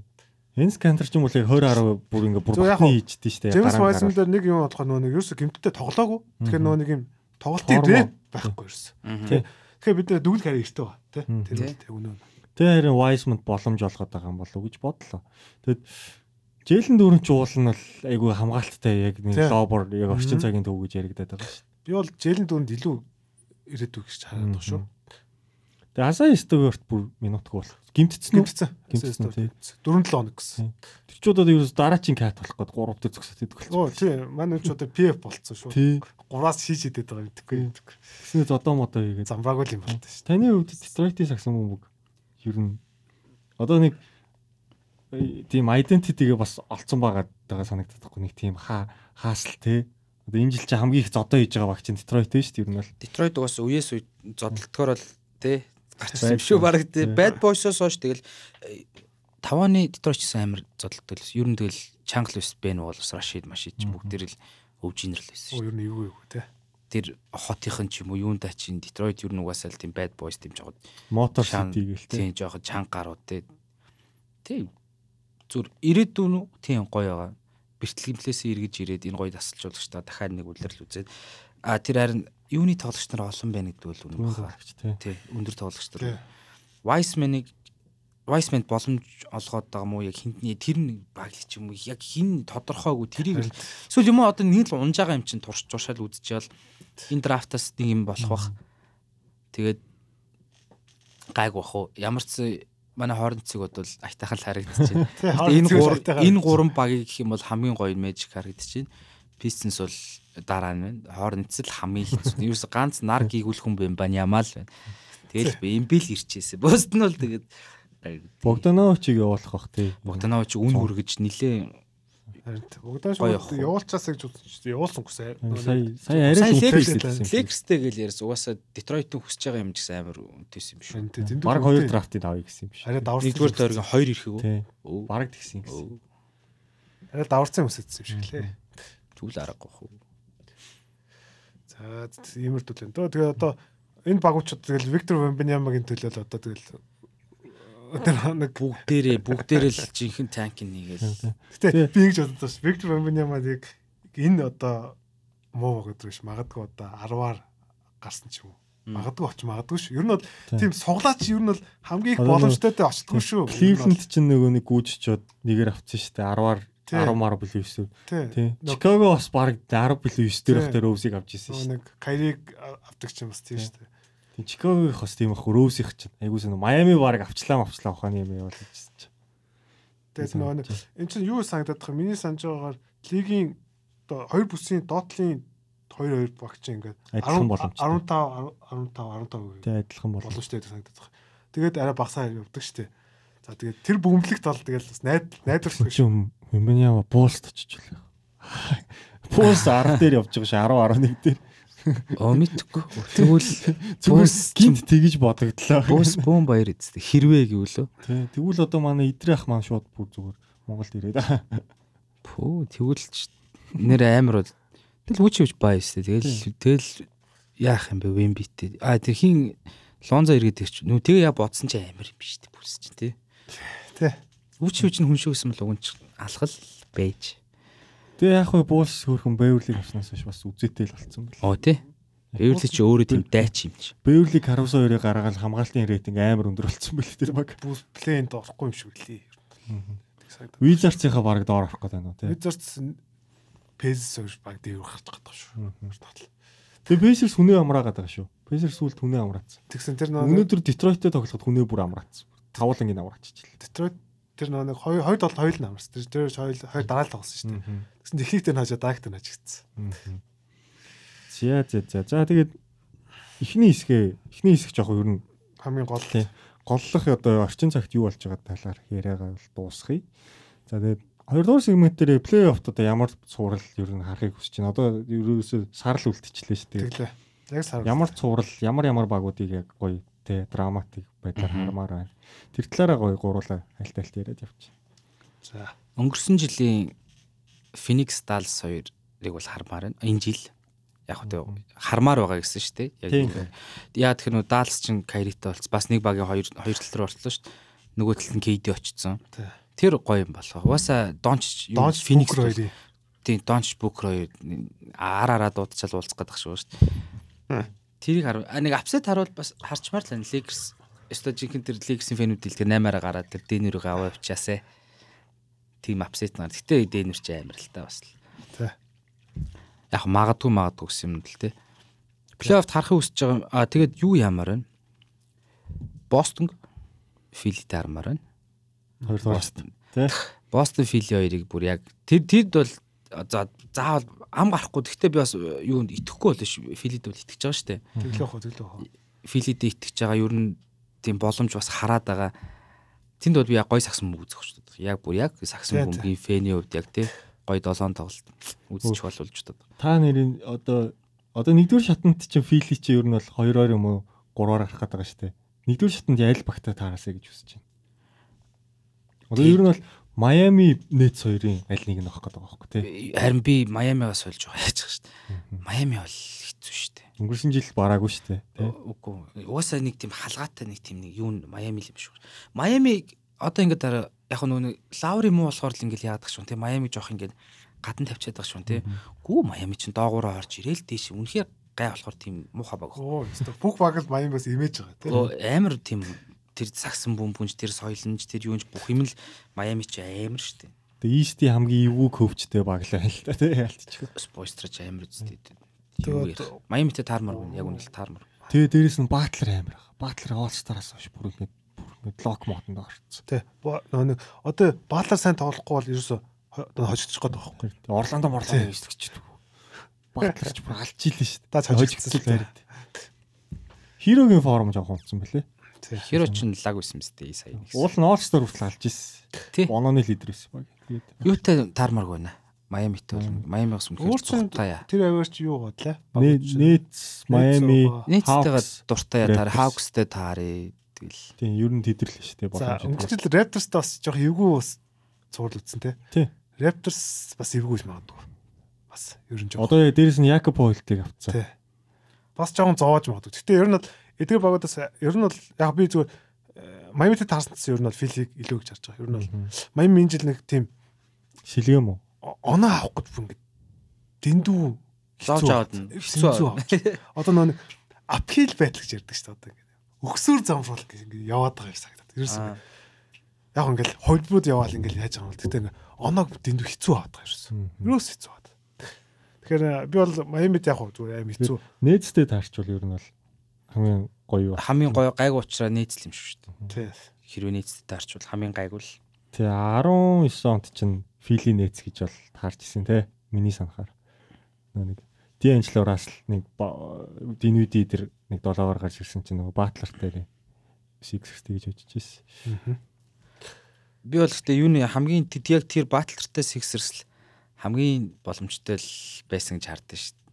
Enes Kanter ч юм бол яг 20 араа бүр ингээ бүр батны хийждээ штэ. Джеймс гараанд Вайсман гараад. дээр нэг юм болохоо нөө нэг ерөөсө гимтэлтэй тоглоогүй. Тэгэхээр нөө нэг юм тоглолтын рэп байхгүй ерөөсө. Тий. Тэгэхээр бид нэр дүгэл хараа эртээ ба тий. Тэр Тий. үл тэг үнэн. Тэ харин Wiseman боломж олгоод байгаа юм болов уу гэж бодлоо. Тэгэд Jalen Duren ч уул нь бол айгүй хамгаалттай яг нэг лобор яг орчин цагийн төв гэж яригадаад байгаа шүү. Би бол Жэлен дүүнд илүү ирээдүй гэж хараад байгаа шүү. Тэгээ Асаа Стюарт бүр минутгүй бол гимтцэн үү? Гимтсэн. Гимтсэн, тий. 4-7 хоног гэсэн. Тэр ч удаад ерөөс дараачийн кат болох гээд 3 дээр зөксөд идэх Оо болсон. тий. Манай ч одоо PF болцсон шүү. Тий. 3-аас хийж идэт байгаа мэдхгүй. Тэснэ зодоо модоо хийгээд. Замбраагүй юм байна шүү. Таны хувьд Detroit-ийн сагсан бөмбөг ер нь одоо нэг э, тийм identity-гээ бас олцсон байгаа санагдаад байхгүй нэг тийм хаа хаасл те. Одоо энэ жил чи хамгийн их зодоо хийж байгаа баг чинь Detroit тийм шүү дээ ер нь бол. Детройт уус үеэс үе зодтолтгоор бол тий гарчсан шүү баг тий. Тий. Bad Boys-оос хойш тэгэл э, тавааны Детройт ч гэсэн амар зодтолтой л. Ер нь тэгэл Чангл Вест Бен Волс Рашид Машид ч бүгд л өвжинэр л байсан шүү. ер нь эвгүй эвгүй тий. Тэр хотынхан ч юм уу юундаа чинь Детройт ер нь угаасаа л тийм Bad Boys тийм жоо Motor Шан- City гээл те. тийм жоохон чанга гарууд тий. Тийм зүр ирээдүйн үү тийм гоё байгаа. бэртлэгэмлээсээ эргэж ирээд энэ гоё тасалжуулагчдаа дахиад нэг үлрэл үзээд а тэр харин юуны тоглогч нар олон байна гэдэг бол үнэн баха. Тий. Өндөр тоглогч нар. Wiseman-ыг Wiseman боломж олгоод байгаа мó яг хинтний тэр нэг баг ч юм уу яг хин тодорхойгүй тэрийг эсвэл юм одоо нэг л унж байгаа юм чинь турш туршаал үдчихэл энэ драфтаас нэг юм болох бах. Тэгээд гайг бах уу ямар ч манай хоорондцыг бодвол айтайхан л харагдчихэв. Энэ гурав энэ гурван багийг гэх юм бол хамгийн гоё Magic харагдчихэв. Pistons бол дараа нь байна. Хоорондц л хамгийн хэцүү. Ерөөс ганц нар гийгүүлэх хүн байна Банямал байна. Тэгэл би имбэл ирчээсэ. Бусд нь бол тэгээд Богдановичийг явуулах бах тий. Богданович үн хүргэж нилээ Богданович явуулчаасаа гэж үзсэн явуулсангүй сая сая арай үлдээсэн. Лекстэй гэл ярьс угаасаа Детройтын хүсэж байгаа юм жигсэн амар үнэтэйсэн юм шүү. Бараг хоёр драфтыг авъя гэсэн юм шүү. Арай даварсан. Нэгдүгээр тойргийн хоёр ирэх үү? Бараг тэгсэн гэсэн. Арай даварсан хүсэжсэн юм шиг лээ. Зүгэл аргагүй хөө. За иймэрдүүлэн. Тэгээ одоо энэ багуучууд тэгэл Виктор Вембенямагийн төлөө л одоо тэгэл тэр нэг бүгдээрээ бүгдээрээ л жинхэнэ танкийг нэгээл. Гэтэ би ингэж бодсон ш. Виктор Вамбинямаг энэ одоо муу гэдэг ш. Магадгүй одоо 10-аар гарсан ч юм уу. Магадгүй оч магадгүй ш. Ер нь бол тийм суглаач ер нь бол хамгийн их боломжтойтой очтгүй шүү. Кливленд чинь нөгөө нэг гүйжчихэд нэгээр авчихсан шүү дээ. 10-аар 10 мар билүү 9. Тий. Чикаго бас баг 10 билүү 9 дээр ихтэй Роусыг авч ирсэн шүү. Нэг Кайриг авдаг ч юм бас тийм шүү. Тийм Чикагогийн хос тийм ах Роусих чинь айгуу сан Майами баг авчлаа авчлаа ухааны юм явуулж ирсэн чинь. Тэгээд нөгөө эн чинь юу санагдаад байгаа миний санаж байгаагаар лигийн оо хоёр бүсийн доотлын 2 2 багч ингээд 15 15 15 15 тий адилхан дээ санагдаад байгаа. Тэгээд арай багсаа явдаг дээ. За тэгээд тэр бөмбөлөгт бол тэгэл бас найд найдварсгүй шүү. Хэмбэняа буулст очиж үлээ. Буулс 10 дээр явж байгаа ш 10 11 дээр. Оо мэдгүй. Тэгвэл зүгээр гинт тэгэж бодогдлоо. Бус бүүн баяр эцтэй хэрвээ гэвлөө. Тий. Тэгвэл одоо манай идрэх маань шууд бүр зүгээр Монголд ирээд. Пүү тэгвэл нэр амар бол тэгэл хүч хүч баа эстэй. Тэгэл тэгэл яах юм бэ Вембитэй. А тэр хин Лонза иргэд их нүү тэгээ я бодсон чи амар юм биш үү бүс чи тий. Тий. Хүч нь хүн шүүсэн бол уг нь алхал байж. Тэгээ яг хөө буулс хөрхөн Бэверлиг авснаас хойш бас үзээтэй л болцсон бэл. Оо тий. Бэверлиг чи өөрөө тийм дайч юм чи. Бэверлиг Каруса хоёрыг гаргаад хамгаалтын рейтинг амар өндөр болцсон бэл тэр баг. Плейнд орохгүй юм шиг лээ. Wizards-ийнхаа баг доор орох гэдэг нь тий. Wizards Pacers хоёр баг дээр гарч байгаа шүү. Тэгээ Pacers хүнээ амраагаад байгаа шүү. Pacers сүлд хүнээ амраацсан. Тэгсэн тэр өнөөдөр Detroit-тэй тоглоход хүнээ бүр амраацсан. Тавуулангийн амрааччихлаа. Detroit тэр нэг 2 2 7 2 л амарсан. Тэр тэр 2 2 дараа л тоглосон шүү дээ. Тэгсэн техниктэй нь хажаа даагт нь хажигдсан. За за за. За тэгээд эхний хэсгээ эхний хэсэг жоох ер нь хамгийн гол голлох одоо орчин цагт юу болж байгаа талаар яриагаа дуусгая. За тэгээд хоёрдугаар сегмент дээр плей-офф одоо ямар цуврал ер нь харахыг хүсэж байна. Одоо ерөөсөө сарл үлдчихлээ шүү дээ. Тэглээ. Яг сар. Ямар цуврал, ямар ямар багуудыг яг гоё те драматик байдлаар хармаар байна. Тэр талаараа гоё гуруулаа аль тальт яриад явчих. За өнгөрсөн жилийн Phoenix Dallas хоёрыг бол хармаар байна. Энэ жил яг хөө хармаар байгаа гэсэн шүү дээ. Яг яа тэгэхээр нөө Dallas чинь Kyrie-тэй болц бас нэг багийн хоёр хоёр тал руу ортлоо шүү дээ. Нөгөө талд нь KD очсон. Тэр гоё юм болоо. Угаасаа Donch Phoenix хоёрын тийм Donch Booker хоёр ар араа дуудчаал уулзах гэдэг шүү дээ. Тэрийг хар нэг апсет харуул бас харчмаар л байна. Lakers өстой жинхэнэ тэр Lakers-ийн фэнүүд тэр 8-аараа гараад тэр Дэнүрийг аваа авчаасаа. Тим апсет нар. Гэтэ Дэнүр ч амар л та бас л. Тий. Яг магадгүй магадгүй гэсэн юм л тий. Плей-оффт харахыг хүсэж байгаа. Аа тэгээд юу яамаар байна? Бостон Филит армаар байна. Хоёрдугаар Бостон. Тий. Бостон Фили хоёрыг бүр яг тэр тэд бол за заавал ам гарахгүй. Гэхдээ би бас юунд итгэхгүй бол ш. Филид бол итгэж байгаа дээ. Тэглээх хөө тэглээх хөө. Филид итгэж байгаа ер нь тийм боломж бас хараад байгаа. Тэнд бол би яг гой сагсан мөг үзэх шүү дээ. Яг бүр яг сагсан бөмбөгийн фэний хувьд яг тий гой долоон тоглолт үзчих болуулж удаа. Та нэрийн одоо одоо нэгдүгээр шатанд чинь Фили чи ер нь бол 2-2 юм уу 3-аар гарах гэдэг шүү дээ. Нэгдүгээр шатанд аль багтаа таараасаа гэж хүсэж байна. Одоо ер нь бол Майами Нэтс хоёрын аль нэг нь авах гэдэг байгаа байхгүй тий. Харин би Майамигаас олж байгаа яаж шүү дээ. Майами бол хэцүү шүү дээ. Өнгөрсөн жил бараагүй шүү дээ. Үгүй. Угаасаа нэг тийм халгаатай нэг тийм нэг юу Майами л юм шүү. Майами одоо ингээд дараа яг нөгөө лаври муу болохоор л ингээд яадаг шүү. Тий. Майами жоох ингээд гадна тавьчаад байгаа шүү тий. Гүү Майами чинь доогоороо орж ирээл дээш үнэхээр гай болохоор тийм муухай баг. Оо. Бүх баг л Майамиас имэж байгаа тий. Оо амар тийм тэр сагсан бөмбөнж тэр соёлонж тэр юунж бүх юм л Майами чи амар штэ. Тэгээ East-ийн хамгийн эвгүй хөвчтэй баг л да тий ялтчих. Спойстраж амар үстэй. Юу ярих. Майамитэй таармар байна. Яг үнэхээр таармар. Тэгээ дээрэс нь Батлер амар. Батлер Star-аас хойш бүр ингэ бүр ингэ лок модонд. Тий. Нөгөө нэг одоо Баалар сайн тоглохгүй бол ерөөсө хожигдчих гээд байгаа байхгүй. Орландо морлоо өсгчихдээ. Батлер ч бүр алж ийлээ шүү дээ. Даа хожигдчихсан л байраад. Хирогийн форм жоох унтсан бэлээ. Хиро ч лаг байсан мэт сая нэг. Уул All Star хүртэл алж ирсэн. Тий. Ононы лидер байсан баг. Тэгээд Юутай таармар байна. Майамитэй бол Майамигаас үнэхээр дуртай. тэр аваарч юу бодлаа? Нэтс, Майами, Нийцтэйгээ дуртай таар Raptors. Хавкстэй таарэ тэгэл. Тийм, ер нь тэдэрлээ шүү дээ. За боломжтой. өнгөрсөн жил Raptors-тай бас жоох эвгүй бас цуврал үтсэн те. Тий. Raptors бас эвгүй магадгүй. Бас ер нь жоох. Одоо дээрэс нь Якоб Хойлтыг авцсан. Тий. Бас жоохон зоож магадгүй. Гэтэ ер нь бол эдгээр багуудаас ер нь бол яг би зүгээр Майамитэй таарсан гэсэн ер нь бол филийг илүү гэж харж байгаа. Ер нь бол Майами энэ жил нэг тийм Шилгэм үү? оноо авах гэж ингэ дэндүү Зоож аваад нь хэцүү. Одоо нэг апхил байдал гэж ярьдаг шүү дээ одоо ингэ. Өксөр замфрал гэж ингэ яваад байгаа юм санагдаад. Ерөөс Аа. яг ингээл хойдбууд яваал ингээл яаж байгаа юм бол тэгтээ оноог дэндүү хэцүү аваад байгаа ерөөс. Ерөөс хэцүү аваад. Тэгэхээр э, би бол Майамид яг хөө зүгээр аим хэцүү. Нээцтэй таарчвал ер нь бол хамгийн гоё хамгийн гоё гайг уучраа нийцэл юм шүү дээ. Тий. Хэрвээ нийцтэй таарчвал хамгийн гайг л Тэгээ 19 онд чинь Фили нээц гэж бол таарч исэн те. Миний санахаар. Нэг Д'Анжело Рассел нэг Динвиди дээр нэг долоогоор гарч ирсэн чинь нөгөө Батлертай Sixers гэж очиж ирсэн. би бол гэхдээ юу нэ хамгийн тэд яг тэр батлертай Sixers л хамгийн боломжтой л байсан гэж хардсан шүү дээ.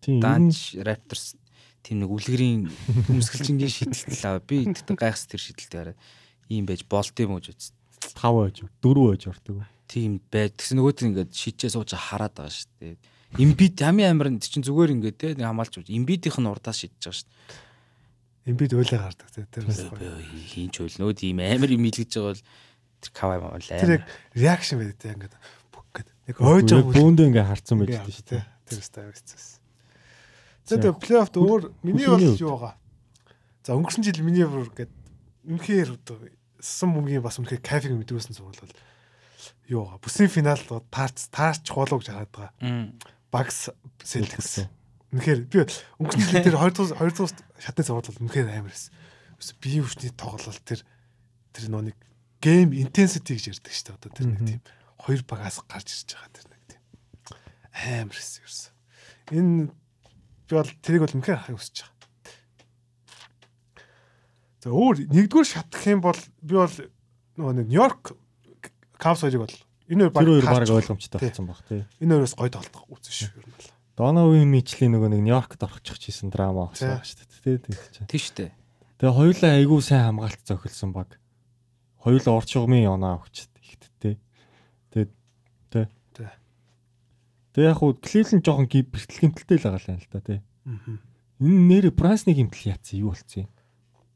Тийм. Данч Raptors тийм нэг үлгэрийн хүмсгэлжингийн шийдэлт л аваа. Би тэгтээ гайхс тэр шийдэлтэй хараад ийм байж болд юм уу гэж үзсэн. 5 ээж, 4 ээж ордог. Тийм бай. Тэгсэн нөгөөд нь ингээд шийдчээ сууж хараад байгаа шүү дээ. Имбид амар нь чинь зүгээр ингээд те хамгаалж байна. Имбидийнх нь урдаас шийдэж байгаа шүү дээ. Эмбид өөлөө гардаг тий. Тэр бас. Хин ч хөл нөөд ийм амар юм илгэж байгаа бол тэр кавай маа Тэр яг амар. реакшн байдаг тий ингээд бүк гэдэг. Яг ойж байгаа бөөндөө ингээ харцсан дээ шүү дээ. Тэр өстэй авчихсан. За тэгээ плей-оффт өөр миний бол юу байгаа. За өнгөрсөн жил миний бүр гээд үнэхээр одоо сан бөмбөгийн бас үнэхээр кайфыг мэдэрсэн сурвал бол юу байгаа. Бүсийн финал таарч таарч болоо гэж хараад байгаа. Багс Celtics. Үнэхээр би өнгөрсөн жил тэр 2 2 шатны сурвал үнэхээр амар байсан. Биеийн хүчний тоглолт тэр тэр нөө нэг гейм intensity гэж ярьдаг шүү дээ. Одоо тэр нэг тийм хоёр багаас гарч ирж байгаа тэр нэг тийм амар хэсэг ерсэн. Энэ би бол тэрийг бол үнэхээр харахыг хүсэж байгаа. За өөр нэгдүгээр шат гэх юм бол би бол нөгөө нэг Нью-Йорк Cavs хоёрыг бол энэ хоёр баг байгаа. ойлгомжтой болсон баг тий. Энэ хоёроос гой тоглох үзэн шүү ер нь бол. Доновын Мичлийн нөгөө нэг Нью-Йоркт орчих хийсэн драма болсон шүү дээ. Тий, тий. шүү дээ. Тэгээ хоёулаа айгүй сайн хамгаалт зохилсон баг. Хоёулаа орч угмын оноо авчт ихтэй. Тэгээд тий. Тэгээ яг хуу Кливленд жоохон бэртэл гимтэлтэй л байгаа л юм л та тий. Энэ нэр Брансны гимтэл яатсан юу болцсон юм?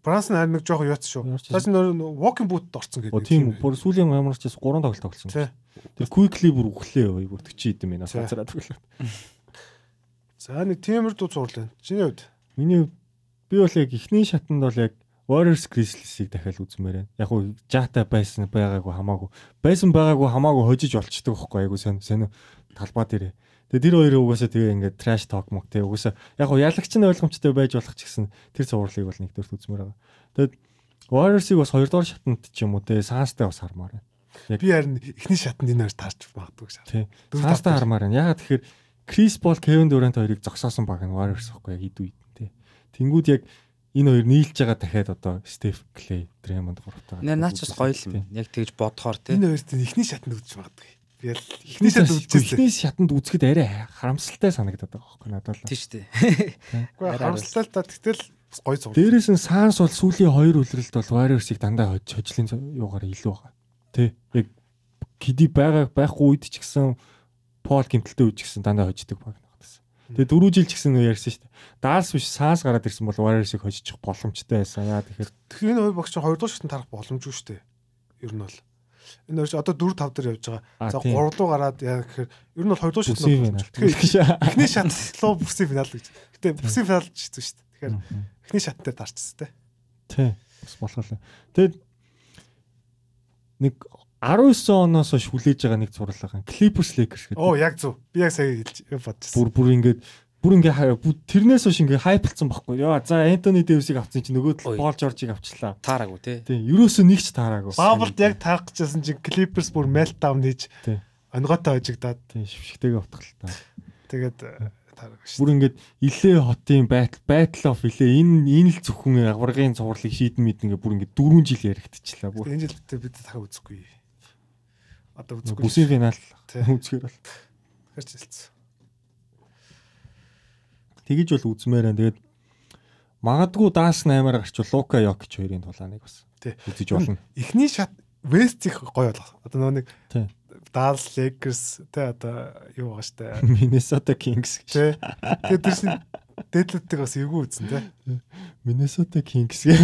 Бранс харин нэг жоохон яц шүү. Цааш нөр walking boot орцсон гэдэг. Оо тийм. Бүр сүүлийн ямарч 3 тоглолт тоглосон. Тэр quickly бүр өглөө ой бүр 40 идэм байна. Хацраад өглөө. За нэг тиймэр дуу зурлаа. Чиний хувьд Миний хувьд би бол яг эхний шатанд бол яг Warriors Grizzlies-ийг дахиад үзмээр байна. Яг уу Jata байсан байгаагүй хамаагүй. Байсан байгаагүй хамаагүй хожиж олчдөг байхгүй айгу сайн сайн талбай дээрээ. Тэгээ тэр хоёрын угаасаа тэгээ ингээд trash talk мөг тэгээ угаасаа яг уу ялагч нь ойлгомжтой байж болох ч гэсэн тэр цувралыг бол нэгдүгээр үзмээр байгаа. Тэгээд Warriors-ыг бас хоёрдугаар шатанд ч юм уу тэгээ Suns-тай бас хармаар байна. би харин эхний шатанд энэ хоёр таарч магадгүй. Дөрөв Suns-тай хармаар байна. Ягаад тэгэхээр Chris Paul, Kevin Durant хоёрыг зогсоосон баг нь Warriors байхгүй яг идэв тий. Тэнгүүд яг энэ хоёр нийлж байгаа дахиад одоо Steph Clay, Draymond гуравтаа. Нэ наач бас гоё л юм. Яг тэгж бодохоор тий. Энэ хоёрт эхний шатанд үзэж магадгүй. Эхний шатанд үзчихсэн. Эхний шатанд үзэхэд арай харамсалтай санагдаад байгаа байхгүй надад л. Шүү дээ. Үгүй харамсалтай л та тэгтэл гой зур. Дээрээс нь Suns бол сүүлийн хоёр үлрэлт бол Warriors-ыг дандаа хож хожлын юугаар илүү байгаа. Тэ. Яг KD байгаа байхгүй үед ч гэсэн Paul гимтэлтэй үед ч гэсэн дандаа хождог баг надаас. Тэгээ дөрөв жил ч гэсэн ярьсан шүү дээ. Dallas биш Suns гараад ирсэн бол Warriors-ыг хожчих боломжтой байсан. Яа тэгэхээр Тэгэхээр энэ хоёр багч хоёр дахь шатанд тарах боломжгүй шүү дээ. Ер нь бол. Энэ ч одоо 4 5 дээр явж байгаа. За тийм. 3 руу гараад яа гэхээр ер нь бол 2 дугаар шат. Тэгэхээр эхний шатлуу бүсийн финал гэж. Гэтэ бүсийн финал ч хэцүү шүү дээ. Тэгэхээр эхний шат дээр дарчихсан те. Тий. Бас болох л. Тэгээд нэг 19 оноос хойш хүлээж байгаа нэг зурлал байгаа. Clippers Lakers гэдэг. Оо яг зөв. Би яг сая хэлж бодчихсон. бүр бүр ингээд бүр ингээ тэрнээс хойш ингээ хайплцсан байхгүй. Яа за Антони Дэвисийг авсан чинь нөгөө тал Пол Жоржийг авчлаа. Таараагүй те. Тийм, ерөөсөө нэг ч таараагүй. Баблд яг таах гэжсэн чинь Clippers бүр meltdown хийж Тий. онготой хожигдаад Тийм, шившгтэйгээ утгалтай. тэгээд э, таарах шүү. Бүр ингээд илээ хотын battle battle of илээ энэ энэ л зөвхөн аваргын цувралыг шийдэн мэд ингээ бүр ингээ 4 жил яригдчихлаа. Бүр Энэ жилдээ бид дахиад үзэхгүй. Одоо үзэхгүй. бүсийн финал Тий. үзгээр бол Хэрч хэлсэн. Тэгэж бол үзмээр байна. Тэгээд магадгүй даас 8-аар гарчвал Лука Йокич хоёрын тулааныг бас үзэж болно. Эхний шат West их гоё болох. Одоо нөгөө нэг. Dallas Lakers тэ одоо юу байгаа штэ. Minnesota Kings гэж. Тэ. Тэгээд тэр чинь дэдлүүдтэйг бас эвгүй үзэн тэ. Kings гэх.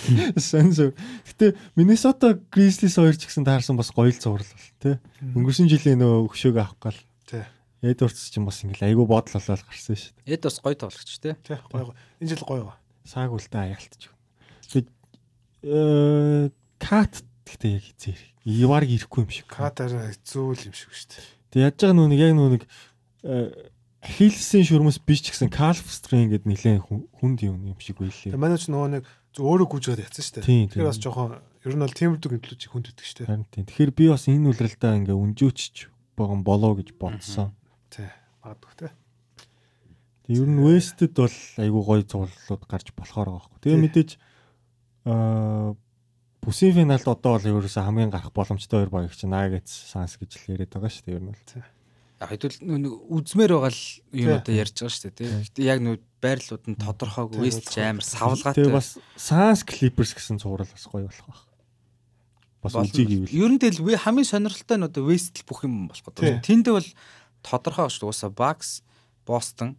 Сенсор. Гэтэ Minnesota Grizzlies хоёр ч гэсэн таарсан бас гоё л зурлал тий. Өнгөрсөн жилийн нөө өгшөөг авах гал Тэ. Edwards ч юм бас ингээл айгүй бодол болоод гарсан шүү дээ. Эд бас гоё тоглогч те. Тэ. Гоё гоё. Энэ жил гоё гоё. Сааг үлдээ аялтж. Тэгээд э кат гэхдээ яг хизээ. Иварг ирэхгүй юм шиг. Катар хэцүү л юм шиг штэ. Тэг яаж байгаа нэг яг нөө нэг хилсэн шүрмэс биш ч гэсэн string гэдэг нэлээд хүн- хүнд юм юм шиг байлээ. манай ч нөгөө нэг зөв өөрөө гүйжгээд ятсан штэ. Тийм, Тэгэхээр бас жоохон ер нь бол тиймэрдүү гэмтлүүчийг хүнд өгдөг штэ. Харин тийм. Тэгэхээр би бас энэ үлрэлтээ ингээ өнжөөчч байгаа болоо гэж бодсон. Тэ. Магадгүй тэ. Тэг ер нь West-д бол айгүй гоё зурлууд гарч болохоор байгаа байхгүй. Тэгээ Тий. мэдээж аа бүсийн финалд одоо бол ерөөсөө хамгийн гарах боломжтой хоёр багч Nuggets, Suns гэж л яриад байгаа шүү дээ ер нь бол. Яг хэдүүл үзмээр байгаа л юм Тий. одоо ярьж байгаа шүү дээ те. Гэтэ яг нөө байрлууд нь тодорхойг Тий, West ч амар Тэгээ савлгаатай. бас Suns Clippers гэсэн зурвал бас гоё болох байх. Бас үзье гэвэл. Ер нь тэл хамгийн сонирхолтой нь одоо West л бүх юм болох Тий. гэдэг. Тэнд бол тодорхой шүү дээ. Уусаа Bucks, Boston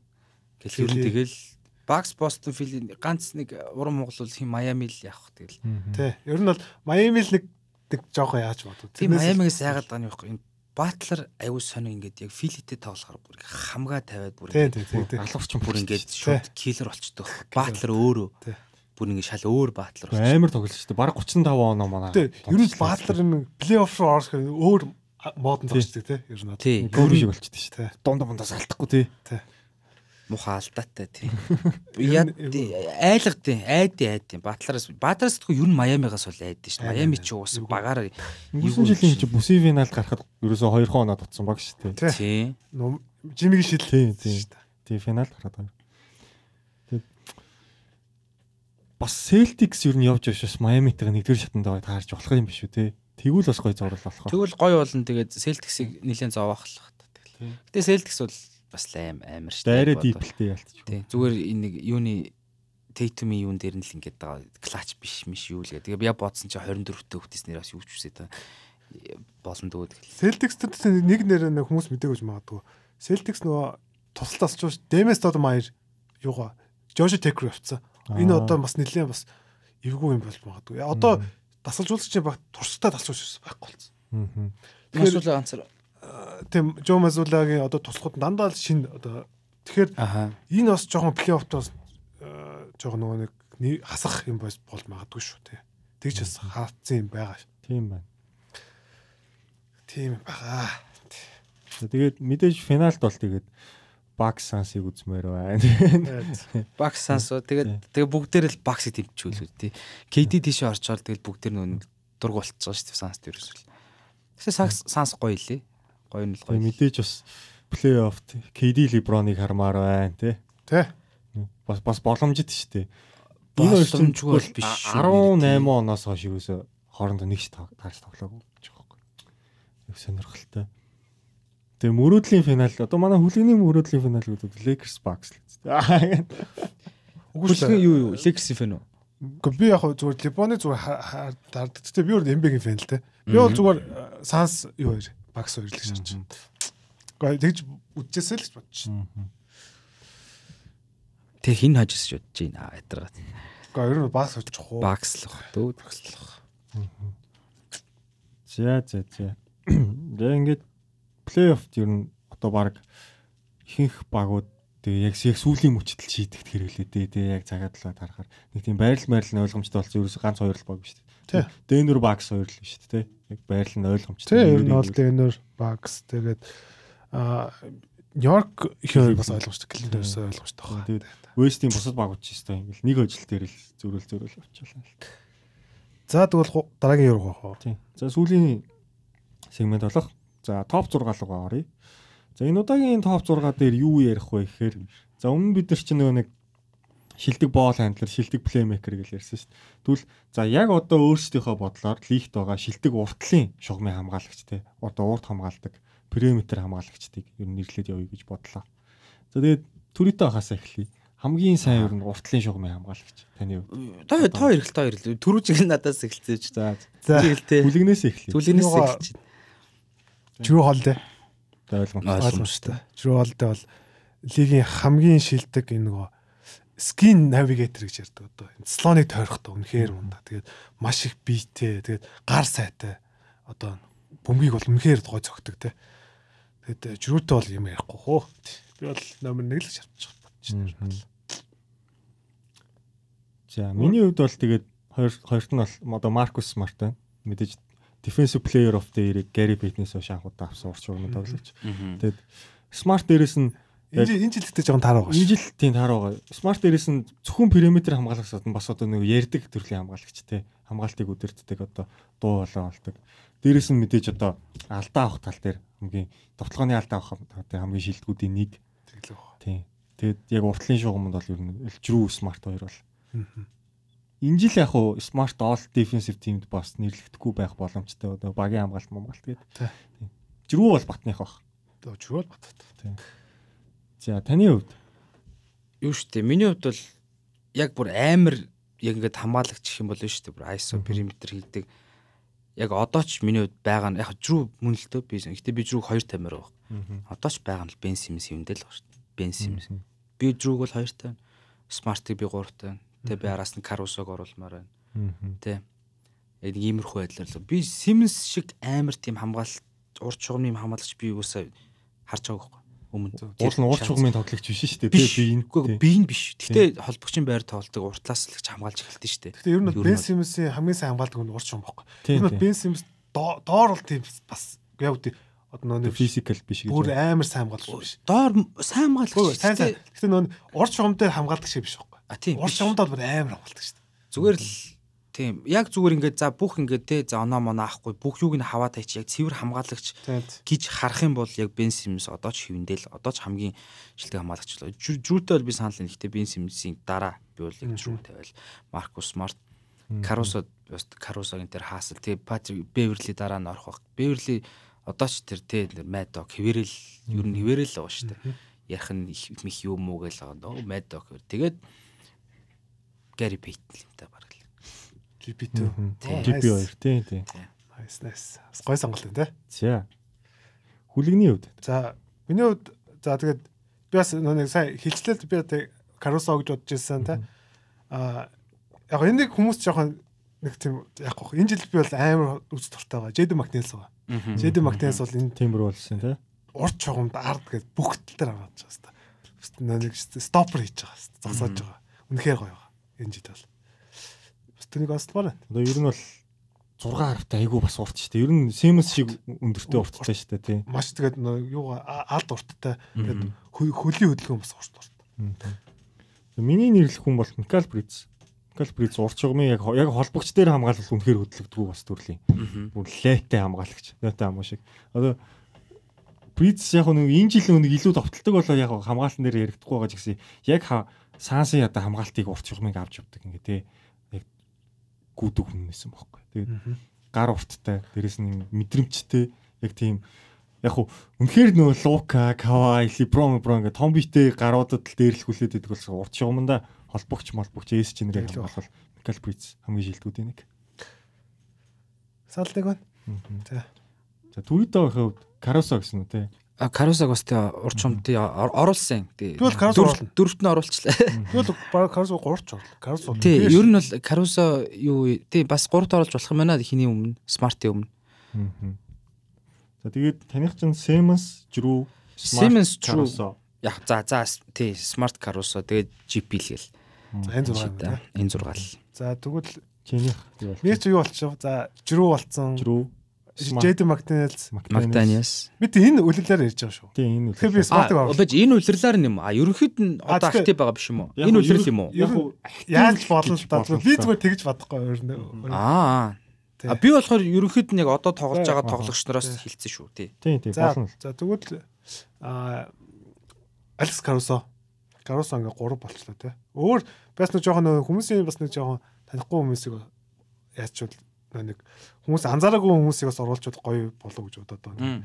гэх ер нь Philly. тэгэл Bucks, Boston, Philly ганц нэг уран Монгол бол хин Miami л явах тэгэл. Тэ. Ер нь бол Майами л нэг нэг жоохон яаж бодов. Тийм Miami-гээс яагаад байгаа юм бэ? Энэ Батлер аюу сонио ингээд яг Philly-тэй тоглохоор бүр хамгаа тавиад бүр ингээд. Алуурч юм бүр ингээд шууд киллер болчтой. Батлер өөрөө Тий. бүр ингээ шал өөр Батлер болчих. Амар тоглож шүү дээ. Бараг 35 оноо манай. Тэ. Ер нь Батлер юм плей-офф руу орох өөр модон тоглочтой тэ. Ер нь. Тий. Гол шиг болчихдээ шүү дээ. Дунд дундаас алдахгүй тий. муха алдаатай тий. Нь- тий тий айди айди Батлараас Батлараас тэгвэл ер нь Майамигаас бол айди шүү. Айд, Майами айд. ч уус багаараа Өнгөрсөн жилийн чи бүсийн финалд гарахад ерөөсөө 2 хоноо дутсан баг шүү тий. Ном- Жимигийн шил. Тий, тий. Тий финалд гараад. Тэгээд бас Celtics ер нь явж явж бас Miami-тэйг нэгдүгээр шатанд байгаа таарч болох юм биш үү те. Тэгвэл бас гоё зурлал болох. Тэгвэл гоё болно тэгээд Celtics-ийг нэлээд зовоохлох та тэгэл. Гэтэ Celtics бол бас аим амар шүү. Дайраа Яг бодоод. дипэлтэй ялтч. Тий. Зүгээр энэ нэг юуны Tatum-ийн юун дээр нь л ингээд байгаа клач биш миш юу л гэх. Тэгээ би яг бодсон чи 24-т хөвтөс нэр бас юу ч үсээ та болон дөө тэгэл. Celtics дээр нэг нэр нэг хүмүүс мэдээгүй ч магадгүй. Celtics нөгөө тусалт асууж Demes Stoudemire юугаа Josh Taker явцсан. Энэ одоо бас нэлээд бас эвгүй юм болж магадгүй. Я, Одоо дасгалжуулагч баг туршлагатай дасгалжуулагч байхгүй болсон. Аа. Тэгэхээр- Масуула ганцаар Тийм Жо Мазулагийн одоо туслахад дандаа л шин одоо тэгэхээр энэ бас жоохон плей-оффтоос жоохон нөгөө нэг хасах юм болж магадгүй шүү тий. Тэгж бас хаацсан юм байгаа. ш. Тийм байна. Тийм байгаа. Тэгээд мэдээж финалд бол тэгээд Bucks Suns-ыг үзмээр байна. Бакс сансуу тэгээд тэгээ бүгдээр л баксыг тэмчүүлүү тий. KD тийшээ орчоод тэгэл бүгдээр нөө дург болчихсон шүү дээ санс дээрээс л. Тэгсэн санс санс гоё лээ. Гоё нь л гоё. Мэдээж бас плей-оффт KD LeBron-ыг хармаар байна те. Тэ. Бас бас боломжит шүү дээ. Энэ Боломжгүй бол биш шүү. 18 оноос хойш юусоо хоорондоо нэг ч тав- таарч тоглоогүй гэж байгаа байхгүй. Их сонирхолтой. Тэгээ мөрөөдлийн финал одоо манай хүлэгний мөрөөдлийн финал гэдэг Lakers Bucks л үстэй. Шүү. юу юу Лекси фэн үү? Гэхдээ би яг хөө зүгээр Либоны зүгээр. Гэтэ би өөр эмбегийн фэн л те. Би бол зүгээр э, санс юу хоёр багс хоёр л гэж харж байна. Гэхдээ тэгж үдчихсэн л гэж бодчих. Тэг хин хажиж бодож байна ядаргаа. Гэхдээ ер нь багс очих уу? Бакс л баг. Дөө багслах. За за за. Тэгээ ингээд плей-оффт ер нь одоо баг ихэнх багууд тэгээ яг яг сүүлийн мөчтөл шийдэгт хэрэлээ дээ. Тэгээ яг цагаад л харахаар нэг тийм байрал байрал нь ойлгомжтой болсон ерөөс ганц хоёр л баг биш Тий. Дэнүр багс хоёр л биш үү. Яг байрал нь ойлгомжтой. Тэ ер нь бол Denver Bucks тэгээд а Нью-Йорк их бас ойлгомжтой, Клинтерс ойлгомжтой байна. Тэгээд Вестийн бусад багууд ч гэсэн ингээл нэг ажил дээр л зөрүүл зөрүүл авчихлаа л. За тэгвэл дараагийн байх вэ? Тийм. За сүүлийн сегмент болох. За топ 6 руугаа оръё. За энэ удаагийн топ 6 дээр юу ярих вэ гэхээр за өмнө бид нар чинь нөгөө нэг шилдэг боол хандлер, шилдэг плеймейкер гэж ярьсан шүү дээ. Тэгвэл за яг одоо өөрсдийнхөө бодлоор лигт байгаа шилдэг уртлын шугамын хамгаалагч те. Одоо урт хамгаалдаг периметр хамгаалагчдыг ер нь нэрлээд явъя гэж бодлоо. За тэгээд төрөйтэй хасаа эхлэе. Хамгийн сайн ер нь уртлын шугамын хамгаалагч таны хувьд. Та та хоёр л та хоёр л түрүүжиг надаас эхэлсэн ч. За За Тэгэлтэй. хүлэгнээс эхлэе. Юугаа- эхэлж Жрүү холдэ. Ойлгомжтой. Ойлгомжтой. Жрүү холдэ бол лигийн хамгийн шилдэг энэ нөгөө скин навигатор гэж ярьдаг одоо. Энэ Слоныг тойрохтой үнэхээр мунда. Тэгээд маш их биетэй, тэгээд гар сайтай. Одоо бөмбөгийг бол үнэхээр гой цогтөг те. Тэгээд жрүүтэй бол юм ярихгүй хөө. Би бол номер 1 л шавчих бодож байна. За миний хувьд бол тэгээд хоёр хоёрт нь бол одоо Маркус Смарт байна. Мэдээж defensive player of the year Gary Payton-ээс хойш анхудаа авсан урч урмын тоглогч. Тэгээд Smart дээрээс нь Энэ энэ жилдээ жоохон таар байгаа энэ шүү. жил тийм таар байгаа. Smart дээрээс нь зөвхөн периметр хамгаалагчдад нь бас одоо нэг ярддаг төрлийн хамгаалагч те. Хамгаалтыг үдирддэг одоо дуу болоо болдог. Дээрээс нь мэдээж одоо алдаа авах тал дээр хамгийн товтлооны алдаа авах хамгийн шилдэгүүдийн нэг. Байгаа. Тийм. Тэгээд яг уртлын шугамд бол ер нь элжрүү Smart хоёр бол Мгм. Энэ жил яг уу Smart All Defensive Team-д бас нэрлэгдэхгүй байх боломжтой. Одоо багийн хамгаалт хамгаалт гэдэг. Жирүү бол батных бах. Одоо жрүү бол баттай. За таны хувьд юу штэ миний хувьд бол яг бүр амар яг ингээд хамгаалагч юм бол шүү дээ бүр ISO периметр хийдэг яг одоо ч миний хувьд байгаа нь яг жрүү мөн л төө би гэхдээ би жрүүг 2 тамир байгаа. Одоо ч байгаа нь л Бен Симс юмдэл байгаа шүү дээ. Бен Симс. Би жрүүг бол 2 тань, Смартыг би 3 тань. Тэ би араас нь Карусог оруулмаар байна. Тэ. Яг иймэрхүү байдлаар л би Симс шиг амар тийм хамгаалалт урд чугамны хамгаалагч би юусаа харж байгаа байхгүй өмнө. уул нь уурч хугмын тоглогч биш шүү дээ. би энэ би энэ биш. Гэтэ холбогчийн байр тоолдог уртлаас л хамгаалж эхэлдэж штэ. Гэтэ ер нь Бен Симсийн хамгийн сайн хамгаалдаг нь урч юм байхгүй. Ер нь. Бен доо- доор бол тийм бас яг үгүй одоо нөө физикал биш гэж. бүр амар сайн хамгаалж биш. Доор сайн хамгаалагч. Хөөе сайн сайн. Гэтэ- нөө шугам дээр хамгаалдаг шиг биш байхгүй. А тийм. Биш. шугамд бол бүр амар хамгаалдаг шүү дээ. Зүгээр л тийм яг зүгээр ингээд за бүх ингээд те за оноо моноо ахгүй бүх юуг нь хаваа тайч яг цэвэр хамгаалагч гэж харах юм бол яг Бен Симс одоо ч хэвэндэл одоо ч хамгийн шилдэг хамгаалагч л. Жү- Жүүртэй бол би санал нь гэхдээ Бен Симсийн дараа би бол яг жүү тавиал Маркус Смарт Карусо Карусогийн тэр хаасал тий Патрик Беверли дараа нь орох баг. Беверли одоо ч тэр тий Мэдок хэвэрэл ер нь хэвэрэл л байгаа шүү дээ. Ярих нь их мих юм уу гэж байгаа. Нөө Мэдок. Тэгээд Гэри Пейтл юм та баг л. GP2. GP2 тийм тийм. Nice nice. Бас гой сонголт те. За. Хүлэгний хувьд. За миний хувьд за тэгээд би бас нэг сайн хилчлэл би одоо Карусо гэж бодож ирсэн те. А яг энэ нэг хүмүүс жоохон нэг тийм яг гоо энэ жил би бол амар үс туртай байгаа. Джейден Макнелс байгаа. Джейден Макнелс бол энэ Тиймэр болсон тий. урд чугамд ард гэж бүх тал дээр аваад байгаа хэвээр. Нэг стопер хийж байгаа хэвээр. Зогсоож байгаа. Үнэхээр гоё. Энэ жил бол. Бас тэнийг бас байна. Одоо ер нь бол 6 хартай айгүй бас урт шүү дээ. Ер нь Siemens шиг өндөртэй урттай шүү дээ тий. Маш тэгээд а- алд урттай. Тэгээд хө- хөлийн хөдөлгөөн бас урт урт. Миний нэрлэх хүн бол Микал Бриц. Микал Бриц урт чугмын яг яг холбогч дээр хамгаалал үнэхээр хөдөлгдөг бас төрлийн. Бүр лейтэй хамгаалагч. Лейтэй хамгаа шиг. Одоо Бриц яг нэг энэ жилийн нэг илүү товтлдог болоо яг хамгаалтан дээр яригдахгүй байгаа ч гэсэн яг Сансын ята хамгаалтыг урт чугмыг авч явдаг ингээ тий. Яг гүдэг хүн нэсэн бохоггүй. Тэгээд гар урттай, дээрэс нь мэдрэмжтэй яг тийм яг хуу үнэхээр нөө Лука, Кавай, Либрон, Брон гэх том биетэй гаруудад л дээрлэхүүлээд байдаг болсон урт шугамда холбогч молбогч эс чинь нэг хамгаалал Микал Бриц хамгийн шилдэгүүдийн нэг. Салдаг байна. За. За Туритогийн хувьд Каросо гэсэн үү те. Карусаг бас тий урд чум тий ор- оруулсан. Оруулна. Дөрөвт нь оруулчлаа. Баг Карусо 3 ч орлоо. Карусо. Тий, ер нь бол Карусо юу вэ? тий бас 3-т оруулж болох юм байна. Хиний өмнө, Смартын өмнө. Мгм. За тэгээд таних чинь Siemens, Drew, Siemens, Drew. Caruso. Яг за за тий смарт карусо тэгээд GP л гэл. За энэ да. Энэ зургаал. За тэгвэл Чинийх? Мич юу болчих. За жирүү болцсон. Drew, Джейден Мактинелс. Мактаниас. Бид энэ үлэлээр ярьж байгаа шүү. Тийм энэ би үлрэл. Смартыг Аа, авах. бэж энэ үлрэлээр нь юм. А ерөнхийд нь одоо актив байгаа биш юм уу? Энэ үлрэл юм уу? Яг Яаж болно л да. Би зүгээр тэгж бодохгүй өөр нь. Аа. Тий. А би болохоор ерөнхийд нь яг одоо тоглож Тий. байгаа тоглогч нараас Тий. хилцсэн шүү. Тий. Тийм тийм болно л. за тэгвэл а Алекс Карусо. Карусо ингээ 3 болчлоо те. Өөр бас нэг жоохон нөө хүмүүсийн бас нэг жоохон танихгүй хүмүүсийг яачвал нөө нэг хүмүүс анзаараагүй хүмүүсийг бас оруулчуд гоё болов гэж бодоод байна.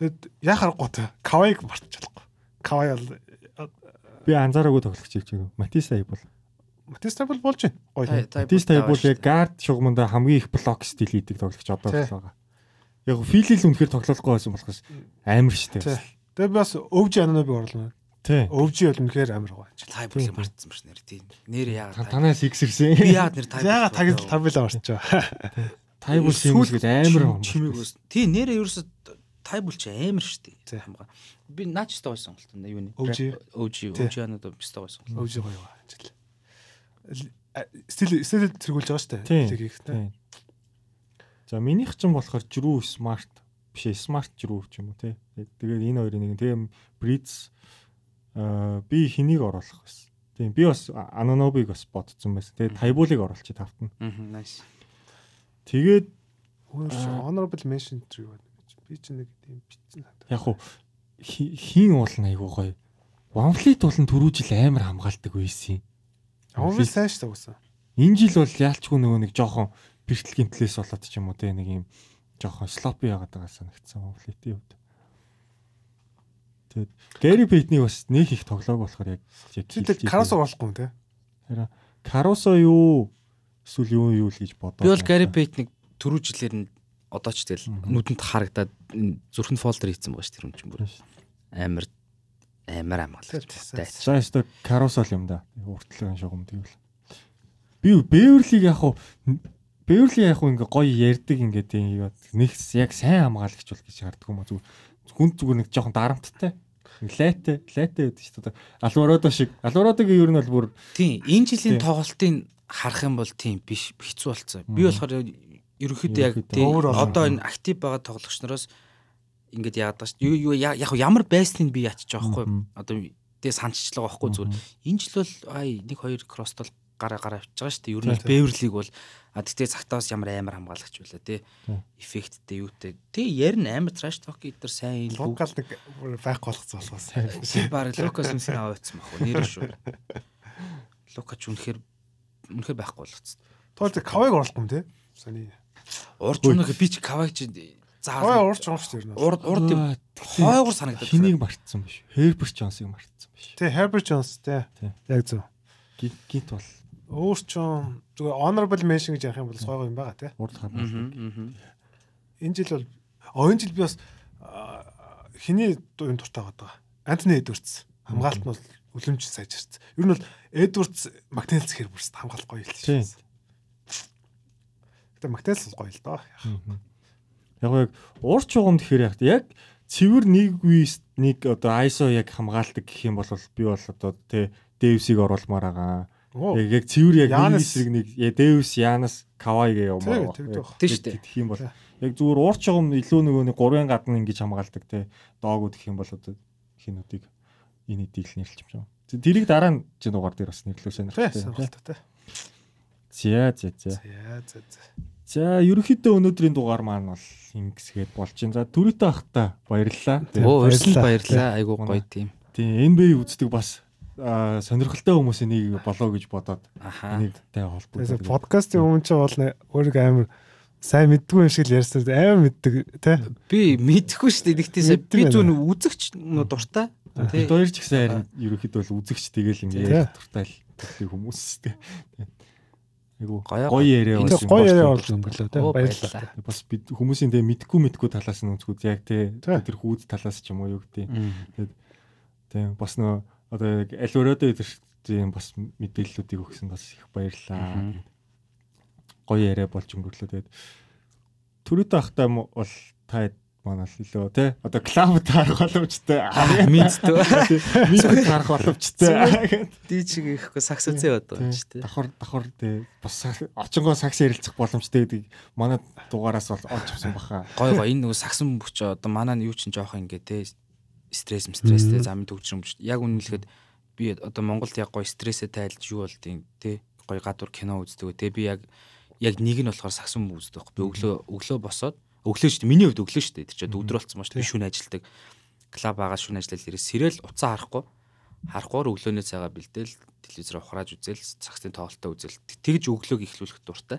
Тэгэд яхахгүй те. Кавайг мартчихлаа. Кавай бол Би анзаараагүй тоглогч хийж байгаа. Матис ай бол. Матиста бол болж байна. Гоё. Тай- тай Матис ай бол яг гард шугамдаа хамгийн их блок стил хийдэг тоглогч одоо байгаа. Яг филэл үнэхээр тоглохгүй байсан болохоос амар штэ. Тэгээ би бас өвж анаа би орлоо. Тий. Өвжи бол үнэхээр амар гоё. Тай бүлэг мартсан биш нэр тий. Нэр яагаад Танаас игсэрсэн. Би яагаад нэр тай. Яга тагил тавилаа орчоо. Тай бүр симс гээд амар юм. чимэг ус. Тий нэрээ ерөөсө тай бүл чи амар штэ. Тий. Хамгаа. Би наач өстой байсан сонголт нь юу нэ? OG Тий. OG анаад өстой байсан. Өвжи гоё гоё. Стил стил тэргүүлж байгаа штэ. Тийм. Тэг их. Тийм. За минийх ч юм болохоор жрүү смарт биш смарт жрүү ч юм уу тий. Тэгээд энэ хоёрын нэг тийм бриз би хэнийг оруулах байсан. Тийм би бас анонобиг бас бодсон байсан. Тэгээд тайбуулыг оруулчих тавтана. Аа nice. Тэгээд Аа. honorable mention tree байна. Би ч нэг тийм бичсэн. яг хуу хи- хин уулна айгуу гоё. Ванфлит болон түрүү жил амар хамгаалдаг байсан. Аврал сайн ш тагсан. Энэ жил бол яалчгүй нөгөө нэг жоохон бэртэл гимтлээс болоод ч юм уу те нэг юм жоохон слопи яагаад байгаа санагдсан Ванфлитийн хувьд. Тэгээд Гэри Бейтнийг бас нэг их тоглоог болохоор яг яг Карас оруулахгүй юм те. Харин Карусо юу эсвэл юу юу л гэж бодоо. Би бол Gary Payton-ыг түрүү жилээр нь одоо ч тэгэл нүдэнд харагдаад энэ зүрхэнд фолдер хийсэн байгаа ш тэр юм чинь бүр амар амар амгалж Тий, байна. За өстө Карусо л юм да. Уртлагын шугам тэгвэл. Би Бэверлиг яг хуу Бэверли яг хуу ингээ гоё ярддаг ингээ тийм яг нэг яг сайн хамгаалагч бол гэж харддаг юм а зүг хүн зүгээр нэг жоохон дарамттай лайтай лайтай байдаг шүү дээ алварадо шиг алварадогийн ер нь бол бүр Тийм энэ жилийн тоглолтын харах юм бол тийм биш хэцүү болцсон. Би болохоор ерөнхийдөө яг тийм одоо энэ актив байгаа тоглогч нараас ингээд байгаа шүү. Юу яг ямар байсныг би ячиж байгаа байхгүй. Одоо тэгээ санччлаа байхгүй зүгээр. Энэ жил бол ай нэг хоёр кросстол гараа гараа авчиж байгаа шүү дээ. Ер нь. Бэверлиг бол а тэгтээ цагтаас ямар амар хамгаалагч байлаа тий. Эффекттэй юутэй. Тэг ярин амар траш ток эдэр сайн Локал нэг байхгүй болгоцсон болохоос. баг Лукас юмсын аваадсан баг. Нэр шүү. Лукач үнэхээр үнэхээр байхгүй болгоцсон. Тоол тэг кавайг оруулахгүй юм те. Сони. Урд өнөөх би ч кавайч Кавай заа уурч байгаа шүү дээ. урд урд юм хойгор санагдаад хэнийг мартсан биш Хербер Джонсыг мартсан биш Тэ Herbert Jones. Тий. Яг зөв. гит гит бол Өөр ч юм зүгээр honorable mention гэж ярих юм бол сойгоо юм байгаа те. урд хадаа Энэ жил бол энэ жил би бас хиний юм дуртай байгаа. Антони Эдвардс хамгаалт нь бол үлэмж сайжирсан. Ер нь бол Эдвардс Магнелс хэр бүрс хамгаалт гоё л Тийм. шүү. Гэтэ Магнелс гоё л доо. яг яг урд чугамд гэхээр яг цэвэр нэг вист нэг одоо ISO яг хамгаалдаг гэх юм бол би бол одоо тэ Дэвсийг оруулмаар байгаа. Яг яг цэвэр яг нэг эсрэг нэг Дэвс Янас Кавай явмаар. тэг тэг. Тийм шүү дээ. Тэгэх юм бол яг зүгээр урд чугам илүү нөгөө нэг гурван гадна ингэж хамгаалдаг те доогууд гэх юм бол одоо хинүүдийг энэ эдийг л нэрлэж юм. Тэрийг дараа нь чи дугаар дээр бас нэрлүү сонирхолтой. Те. За за за. За за за. За ерөнхийдөө өнөөдрийн дугаар маань бол ингэсгээд байна. За түрүүтэй ахта баярлалаа. Оо баярлалаа. Айгуу гоё тийм. Тийм NBA үздэг бас сонирхолтой хүмүүсийн нэг болоо гэж бодоод Тэгээс холбогдсон. подкастын өмнө ч бол өөрийгөө амар сайн мэддгүй юм шиг л ярьсан. Амар мэддэг те. Би мэдэхгүй шүү дээ. Мэддэг би зүүн үзэгч нөө дуртай. Бид хоёр ч гэсэн харин ерөнхийдөө бол үзэгч тэгэл Тий. ингээд туртай л төрлийн хүмүүс тий. Айгу Гоё яриа болсон гоё яриа болж өнгөрлөө. Оо, Баярлалаа. Бас бид хүмүүсийн тэгээ мэдгүй мэдгүй талаас нь үзгүүд яг тий Тий. тэр хүүд талаас ч юм уу юу гэдэг. Мм. Тий бас нөө одоо яг альварадо идэр тийм бас мэдээллүүдийг өгсөн бас их баярлаа. Мгм. Гоё яриа болж өнгөрлөө. Тэгээд төрөд ахтай бол та манай л илүү тий одоо клуб таарах боломжтой. Мэдтөө микро таарах боломжтой. Дижиг ихгүй. Сакс үзээ одоо ч тий. давхар давхар тий. Бас очингоо сакс ярилцах боломжтой гэдэг манай дугаараас бол олж авсан баха. Гой гой. Энэ нөгөө саксан бүч одоо манай юу ч жоох ингээ тий стресс стресстэй зам төгжрөмж яг үнэлэхэд би одоо Монголд яг гой стрессээ тайлж юу болдیں тий гой гадуур кино үздэг тий би яг яг нэг нь болохоор саксан үздэг би өглөө өглөө босоод өглөө шүү дээ. Миний хувьд өглөө шүү дээ. Тэр чинь өдөр болцсон маш би шүн ажилдаг. Клуб байгаа шүн ажиллал ирээ сэрэл уцаа харахгүй. Харахгүйгээр өглөөний цагаа бэлдээл телевизээр ухрааж үзэл цагтын тоглолтоо үзэл тэгж өглөөг эхлүүлэх дуртай.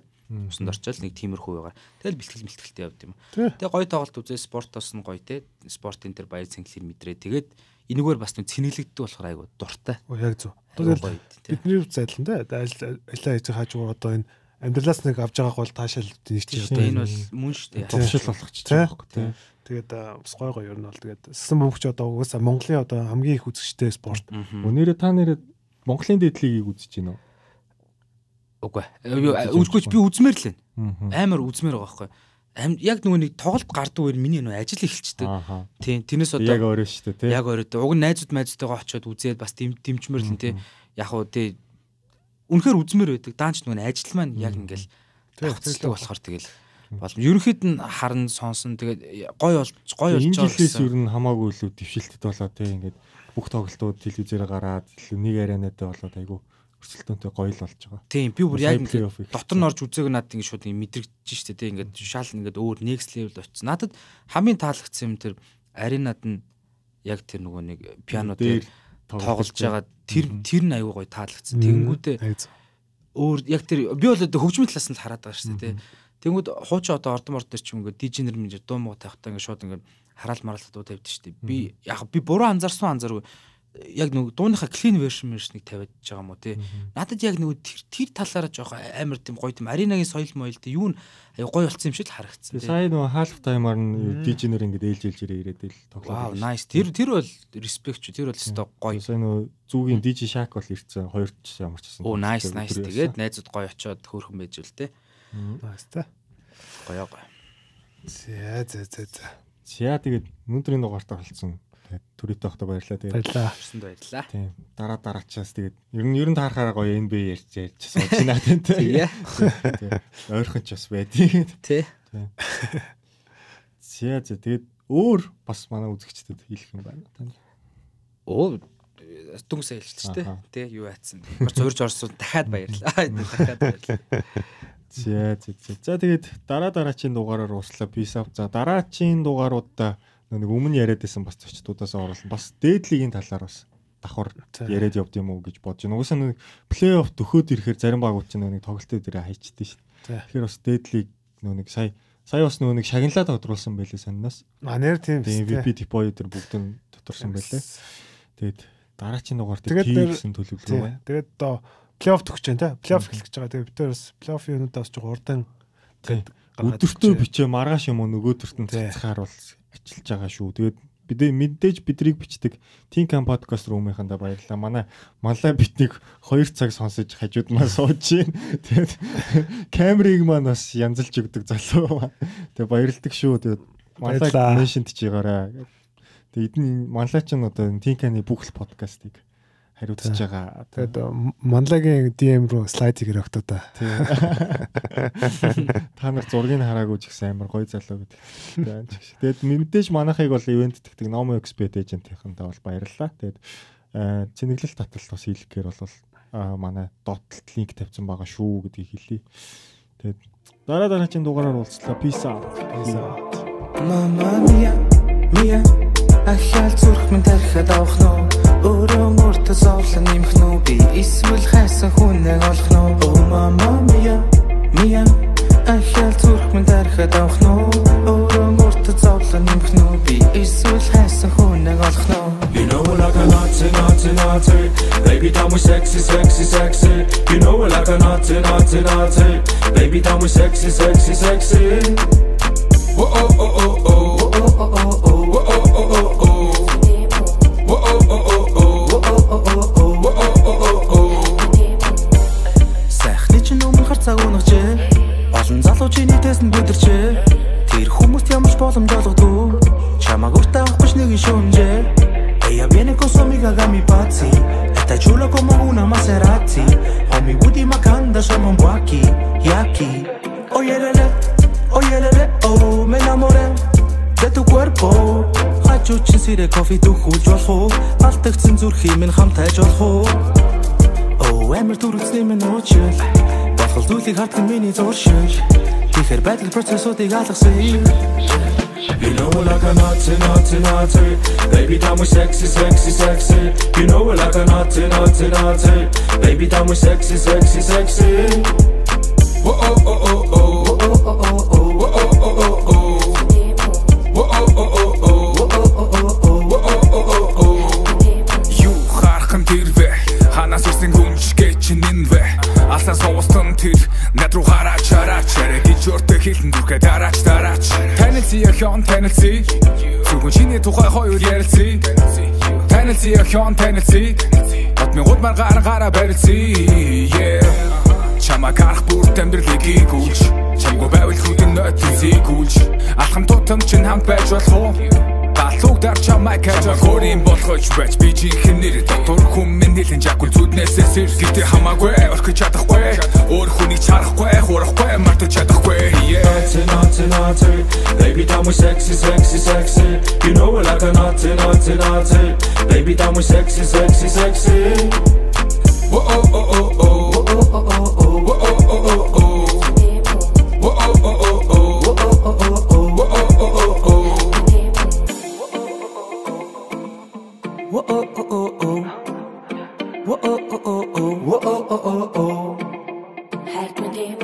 Усанд орчаал нэг тиймэрхүү байгаар. Тэгэл бэлтгэл бэлтгэлтэй явд юм. Тэгээ гоё тоглолт үзээ спортоос нь гоё те. Спортын тэр баяр цэнгэлэр мэдрээ. Тэгээд энэгээр бас нэг цэнэглэгддэг болохоор айгу дуртай. Оо яг зөв. Тэгэл бидний зайлан да. Ажил ажиллаа хийж хаажгаа одоо энэ амьдралаас нэг авж байгааг бол таашаал нэг чи одоо энэ бол мөн шүү дээ. Төвшил болгох ч тийм. Тэгээд бас гой гой ер нь бол тэгээд сэсэн бөмбөгч одоо угаасаа Монголын одоо хамгийн их үзэгчтэй спорт. Өнөөдөр та нэрээ Монголын дэдлийг үзэж байна уу? Үгүй. Үзгүйч би үзмээр л байна. Амар үзмээр байгаа байхгүй. Яг нөгөө нэг тоглолт гардаг үер миний нөгөө ажил эхэлчдэг. Тийм. Тэрнээс одоо яг өөрөө шүү дээ тийм. Яг өөрөө. Уг нь найзууд майзуудтайгаа очиод үзээд бас дэмжмэр л тийм. Яг уу тийм үнэхээр үзмээр байдаг. Даанч нөгөө ажил маань яг ингээл тавцдаг болохоор тэгэл болом. Ерөнхийд нь харан сонсон тэгээд гой болж гой болж байгаа. Энэ жилээс ер нь хамаагүй илүү дэвшилтэд болоо тэг ингээд бүх тоглолтууд телевизээр гараад нэг аренаатай болоод айгу өрсөлдөөнтэй гоё л болж байгаа. Тийм би бүр яг дотор нь орж үзээг надад ингээд шууд мэдрэгдэж штэ тэг ингээд шал ингээд өөр next level очсон. Надад хамгийн таалагдсан юм тэр аренад нь яг тэр нөгөө нэг пиано дээр тоглож байгаа тэр тэр нь аюу гой таалагдсан. Тэнгүүдээ өөр яг тэр би бол одоо хөгжмийн талаас нь л хараад байгаа шүү дээ. Тэнгүүд хуучин одоо ордон морд дээр ч юм ингээд дижнер мэн дуу муу тавихтаа ингээд шууд ингээд хараал мараал дуу тавьд шүү дээ. Би яг би буруу анзаарсан анзааргүй яг нэг дууныхаа clean version мэршнийг тавиад байгаа юм уу тий. Надад яг нэг тэр тэр талаараа жоох амар тийм гоё тийм аренагийн соёл моёл тий юу н гоё болцсон юм шиг л харагдсан. Сая нөгөө half timer нь дижнер ингээд ээлж ээлж ирээд л тоглоо. Wow nice. Тэр тэр бол respect ч тэр бол өстой гоё. Сая нөгөө зүүгийн DJ Shack бол ирсэн хоёр ч ямар ч гэсэн. Оо nice nice. Тэгээд найзууд гоё очоод хөөрхөн байж үл тий. Nice та. Гоё гоё. За за за за. За тэгээд өнөөдрийн дугаартаа болсон түрээтэй байхдаа баярлалаа. Тэгээд баярлалаа. Хүрсэнд баярлалаа. Тийм. Дараа дараачаас тэгээд ер нь ер нь таарахаараа гоё NBA ярьж ярьж сууж байна тийм. Тийм. Ойрхон ч бас байдгийг. Тий. Зя зя тэгээд өөр бас манай үзэгчдэд хэлэх юм байна тань. Оо дүнсээ хэлчихсэн шүү дээ. Тэ юу яатсан. Зурж орсон дахиад баярлалаа. Дахиад баярлалаа. За за за. За тэгээд дараа дараачийн дугаараар ууслаа. Peace out. За дараачийн дугааруудаа нэг өмнө яриад байсан бас зочдуудаас оруулсан. Бас дээдлигийн талаар бас давхар яриад явд юм уу гэж бодож байна. Угсаа нэг плей-офф төхөөд ирэхээр зарим багууд ч нэг тоглолтын дээр хайчдээ шүү дээ. Тэгэхээр бас дээдлиг нэг сая сая бас нэг шагналаа тодруулсан байлээ саннаас. А нэр тийм MVP типо дээр бүгд нь тодорсон байлээ. Тэгээд дараачийн дугаар тийм төлөвлөгөө байна. Тэгээд одоо плей-офф төгч जैन те. Плей-офф эхлэх гэж байгаа. Тэгээд бид бас плей-оффын юмудаас жоо урдан өдөртөө бичээ маргааш юм уу нөгөө төртөнд цацхаар бол ачилж байгаа шүү. Тэгээд бид мэдээж бидрийг бичдэг Тинкам подкаст рүүмийнхандаа баярлалаа. Манай малай битнийг 2 цаг сонсож хажууд маа сууж байна. Тэгээд камерыг маань бас янзалж өгдөг залуу. Тэгээд баярлдаг шүү. Тэгээд малай меншнт чигаараа. Тэгээд эдний малай ч нь одоо Тинканы бүх л подкастыг хариуцж байгаа. Тэгээд Манлагийн DM руу слайдыг өрөктөө та. Та нар зургийг хараагүй ч гэсэн амар гоё залуу гэдэг. Тэгээд мэдээж манайхыг бол ивент тэгдэг Nomo Expert agent-ийнхэнтэй бол баярлалаа. Тэгээд цэнэглэл таталт бас хийлгэхээр бол манай дотлт линк тавьсан байгаа шүү гэдгийг хэлье. Тэгээд дараа дараагийн дугаараар уулзлаа. Peace out. Peace out. Mamma mia, mia Ахаал зүрх минь тархад авах нь Өөрөө мөртө зовлон нэмэх нү би эсвэл хайсан хүнээ олох нь Oh mama mia mia Ахаал зүрх минь тархад авах нь Өөрөө мөртө зовлон нэмэх нү би эсвэл хайсан хүнээ олох нь You know I like a naughty, naughty, naughty Baby, tell me sexy, sexy, sexy. You know I like a naughty, naughty, naughty Baby, tell me sexy, sexy, sexy. Whoa, oh, oh, oh, oh. Whoa, oh, oh, oh, oh Whoa, oh, oh, Олон залуучийн нийтээс нь бүдэрчээ. Тэр хүмүүст ямарч боломж олгодгүй Чамаг уртаа авахгүй нэг шүнжээ Ella viene con su amiga Gami Pazzi Está chula como una Maserati Homie Woody Macanda somos guaki Yaki Oye lele, oye lele, oh me enamoré de tu cuerpo Хажуучин сэрэ кофе дөхүүлж болох уу Алтагдсан зүрхий минь хамт хайж болох уу Оо амир дүрцний минь уучил Болох зүйлийг хардсан миний зуршил Тэгэхээр байдал процессуудыг алгасан You know I like a naughty, naughty, naughty Baby, tell me sexy, sexy, sexy You know I like a naughty, naughty, naughty Baby, tell me sexy, sexy, sexy Whoa, oh, oh, oh, oh Whoa, oh, oh, oh, oh Whoa, oh, алсаа суустан тэр над руу гараач хараач гэж өөртөө хэлэн дүрхэ дараач дараач. Танилцъя хон танилцъя зөвхөн чиний тухай хоёр ярилцъя танилцъя хон танилцъя Батмын гудмар гар гараа барилцъя yeah. Чамаа гарах бүрт амьдралыг гүйж чамгүй байвал хүдэн нойтсыг гүйж алхам тутам чин хамт байж болох уу Галууг дар чамай кэж хөрийн болгож байж би чихэн нэр дотор хүм минь нэлен жаггүй зүднээсээ сэр гэтээ хамаагүй орхиж чадахгүй. Өөр хүнийг чарахгүй хурахгүй мартаж чадахгүй. Yeah Naughty, naughty, Baby, tell me sexy, sexy, sexy. You know I like a naughty, naughty, naughty. Baby, tell me sexy, sexy, sexy. Whoa, oh, oh, oh, oh Whoa, oh, oh, oh, oh Whoa, oh, oh, oh, oh Whoa, oh, oh, oh, oh Whoa oh oh oh oh. Whoa oh oh oh oh. Whoa oh oh oh oh. Help me, dear.